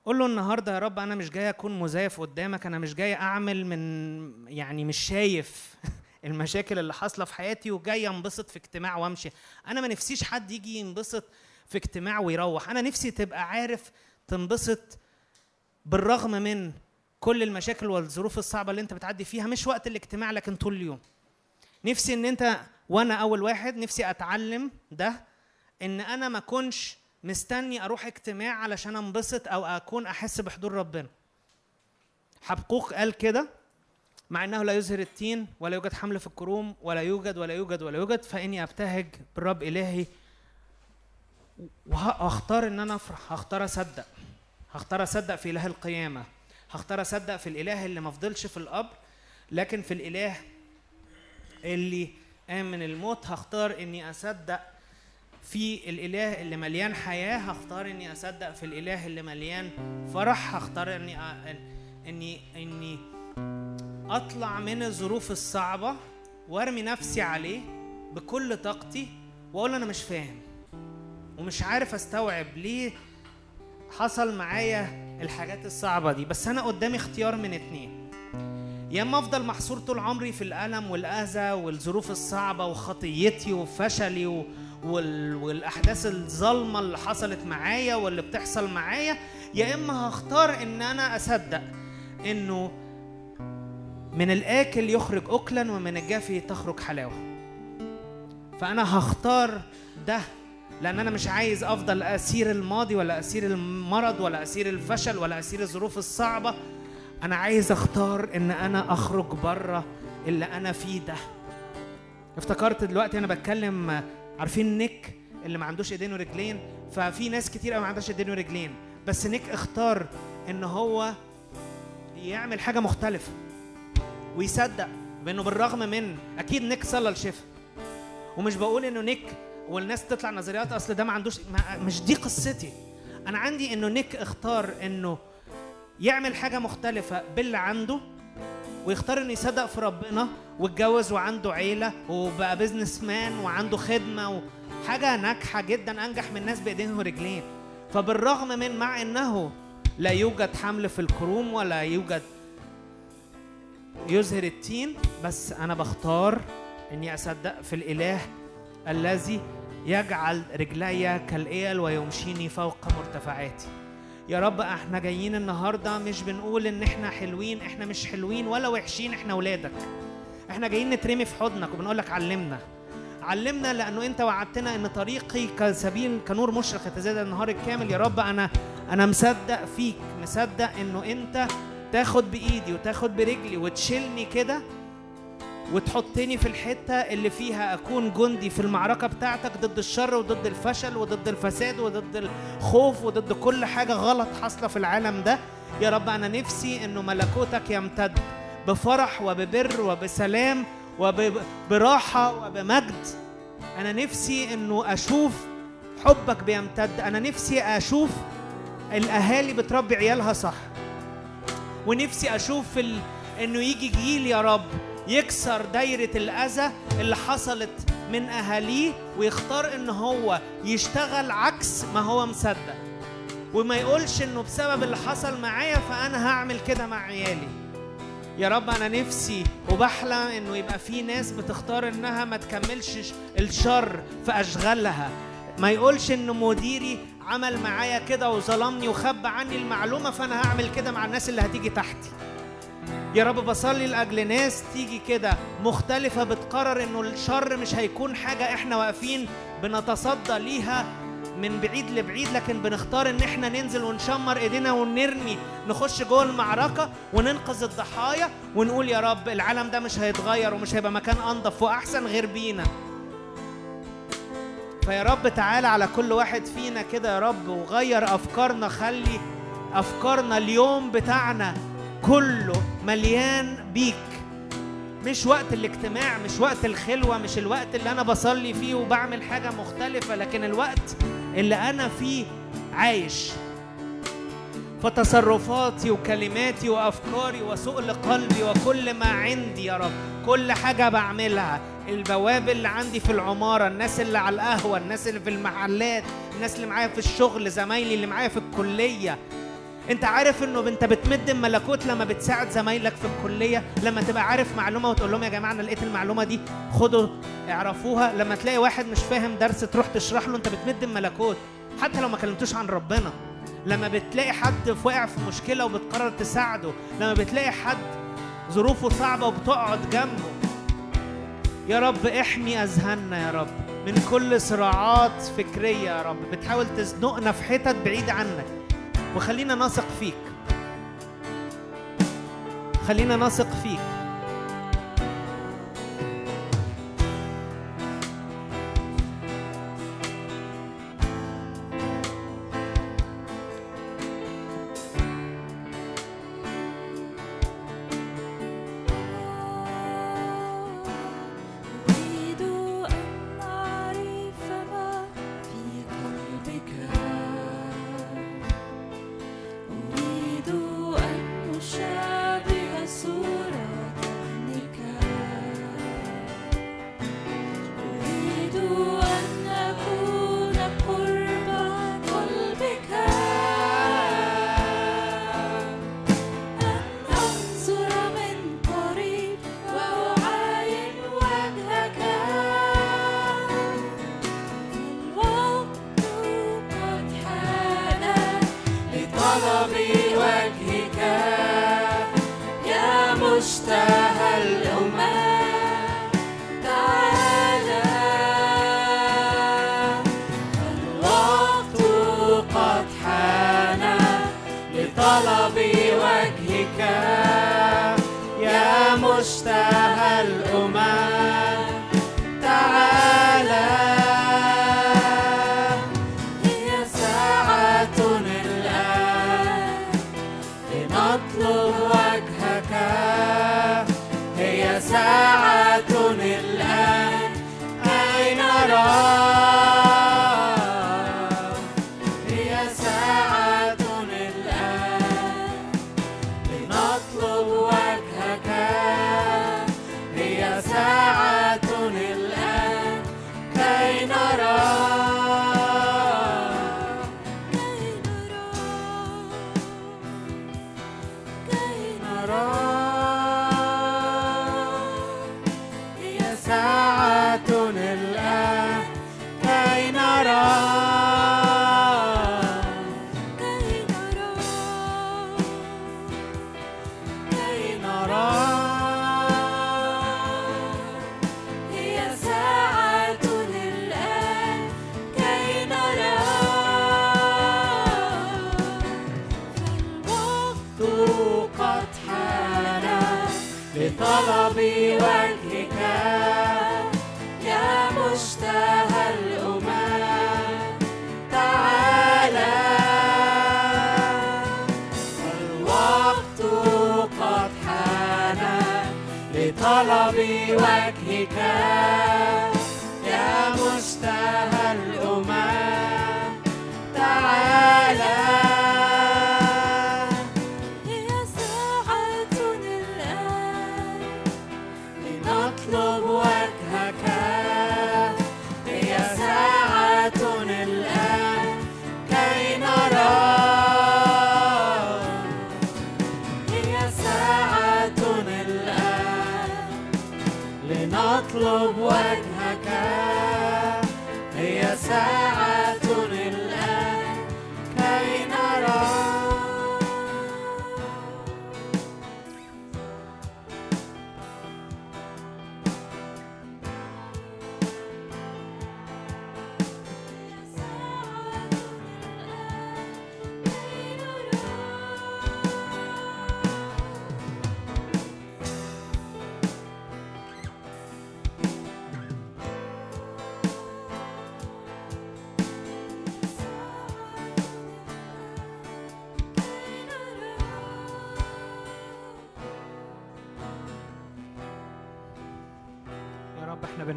قول له النهارده يا رب أنا مش جاي أكون مزيف قدامك أنا مش جاي أعمل من يعني مش شايف المشاكل اللي حاصلة في حياتي وجاي أنبسط في اجتماع وأمشي. أنا ما نفسيش حد يجي ينبسط في اجتماع ويروح. أنا نفسي تبقى عارف تنبسط بالرغم من كل المشاكل والظروف الصعبة اللي أنت بتعدي فيها مش وقت الاجتماع لكن طول اليوم. نفسي إن أنت وأنا أول واحد نفسي أتعلم ده إن أنا ما أكونش مستني أروح اجتماع علشان انبسط أو أكون أحس بحضور ربنا. حبقوق قال كده مع إنه لا يزهر التين ولا يوجد حمل في الكروم ولا يوجد ولا يوجد ولا يوجد فإني أبتهج بالرب إلهي وهختار إن أنا أفرح هختار أصدق هختار أصدق في إله القيامة هختار أصدق في الإله اللي ما فضلش في القبر لكن في الإله اللي قام من الموت هختار إني أصدق في الإله اللي مليان حياة هختار إني أصدق في الإله اللي مليان فرح هختار إني. إني إني أطلع من الظروف الصعبة وأرمي نفسي عليه بكل طاقتي وأقول أنا مش فاهم ومش عارف أستوعب ليه حصل معايا الحاجات الصعبة دي بس أنا قدامي اختيار من اتنين يا إما أفضل محصور طول عمري في الألم والأذى والظروف الصعبة وخطيتي وفشلي و... وال... والأحداث الظالمة اللي حصلت معايا واللي بتحصل معايا يا إما هختار إن أنا أصدق إنه من الآكل يخرج اكلا ومن الجافي تخرج حلاوة. فأنا هختار ده لأن أنا مش عايز أفضل أسير الماضي ولا أسير المرض ولا أسير الفشل ولا أسير الظروف الصعبة. أنا عايز أختار إن أنا أخرج بره اللي أنا فيه ده. افتكرت دلوقتي أنا بتكلم عارفين نيك اللي ما عندوش ايدين ورجلين؟ ففي ناس كتير قوي ما عندهاش ايدين ورجلين. بس نيك اختار ان هو يعمل حاجة مختلفة ويصدق بانه بالرغم من أكيد نيك صلى الشفاء ومش بقول انه نيك والناس تطلع نظريات اصل ده ما عندوش ما مش دي قصتي. أنا عندي انه نيك اختار انه يعمل حاجة مختلفة باللي عنده ويختار إنه يصدق في ربنا واتجوز وعنده عيلة وبقى businessman وعنده خدمة وحاجة ناجحة جدا أنجح من الناس بايديهم ورجلين. فبالرغم من مع إنه لا يوجد حمل في الكروم ولا يوجد يزهر التين بس أنا بختار إني أصدق في الإله الذي يجعل رجلي كالإيل ويمشيني فوق مرتفعاتي. يا رب إحنا جايين النهارده مش بنقول ان إحنا حلوين إحنا مش حلوين ولا وحشين إحنا ولادك. إحنا جايين نترمي في حضنك وبنقول لك علمنا. علمنا لأنه انت وعدتنا ان طريقي كسبيل كنور مشرق يتزاد النهار الكامل. يا رب أنا أنا مصدق فيك مصدق انه انت تاخد بإيدي وتاخد برجلي وتشيلني كده وتحطني في الحتة اللي فيها أكون جندي في المعركة بتاعتك ضد الشر وضد الفشل وضد الفساد وضد الخوف وضد كل حاجة غلط حاصلة في العالم ده. يا رب أنا نفسي إنه ملكوتك يمتد بفرح وببر وبسلام وبراحة وبمجد. أنا نفسي إنه أشوف حبك بيمتد. أنا نفسي أشوف الأهالي بتربي عيالها صح. ونفسي أشوف ال... إنه يجي جيل يا رب يكسر دايرة الأذى اللي حصلت من أهاليه ويختار إن هو يشتغل عكس ما هو مصدق. وما يقولش إنه بسبب اللي حصل معايا فأنا هعمل كده مع عيالي. يا رب أنا نفسي وبحلم إنه يبقى في ناس بتختار إنها ما تكملش الشر في أشغالها. ما يقولش إن مديري عمل معايا كده وظلمني وخبى عني المعلومة فأنا هعمل كده مع الناس اللي هتيجي تحتي. يا رب بصلي لأجل ناس تيجي كده مختلفة بتقرر إنه الشر مش هيكون حاجة إحنا واقفين بنتصدى ليها من بعيد لبعيد لكن بنختار إن إحنا ننزل ونشمر إيدينا ونرمي نخش جوه المعركة وننقذ الضحايا ونقول يا رب العالم ده مش هيتغير ومش هيبقى مكان أنضف وأحسن غير بينا. فيا رب تعالى على كل واحد فينا كده يا رب وغير أفكارنا خلي أفكارنا اليوم بتاعنا كله مليان بيك. مش وقت الاجتماع مش وقت الخلوة مش الوقت اللي أنا بصلي فيه وبعمل حاجة مختلفة لكن الوقت اللي أنا فيه عايش. فتصرفاتي وكلماتي وأفكاري وسؤل قلبي وكل ما عندي يا رب. كل حاجة بعملها. البواب اللي عندي في العمارة الناس اللي على القهوة الناس اللي في المحلات الناس اللي معايا في الشغل زمايلي اللي معايا في الكلية. انت عارف انه انت بتمد الملكوت لما بتساعد زمايلك في الكلية لما تبقى عارف معلومة وتقول لهم يا جماعة أنا لقيت المعلومة دي خدوا اعرفوها. لما تلاقي واحد مش فاهم درس تروح تشرح له انت بتمد الملكوت. حتى لو ما كلمتوش عن ربنا. لما بتلاقي حد واقع في مشكلة وبتقرر تساعده لما بتلاقي حد ظروفه صعبة وبتقعد جنبه. يا رب احمي أذهاننا يا رب من كل صراعات فكرية يا رب. بتحاول تزنقنا في حتت بعيد عنك. وخلينا نثق فيك. خلينا نثق فيك.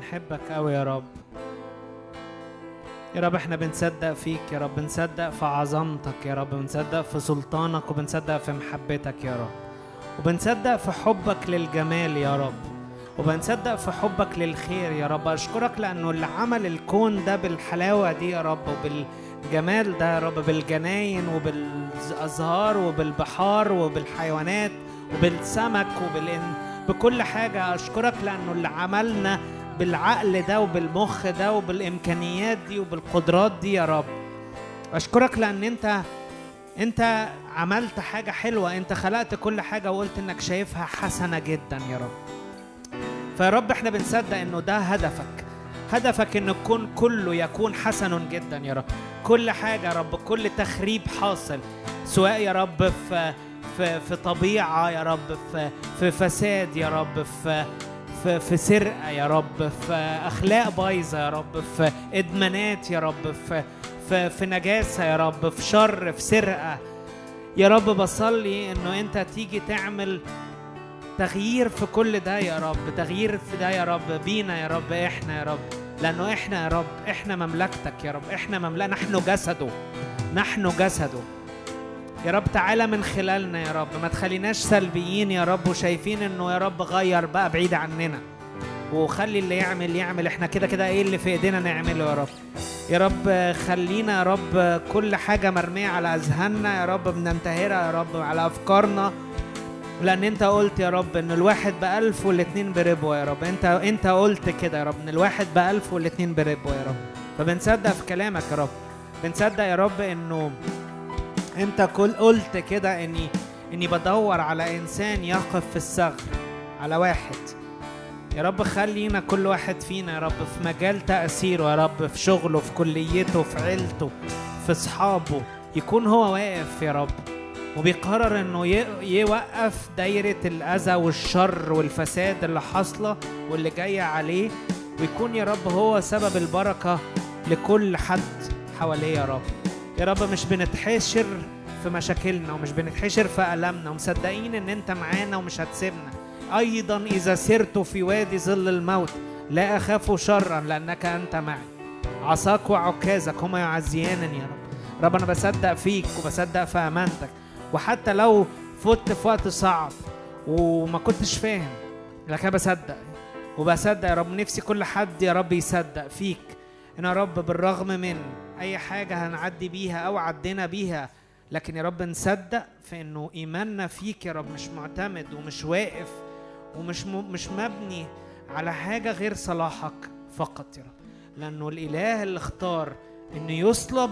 بنحبك قوي يا رب. يا رب إحنا بنصدق فيك يا رب بنصدق في عظمتك يا رب بنصدق في سلطانك وبنصدق في محبتك يا رب. وبنصدق في حبك للجمال يا رب. وبنصدق في حبك للخير يا رب. أشكرك لأنه اللي عمل الكون ده بالحلاوة دي يا رب وبالجمال ده يا رب بالجناين وبالأزهار وبالبحار وبالحيوانات وبالسمك وبالإن بكل حاجة. أشكرك لأنه اللي عملنا بالعقل ده وبالمخ ده وبالإمكانيات دي وبالقدرات دي يا رب. أشكرك لأن أنت أنت عملت حاجة حلوة. أنت خلقت كل حاجة وقلت إنك شايفها حسنة جدا يا رب. فيا رب إحنا بنصدق إنه ده هدفك. هدفك إن الكون كله يكون حسن جدا يا رب. كل حاجة يا رب كل تخريب حاصل. سواء يا رب في في في طبيعة يا رب في في فساد يا رب في في في سرقة يا رب في أخلاق بايظة يا رب في إدمانات يا رب في في في نجاسة يا رب في شر في سرقة. يا رب بصلي إنه أنت تيجي تعمل تغيير في كل ده يا رب تغيير في ده يا رب بينا يا رب إحنا يا رب. لأنه إحنا يا رب إحنا مملكتك يا رب إحنا مملكة نحن جسده نحن جسده. يا رب تعالى من خلالنا يا رب. ما تخليناش سلبيين يا رب وشايفين إنه يا رب غير بقى بعيد عننا. وخلي اللي يعمل يعمل. إحنا كده كده إيه اللي في إيدينا نعمله يا رب. يا رب خلينا يا رب كل حاجة مرمية على أذهاننا يا رب بننتهرها يا رب على أفكارنا. لأن أنت قلت يا رب إن الواحد بألف والاتنين بربوة يا رب. أنت أنت قلت كده يا رب إن الواحد بألف والاتنين بربوة يا رب. فبنصدق في كلامك يا رب. بنصدق يا رب إنه أنت كل قلت كده إني إني بدور على إنسان يقف في الثغر على واحد. يا رب خلينا كل واحد فينا يا رب في مجال تأثيره يا رب في شغله في كليته في عيلته في أصحابه يكون هو واقف يا رب. وبيقرر إنه يوقف دايرة الأذى والشر والفساد اللي حاصلة واللي جاية عليه ويكون يا رب هو سبب البركة لكل حد حواليه يا رب. يا رب مش بنتحشر في مشاكلنا ومش بنتحشر في ألمنا ومصدقين إن أنت معانا ومش هتسيبنا. أيضا إذا سرت في وادي ظل الموت لا أخاف شرا لأنك أنت معي. عصاك وعكازك هما يعزيانني يا رب. رب أنا بصدق فيك وبصدق في أمانتك. وحتى لو فت في وقت صعب وما كنتش فاهم لكن أنا بصدق. وبصدق يا رب نفسي كل حد يا رب يصدق فيك. إن يا رب بالرغم من أي حاجة هنعدي بيها أو عدينا بيها لكن يا رب نصدق في إنه إيماننا فيك يا رب مش معتمد ومش واقف ومش م... مش مبني على حاجة غير صلاحك فقط يا رب. لأنه الإله اللي اختار إنه يصلب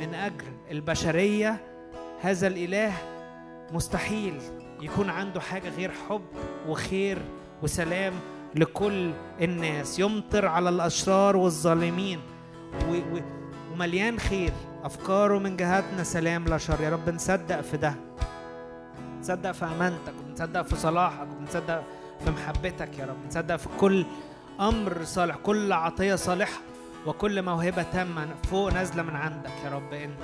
من أجل البشرية هذا الإله مستحيل يكون عنده حاجة غير حب وخير وسلام لكل الناس. يمطر على الأشرار والظالمين و... و... ومليان خير. أفكاره من جهتنا سلام لا شر. يا رب نصدق في ده. نصدق في أمانتك ونصدق في صلاحك ونصدق في محبتك يا رب. نصدق في كل أمر صالح كل عطية صالحة وكل موهبة تامة فوق نازلة من عندك يا رب. أنت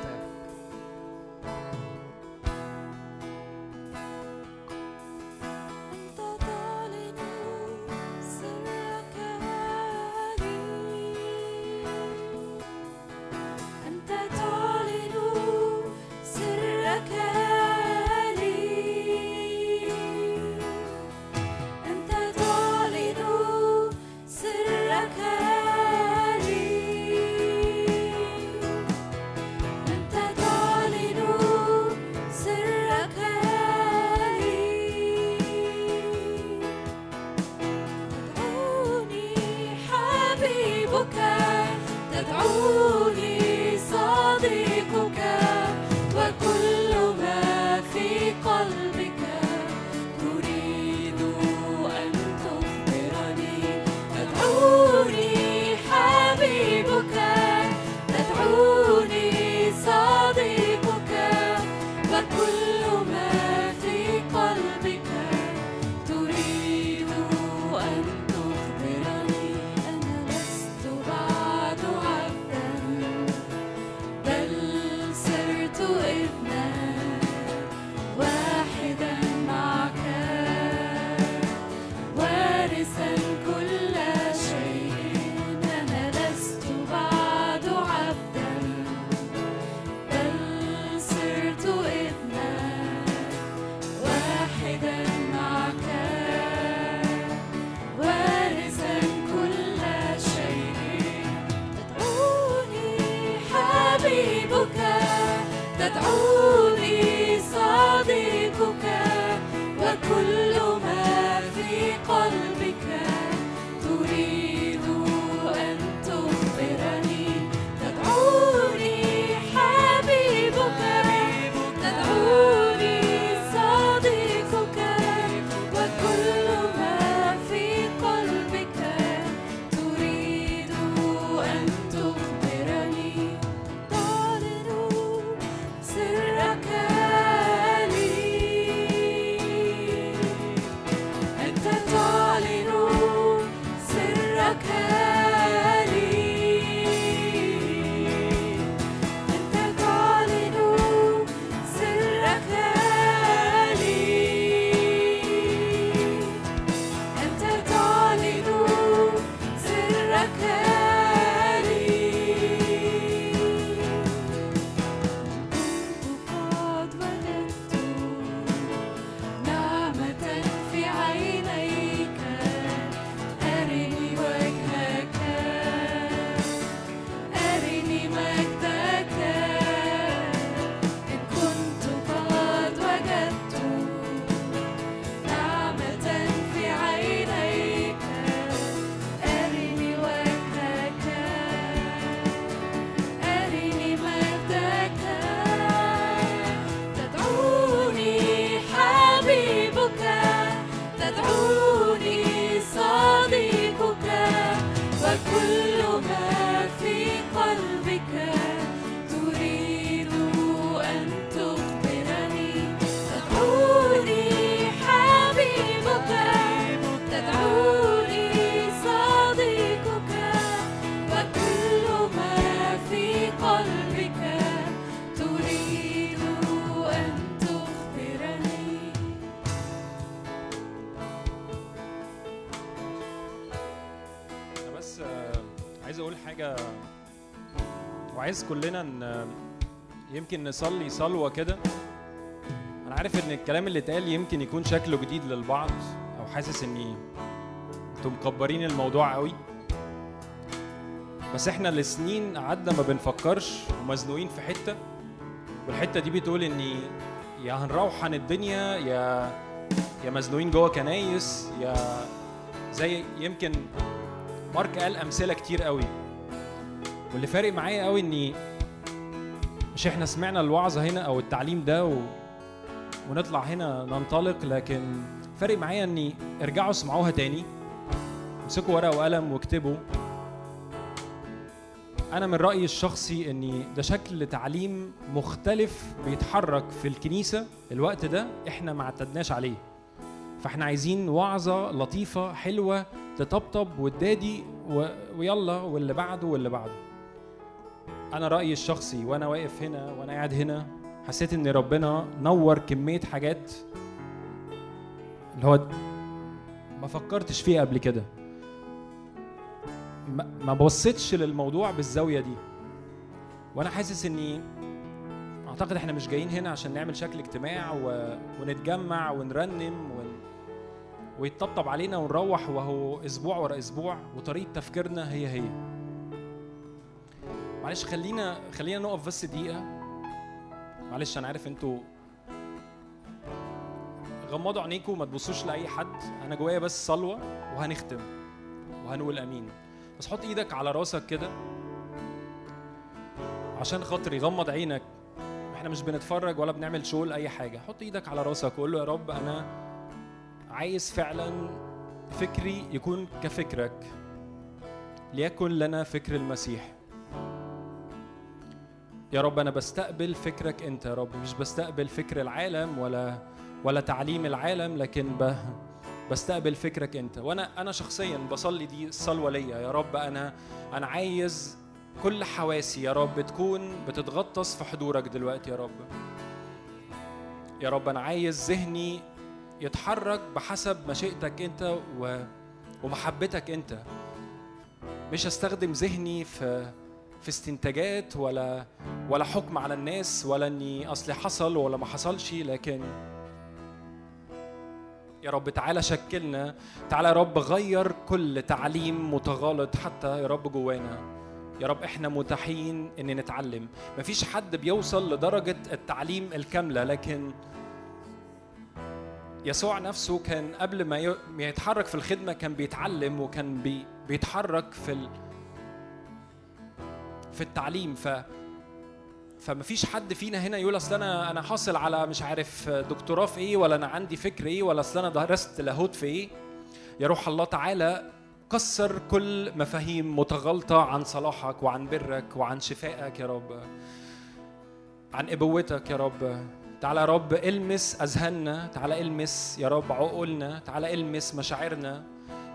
وعايز كلنا إن يمكن نصلي صلوة كده. أنا عارف إن الكلام اللي اتقال يمكن يكون شكله جديد للبعض أو حاسس اني أنتوا مكبرين الموضوع قوي. بس إحنا لسنين قعدنا ما بنفكرش ومزنوقين في حتة. والحتة دي بتقول اني يا هنروح عن الدنيا يا يا مزنوقين جوه كنايس يا زي يمكن مارك قال أمثلة كتير قوي. واللي فارق معايا قوي إني مش إحنا سمعنا الوعظه هنا أو التعليم ده و... ونطلع هنا ننطلق لكن فارق معايا إني ارجعوا اسمعوها تاني. امسكوا ورقة وقلم واكتبوا. أنا من رأيي الشخصي إني ده شكل تعليم مختلف بيتحرك في الكنيسة الوقت ده إحنا ما اعتدناش عليه. فإحنا عايزين وعظة لطيفة حلوة تطبطب وتدادي و... ويلا واللي بعده واللي بعده. أنا رأيي الشخصي وأنا واقف هنا وأنا قاعد هنا حسيت إن ربنا نور كمية حاجات اللي هو ما فكرتش فيها قبل كده. ما بصيتش للموضوع بالزاوية دي. وأنا حاسس إني أعتقد إحنا مش جايين هنا عشان نعمل شكل اجتماع و... ونتجمع ونرنم ون... ويتطبطب علينا ونروح وهو أسبوع ورا أسبوع وطريقة تفكيرنا هي هي. معلش خلينا خلينا نقف بس دقيقة. معلش أنا عارف إنتوا غمضوا عينيكم وما تبصوش لأي حد. أنا جوايا بس صلوة وهنختم وهنقول آمين. بس حط إيدك على راسك كده عشان خاطري غمض عينك. إحنا مش بنتفرج ولا بنعمل شو لأي حاجة. حط إيدك على راسك وقول له يا رب أنا عايز فعلا فكري يكون كفكرك ليكن لنا فكر المسيح. يا رب أنا بستقبل فكرك أنت يا رب. مش بستقبل فكر العالم ولا ولا تعليم العالم لكن ب بستقبل فكرك أنت. وأنا أنا شخصيا بصلي دي الصلوه ليا. يا رب أنا أنا عايز كل حواسي يا رب تكون بتتغطس في حضورك دلوقتي يا رب. يا رب أنا عايز ذهني يتحرك بحسب مشيئتك أنت و... ومحبتك أنت. مش هستخدم ذهني في في استنتاجات ولا ولا حكم على الناس ولا إني أصل حصل ولا ما حصلش لكن يا رب تعالى شكلنا تعالى يا رب غير كل تعليم متغالط حتى يا رب جوانا يا رب إحنا متاحين إن نتعلم مفيش حد بيوصل لدرجة التعليم الكاملة لكن يسوع نفسه كان قبل ما يتحرك في الخدمة كان بيتعلم وكان بي بيتحرك في. في التعليم ف فمفيش حد فينا هنا يقول أصل أنا أنا حاصل على مش عارف دكتوراه في إيه ولا أنا عندي فكر إيه ولا أصل أنا درست لاهوت في إيه. يا روح الله تعالى كسر كل مفاهيم متغلطة عن صلاحك وعن برك وعن شفائك يا رب عن أبوتك يا رب. تعالى يا رب المس أذهاننا تعالى المس يا رب عقولنا تعالى المس مشاعرنا.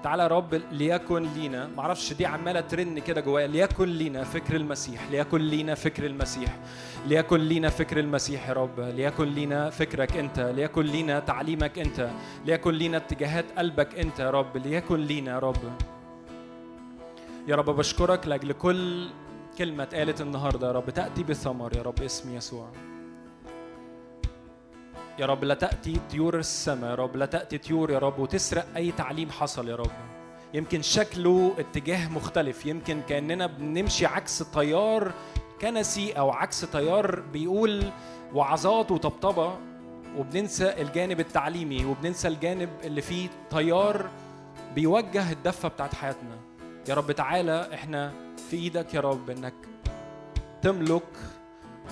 تعالى يا رب ليكن لينا معرفش دي عمالة ترن كده جوايا ليكن لينا فكر المسيح ليكن لينا فكر المسيح ليكن لينا فكر المسيح يا رب ليكن لينا فكرك انت ليكن لينا تعليمك انت ليكن لينا اتجاهات قلبك انت يا رب ليكن لينا يا رب. يا رب بشكرك لأجل كل كلمة اتقالت النهارده يا رب تأتي بثمر يا رب اسم يسوع. يا رب لا تأتي طيور السماء يا رب لا تأتي طيور يا رب وتسرق أي تعليم حصل يا رب. يمكن شكله اتجاه مختلف يمكن كأننا بنمشي عكس تيار كنسي أو عكس تيار بيقول وعظات وطبطبة وبننسى الجانب التعليمي وبننسى الجانب اللي فيه تيار بيوجه الدفة بتاعت حياتنا. يا رب تعالى إحنا في إيدك يا رب إنك تملك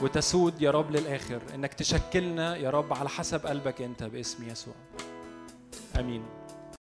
وتسود يا رب للآخر إنك تشكلنا يا رب على حسب قلبك أنت باسم يسوع. آمين.